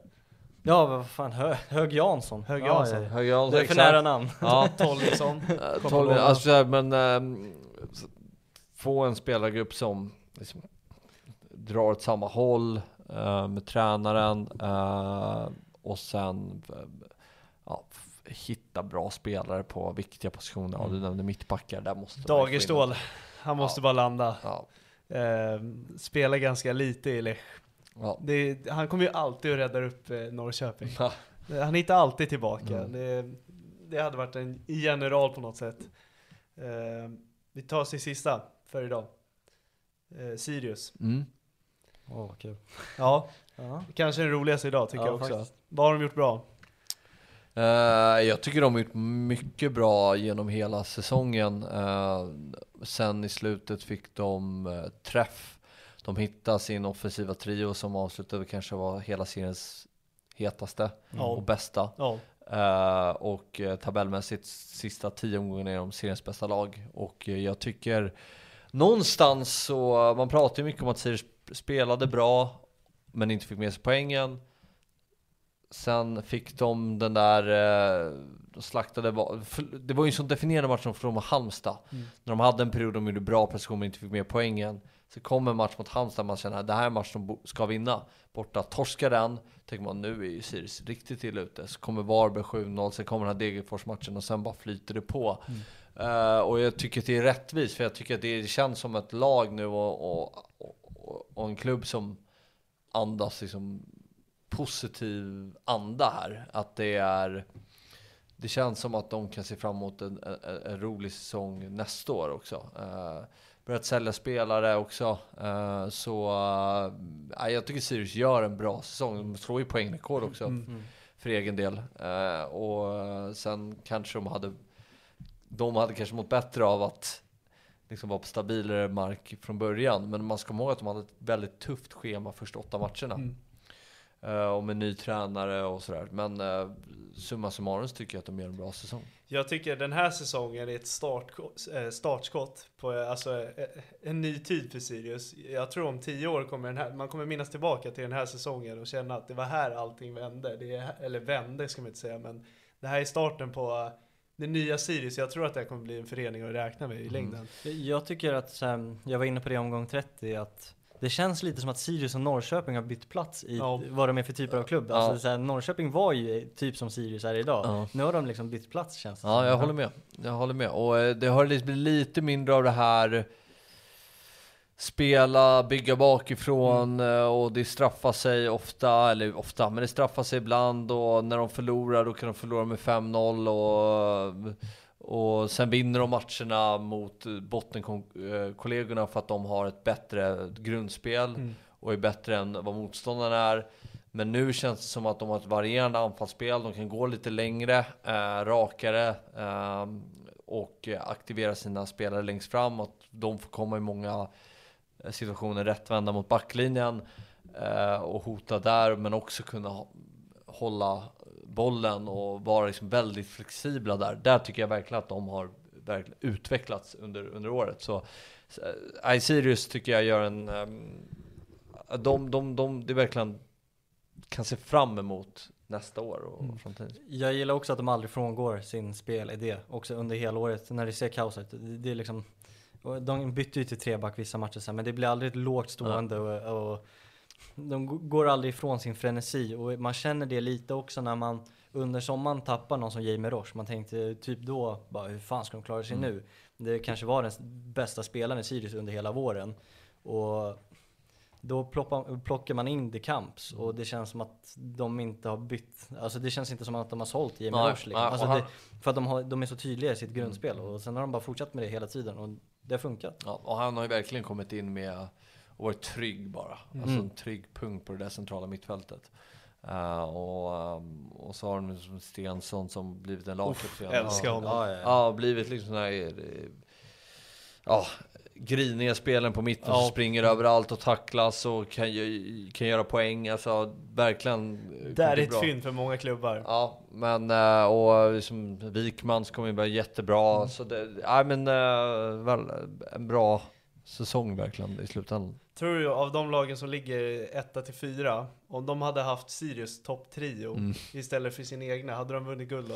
Ja, vad fan, Hö, Hög Jansson. Hög Ja, Jansson. ja. Högg Jansson, Det är för exakt. nära namn. Ja, Kommer tolv, låna. alltså, men så- få en spelargrupp som liksom, drar åt samma håll eh, med tränaren eh, och sen ja, hitta bra spelare på viktiga positioner. Ja, du nämnde mittbackar, där måste Dagerstål. Han måste Ja. bara landa. Ja, Eh, spelar ganska lite i Lech. ja. Det, han kommer ju alltid att rädda upp eh, Norrköping. Han hittar alltid tillbaka. Mm. Det, det hade varit en general på något sätt. Eh, Vi tar till sista för idag. Eh, Sirius. Mm. Åh, vad kul. Ja, Ja. kanske den roligaste idag tycker Ja, jag också. faktiskt. Vad har de gjort bra? Eh, jag tycker de har gjort mycket bra genom hela säsongen. Eh, sen i slutet fick de eh, träff. De hittade sin offensiva trio som avslutade kanske var hela seriens hetaste Ja. och bästa. Ja, Eh, och uh, tabellmässigt sista tio omgångarna är de seriens bästa lag. Och jag tycker någonstans så, man pratar ju mycket om att Sirius spelade bra men inte fick med sig poängen. Sen fick de den där, eh, de slaktade, det var ju en sån definierande match som mot Halmstad. När de hade en period de gjorde bra prestation men inte fick med poängen. Så kom en match mot Halmstad man känner att det här är en match bo- ska vinna. Borta torskar den, tänker man nu är ju Sirius riktigt illa ute. Så kommer Varberg 7-0, sen kommer den här Degerfors-matchen och sen bara flyter det på. Eh, och jag tycker att det är rättvist, för jag tycker att det känns som ett lag nu och, och, och, och en klubb som andas liksom positiv anda här. Att det är det känns som att de kan se fram emot en, en, en rolig säsong nästa år också. Uh, börjat sälja spelare också. Eh, så uh, jag tycker Sirius gör en bra säsong. De slår ju poängrekord också för egen del. Eh, och eh, sen kanske de hade de hade kanske mått bättre av att liksom vara på stabilare mark från början. Men man ska komma ihåg att de hade ett väldigt tufft schema första åtta matcherna. Mm. Eh, och med ny tränare och sådär. Men uh, summa summarum tycker jag att de gör en bra säsong. Jag tycker den här säsongen är ett startskott, eh, startskott på alltså, en ny tid för Sirius. Jag tror om tio år kommer den här, man kommer minnas tillbaka till den här säsongen och känna att det var här allting vände. Det är, eller vände ska man inte säga, men det här är starten på det nya Sirius. Jag tror att det här kommer bli en förening att räkna med i längden. Jag tycker att, så här, jag var inne på det i omgång 30, att det känns lite som att Sirius och Norrköping har bytt plats i Ja. vad de är för typer av klubb. Ja. Alltså, så här, Norrköping var ju typ som Sirius är idag. Ja. Nu har de liksom bytt plats känns det Ja, som. jag håller med. Jag håller med. Och eh, det har liksom blivit lite mindre av det här spela, bygga bakifrån eh, och det straffar sig ofta, eller ofta, men det straffar sig ibland och när de förlorar då kan de förlora med 5-0 och, och sen vinner de matcherna mot bottenkollegorna för att de har ett bättre grundspel och är bättre än vad motståndarna är. Men nu känns det som att de har ett varierande anfallsspel, de kan gå lite längre, eh, rakare eh, och aktivera sina spelare längst fram. Att de får komma i många eh, situationer rättvända mot backlinjen eh, och hota där, men också kunna hålla bollen och vara liksom väldigt flexibla där. Där tycker jag verkligen att de har utvecklats under, under året. Så eh, Sirius tycker jag gör en... de, de, de, är verkligen kan se fram emot nästa år och framtiden. Jag gillar också att de aldrig frångår sin spelidé, också under hela året, när det ser kaos ut. Det, det är liksom, och de bytte ju till treback vissa matcher sen, men det blir aldrig ett lågt stående och, och de går aldrig ifrån sin frenesi och man känner det lite också när man under sommaren tappar någon som Jamie Roche. Man tänkte typ då, bara, hur fan ska de klara sig nu? Det kanske var den bästa spelaren i Sirius under hela våren. Och då ploppar, plockar man in The Camps och det känns som att de inte har bytt. Alltså det känns inte som att de har sålt Jamie Roche liksom. alltså det, För att de, har, de är så tydliga i sitt grundspel och sen har de bara fortsatt med det hela tiden och det har funkat. Ja, och han har ju verkligen kommit in med och varit trygg bara. Alltså en trygg punkt på det där centrala mittfältet. Eh, och, um, och så har de liksom Stensson som blivit en lagkapten. älskar ja, honom. Ja, ja, ja. Ja, blivit liksom den här, eh, ja, griniga spelen på mitten som Ja. springer överallt och tacklas och kan, kan göra poäng. Alltså verkligen. eh, Det är ett bra. fynd för många klubbar. Ja, men eh, och liksom Wikmans kommer ju vara jättebra. Mm. Så det, ja men eh, väl, en bra säsong verkligen i slutändan. Tror du av de lagen som ligger etta till fyra, om de hade haft Sirius topptrio Mm. istället för sin egna, hade de vunnit guld då?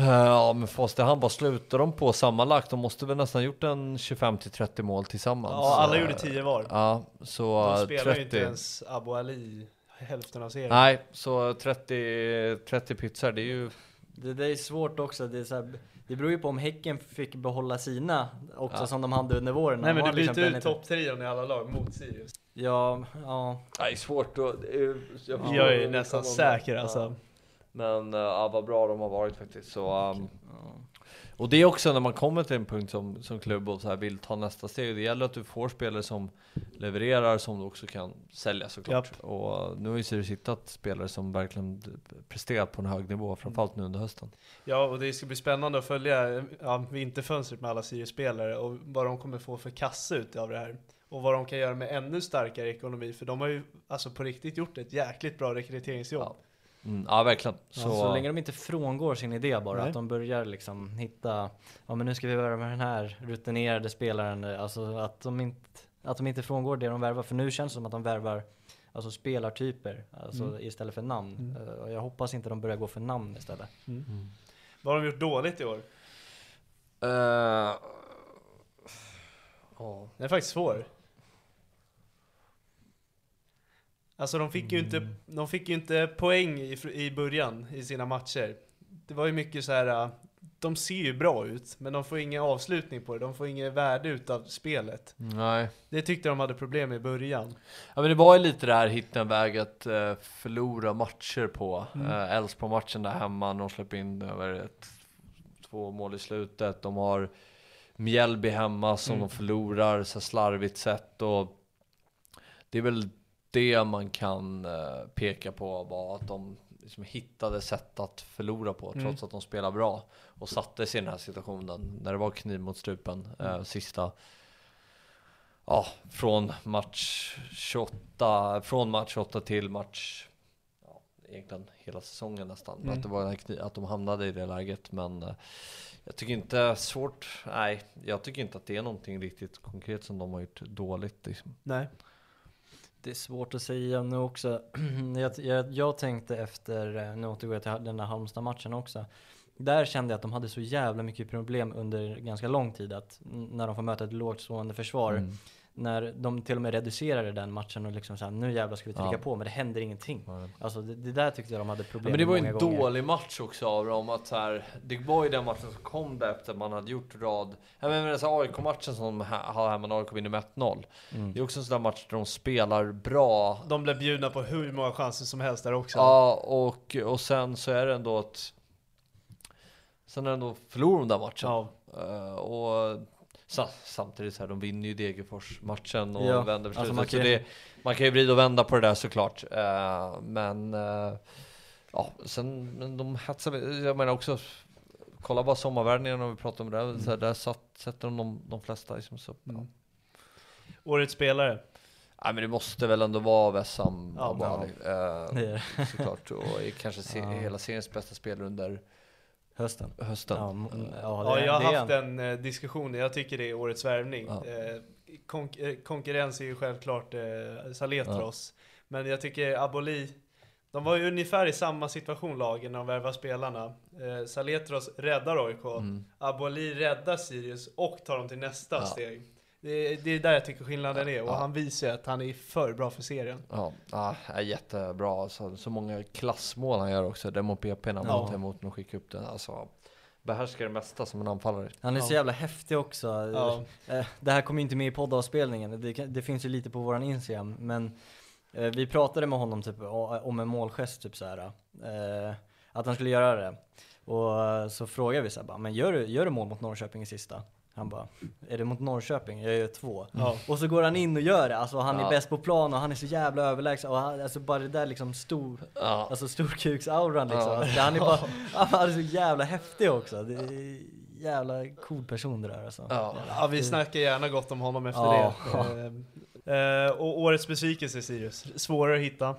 Eh, Ja men fast det han, vad slutar de på sammanlagt? De måste väl nästan gjort en 25-30 mål tillsammans. Ja, alla gjorde 10 var. Ja, så De eh, spelar 30. ju inte ens Abu Ali hälften av serien. Nej, så 30, 30 pizzor, det är ju... Det där är svårt också. Det, är så här, det beror ju på om Häcken fick behålla sina också Ja. som de hade under våren. Nej men du byter ut topptrion i alla lag mot Sirius. Ja, ja. Nej, svårt att... det är- Jag, förstår Jag är liksom nästan säker ja. Men eh, ja, vad bra de har varit faktiskt. Så, um, Och det är också när man kommer till en punkt som, som klubb och så här vill ta nästa steg. Det gäller att du får spelare som levererar som du också kan sälja såklart. Japp. Och nu har ju Sirius hittat spelare som verkligen presterat på en hög nivå, framförallt nu under hösten. Ja, och det ska bli spännande att följa ja, vinterfönstret med alla Sirius-spelare och vad de kommer få för kassa ut av det här. Och vad de kan göra med ännu starkare ekonomi, för de har ju alltså på riktigt gjort ett jäkligt bra rekryteringsjobb. Ja. Mm, ja verkligen. Så, Så, så länge de inte frångår sin idé bara, Nej. att de börjar liksom hitta, ja men nu ska vi värva med den här rutinerade spelaren, alltså att de inte, att de inte frångår det de värvar, för nu känns det som att de värvar Alltså spelartyper, alltså Mm. istället för namn. Eh, Och jag hoppas inte de börjar gå för namn istället. Vad har de gjort dåligt i år? eh, ja. Den är faktiskt svår. Alltså de fick ju inte, de fick inte poäng i, i början i sina matcher. Det var ju mycket så här. äh, de ser ju bra ut, men de får ingen avslutning på det. De får inget värde utav spelet. Nej. Det tyckte de hade problem med i början. Ja men det var ju lite det här hitta en väg att eh, förlora matcher på. Mm. Eh, Elfsborg-matchen där hemma, de släpper in över ett, två mål i slutet. De har Mjällby hemma som Mm. de förlorar så slarvigt sett. Och det är väl det man kan eh, peka på var att de liksom hittade sätt att förlora på Mm. trots att de spelar bra. Och satte sig i den här situationen när det var kniv mot strupen eh, sista ja, från match 28, från match 28 till match, ja, egentligen hela säsongen nästan. Mm. Att, det var den här kni- att de hamnade i det läget. Men eh, jag tycker inte svårt, nej, jag tycker inte att det är någonting riktigt konkret som de har gjort dåligt. Liksom. Nej. Det är svårt att säga nu också. jag, jag, jag tänkte efter, eh, nu återgår jag till den där Halmstad-matchen också. Där kände jag att de hade så jävla mycket problem under ganska lång tid. Att när de får möta ett lågt stående försvar. Mm. När de till och med reducerade den matchen och liksom såhär, nu jävlar ska vi trycka Ja. på. Men det händer ingenting. Ja. Alltså det, det där tyckte jag de hade Ja, problem men det var ju med en gånger. dålig match också av dem. Att så här, det var ju den matchen som kom där efter att man hade gjort rad. Jag menar så AIK-matchen som de ha- har hemma när AIK vinner med 1-0. Mm. Det är också en sån där match där de spelar bra. De blev bjudna på hur många chanser som helst där också. Ja, och, och sen så är det ändå att... Sen är det ändå förlorar de där matchen. Ja. Eh, och sa, samtidigt så här, de vinner ju Degerfors-matchen och Ja, vänder på alltså man så kan ju- det, man kan ju vrida och vända på det där såklart. Eh, men eh, ja, sen men de hetsar, jag menar också, kolla bara sommarvärvningarna om vi pratar om det, där, så här, där satt, sätter de de, de flesta liksom så. Ja. Mm. Årets spelare. Nej, men det måste väl ändå vara Wessam Ja, Abu ja. Det. såklart. Och kanske se, Ja. hela seriens bästa spelare under Hösten. hösten. Ja, m- Eh, ja, det, Ja, jag har haft en- eh, diskussion, jag tycker det är årets värvning. Ja. Eh, konk- eh, konkurrens är ju självklart eh, Saletros. Men jag tycker Aboli, de var ju ungefär i samma situation lagen när de värvade spelarna. Eh, Saletros räddar AIK, Mm. Aboli räddar Sirius och tar dem till nästa Ja. steg. Det, är- det är där jag tycker skillnaden är och Ja. han visar ju att han är för bra för serien. Ja, ja, är jättebra. Så, så många klassmål han gör också. Det mot PP när han Ja. tar emot och skickar upp den. Alltså, behärskar det mesta som en anfallare. Han är så Ja. jävla häftig också. Ja. Eh, Det här kommer ju inte med i poddavspelningen, det, det finns ju lite på våran Instagram, men eh, vi pratade med honom typ om en målgest, typ så här, eh, att han skulle göra det. Och så frågade vi så här, bara, men gör du, gör du mål mot Norrköping i sista? Han bara, är det mot Norrköping? Jag gör två. Ja. Och så går han in och gör det, alltså han är Ja. bäst på plan och han är så jävla överlägsen. Och han, alltså bara det där liksom stor, Ja, alltså storkuksauran liksom. Ja. Alltså, han är bara, han är så jävla häftig också. Det är jävla cool person det där alltså. ja. Ja, vi snackar gärna gott om honom efter Ja. det. Eh, eh, och årets besvikelse Sirius, svårare att hitta.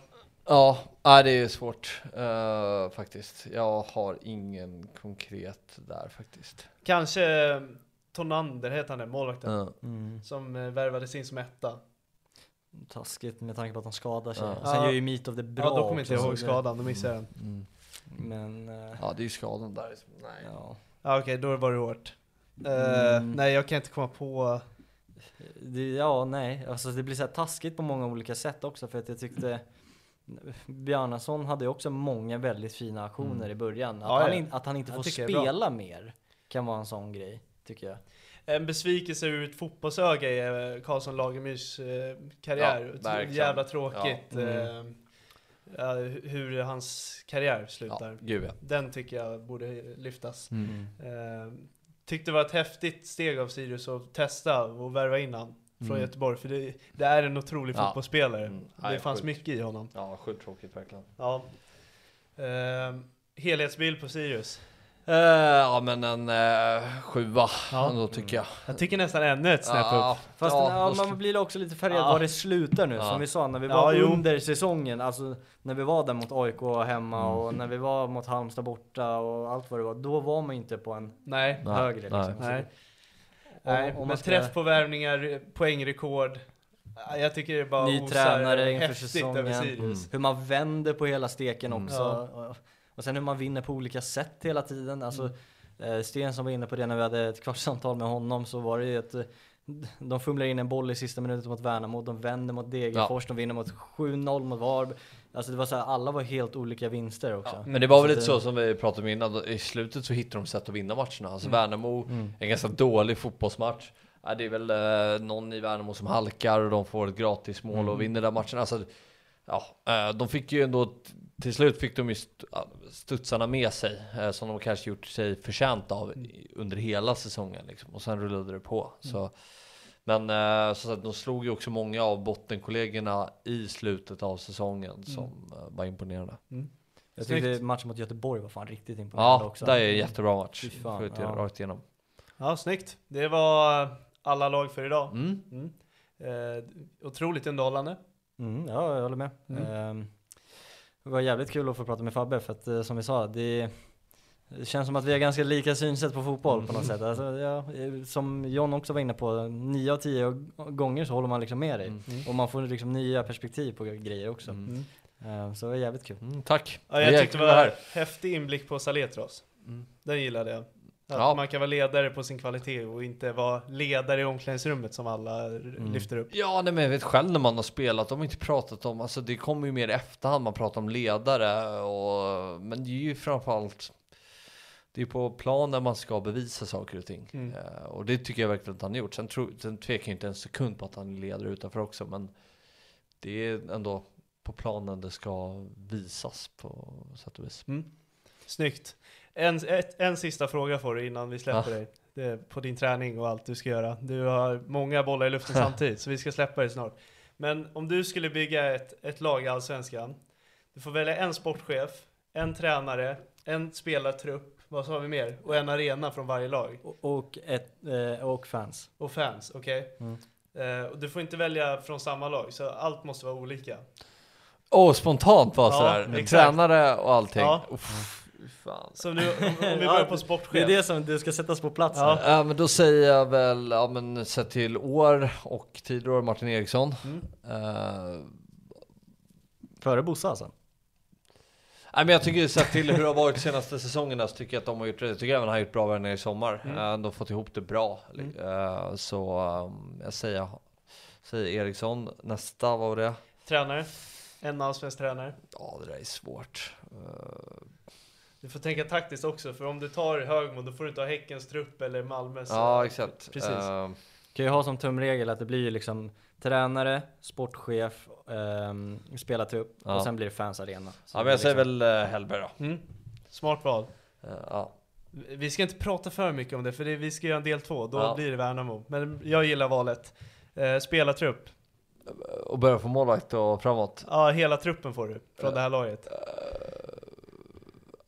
ja det är svårt eh, faktiskt. Jag har ingen konkret där faktiskt. Kanske Tonander heter han det, målvakten. Ja. Mm. Som eh, värvades in som etta. Taskigt med tanke på att han skadar sig. Ja. Sen gör ju Meet of the bra Ja, då kommer inte jag ihåg skadan, då missade jag den. Mm. det- Men, eh, ja, det är ju skadan där. Nej. ja. Ja, Okej, då var det hårt. Mm. Nej, jag kan inte komma på... Det, ja, nej. Alltså det blir så här taskigt på många olika sätt också för att jag tyckte Bjarnason hade ju också många väldigt fina aktioner Mm. i början. Att, Ja, han, ja. in, att han inte Jag får det spela mer kan vara en sån grej, tycker jag. En besvikelse ur ett fotbollsöga är eh, Karlsson Lagemyrs eh, karriär. Ja. Jävla tråkigt. Ja. Mm. Ja, hur hans karriär slutar. Ja, gud ja. Den tycker jag borde lyftas. Mm. Eh, tyckte det var ett häftigt steg av Sirius att testa och värva in han från Mm. Göteborg. För det, det är en otrolig Ja. fotbollsspelare. Mm. Det Nej, fanns sjukt. mycket i honom. Ja, sjukt tråkigt verkligen. Ja. Eh, helhetsbild på Sirius. Eh, ja men en uh, sjua Ja. ändå tycker jag. Jag tycker nästan ännu ett snäpp Ja, upp. Fast ja, man blir också lite färgad Ja. var det slutar nu, Ja. som vi sa när vi Ja, var jo. under säsongen, alltså när vi var där mot AIK hemma Mm. och när vi var mot Halmstad borta och allt vad det var, då var man inte på en Nej. Nej, högre liksom. nej. Nej. om- Nej, om men ska- träff på värvningar, poängrekord. Ja, Jag tycker det bara Ny osar tränare inför säsongen. över Sirius. Hur man vänder på hela steken Mm. också. Och, sen hur man vinner på olika sätt hela tiden. Alltså, eh, Sten som var inne på det när vi hade ett kvartssamtal med honom så var det ju att eh, de fumlar in en boll i sista minuten mot Värnamo, de vänder mot Degerfors, de vinner mot 7-0 mot Varberg. Alltså det var så här, alla var helt olika vinster också. Ja, men det var väl Så lite det- så som vi pratade om innan, i slutet så hittar de sätt att vinna matcherna. Alltså Mm. Värnamo, en ganska dålig fotbollsmatch. Ja, det är väl eh, någon i Värnamo som halkar och de får ett gratismål Mm. och vinner den matchen. Alltså, ja, eh, de fick ju ändå, till slut fick de ju st- ja, studsarna med sig, eh, som de kanske gjort sig förtjänt av i- under hela säsongen. Liksom. Och sen rullade det på. Så, men eh, så att de slog ju också många av bottenkollegorna i slutet av säsongen som eh, var imponerande. Jag Snyggt. tyckte matchen mot Göteborg var fan riktigt imponerande Ja, också. det är en jättebra match. Skjut ja. rakt igenom. Ja, snyggt. Det var alla lag för idag. Mm. Mm. Eh, otroligt underhållande. Mm, ja, jag håller med. Mm. Det var jävligt kul att få prata med Fabbe för att eh, som vi sa, det, det känns som att vi har ganska lika synsätt på fotboll på något sätt. Alltså, ja, eh, som John också var inne på, nio av tio gånger så håller man liksom med dig. Mm. Och man får liksom nya perspektiv på grejer också. Mm. Ehm, så det var jävligt kul. Mm, tack. Ja, jag tyckte det var här. häftig inblick på Saletros. Mm. Den gillade jag. Att Ja. man kan vara ledare på sin kvalitet och inte vara ledare i omklädningsrummet som alla Mm. lyfter upp. Ja, nej, men jag vet själv när man har spelat, de har inte pratat om, alltså det kommer ju mer i efterhand, man pratar om ledare och, men det är ju framförallt, det är på planen man ska bevisa saker och ting. Mm. Eh, och det tycker jag verkligen att han har gjort. Sen, tro, sen tvekar jag inte en sekund på att han är ledare utanför också, men det är ändå på planen det ska visas på sätt och vis. Mm. Snyggt. En, ett, en sista fråga får du innan vi släpper Ja. dig. Det på din träning och allt du ska göra. Du har många bollar i luften samtidigt, så vi ska släppa dig snart. Men om du skulle bygga ett, ett lag i Allsvenskan. Du får välja en sportchef, en tränare, en spelartrupp, vad sa vi mer? Och en arena från varje lag. Och, och, ett, eh, och fans. Och fans, okej? Mm. Eh, och du får inte välja från samma lag, så allt måste vara olika. Åh, oh, spontant bara Ja, sådär. exakt. Tränare och allting. Ja. Fan. Så nu, om, om vi börjar på sportchef. Det är det som det ska sättas på plats. Ja. här. Ja men då säger jag väl, ja men sett till år och tidigare Martin Eriksson. Mm. Eh, Före Bosse alltså. nej men jag tycker sett till hur det har varit de senaste säsongerna så tycker jag att de har gjort det. Jag tycker även han har gjort bra värvningar i sommar. Mm. Eh, de har fått ihop det bra. Mm. Eh, så um, jag säger, säger Eriksson. Nästa, vad var det? Tränare. En allsvensk tränare. Ja det där är svårt. Eh, Du får tänka taktiskt också, för om du tar Högmo då får du inte ha Häckens trupp eller Malmös. ja exakt. Precis. Eh, Kan ju ha som tumregel att det blir liksom tränare, sportchef, um, spelartrupp Ja. och sen blir det fansarena. Så ja men jag säger liksom- väl uh, Hellberg då. Mm. Smart val. Eh, ja. Vi ska inte prata för mycket om det, för det, vi ska göra en del två. Då Ja. blir det Värnamo. Men jag gillar valet. Eh, spelartrupp. Och börja få målvakt och framåt. Ja, hela truppen får du från Eh. det här laget.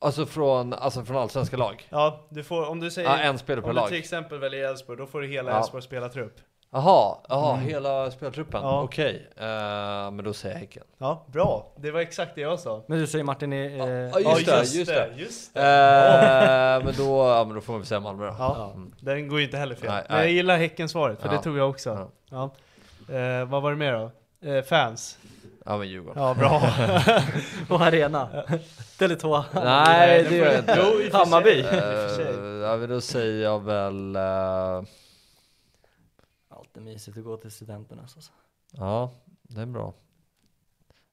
Alltså från, alltså från allsvenska lag? Ja, du får, om du säger... Ja, en spelare per om du lag. till exempel väljer Elfsborg, då får du hela Ja. Elfsborgs spelartrupp. Jaha, jaha hela spelartruppen? Ja. Okej, eh, men då säger jag Häcken. Ja, bra. Det var exakt det jag sa. Men du säger Martin i... Eh, Ja, just det, just det. Just Eh, det. men, då, ja, men då får man väl säga Malmö då. Ja, Mm. den går ju inte heller fel. Nej, Men jag nej. gillar Häcken-svaret, för Ja. det tog jag också. Ja. Vad var det mer då? Fans. Ja men Djurgården. Ja, bra. och arena. Tele2. Nej det gör jag inte. Jo, i. Hammarby. Eh, ja men då säger jag väl, eh, Alltid mysigt att gå till studenterna. Alltså. ja det är bra.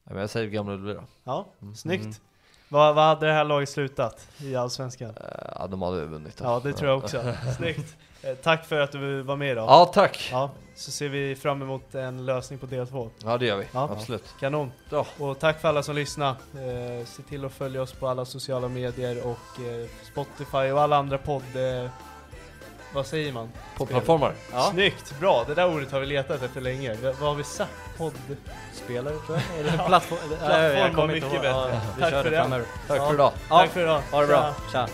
Ja, men jag säger Gamla Ullevi då. Ja, Mm. snyggt. Vad, vad hade det här laget slutat i Allsvenskan? Eh, Ja, de hade vunnit. då. Ja, det tror jag också. Snyggt. Eh, Tack för att du var med idag. Ja, tack. Ja, så ser vi fram emot en lösning på del två. Ja, det gör vi. Ja. Absolut. Kanon. Ja. Och tack för alla som lyssnar. Eh, se till att följa oss på alla sociala medier och eh, Spotify och alla andra podd... Eh, vad säger man? Poddplattformar. Ja. Snyggt, bra. Det där ordet har vi letat efter länge. V- vad har vi sagt? Podd... Spelare tror jag? Eller plattform? Plattform var mycket bättre. Ja, Tack för det. framöver. Tack för idag. Tack för idag. Ha det bra. Tja. Tja.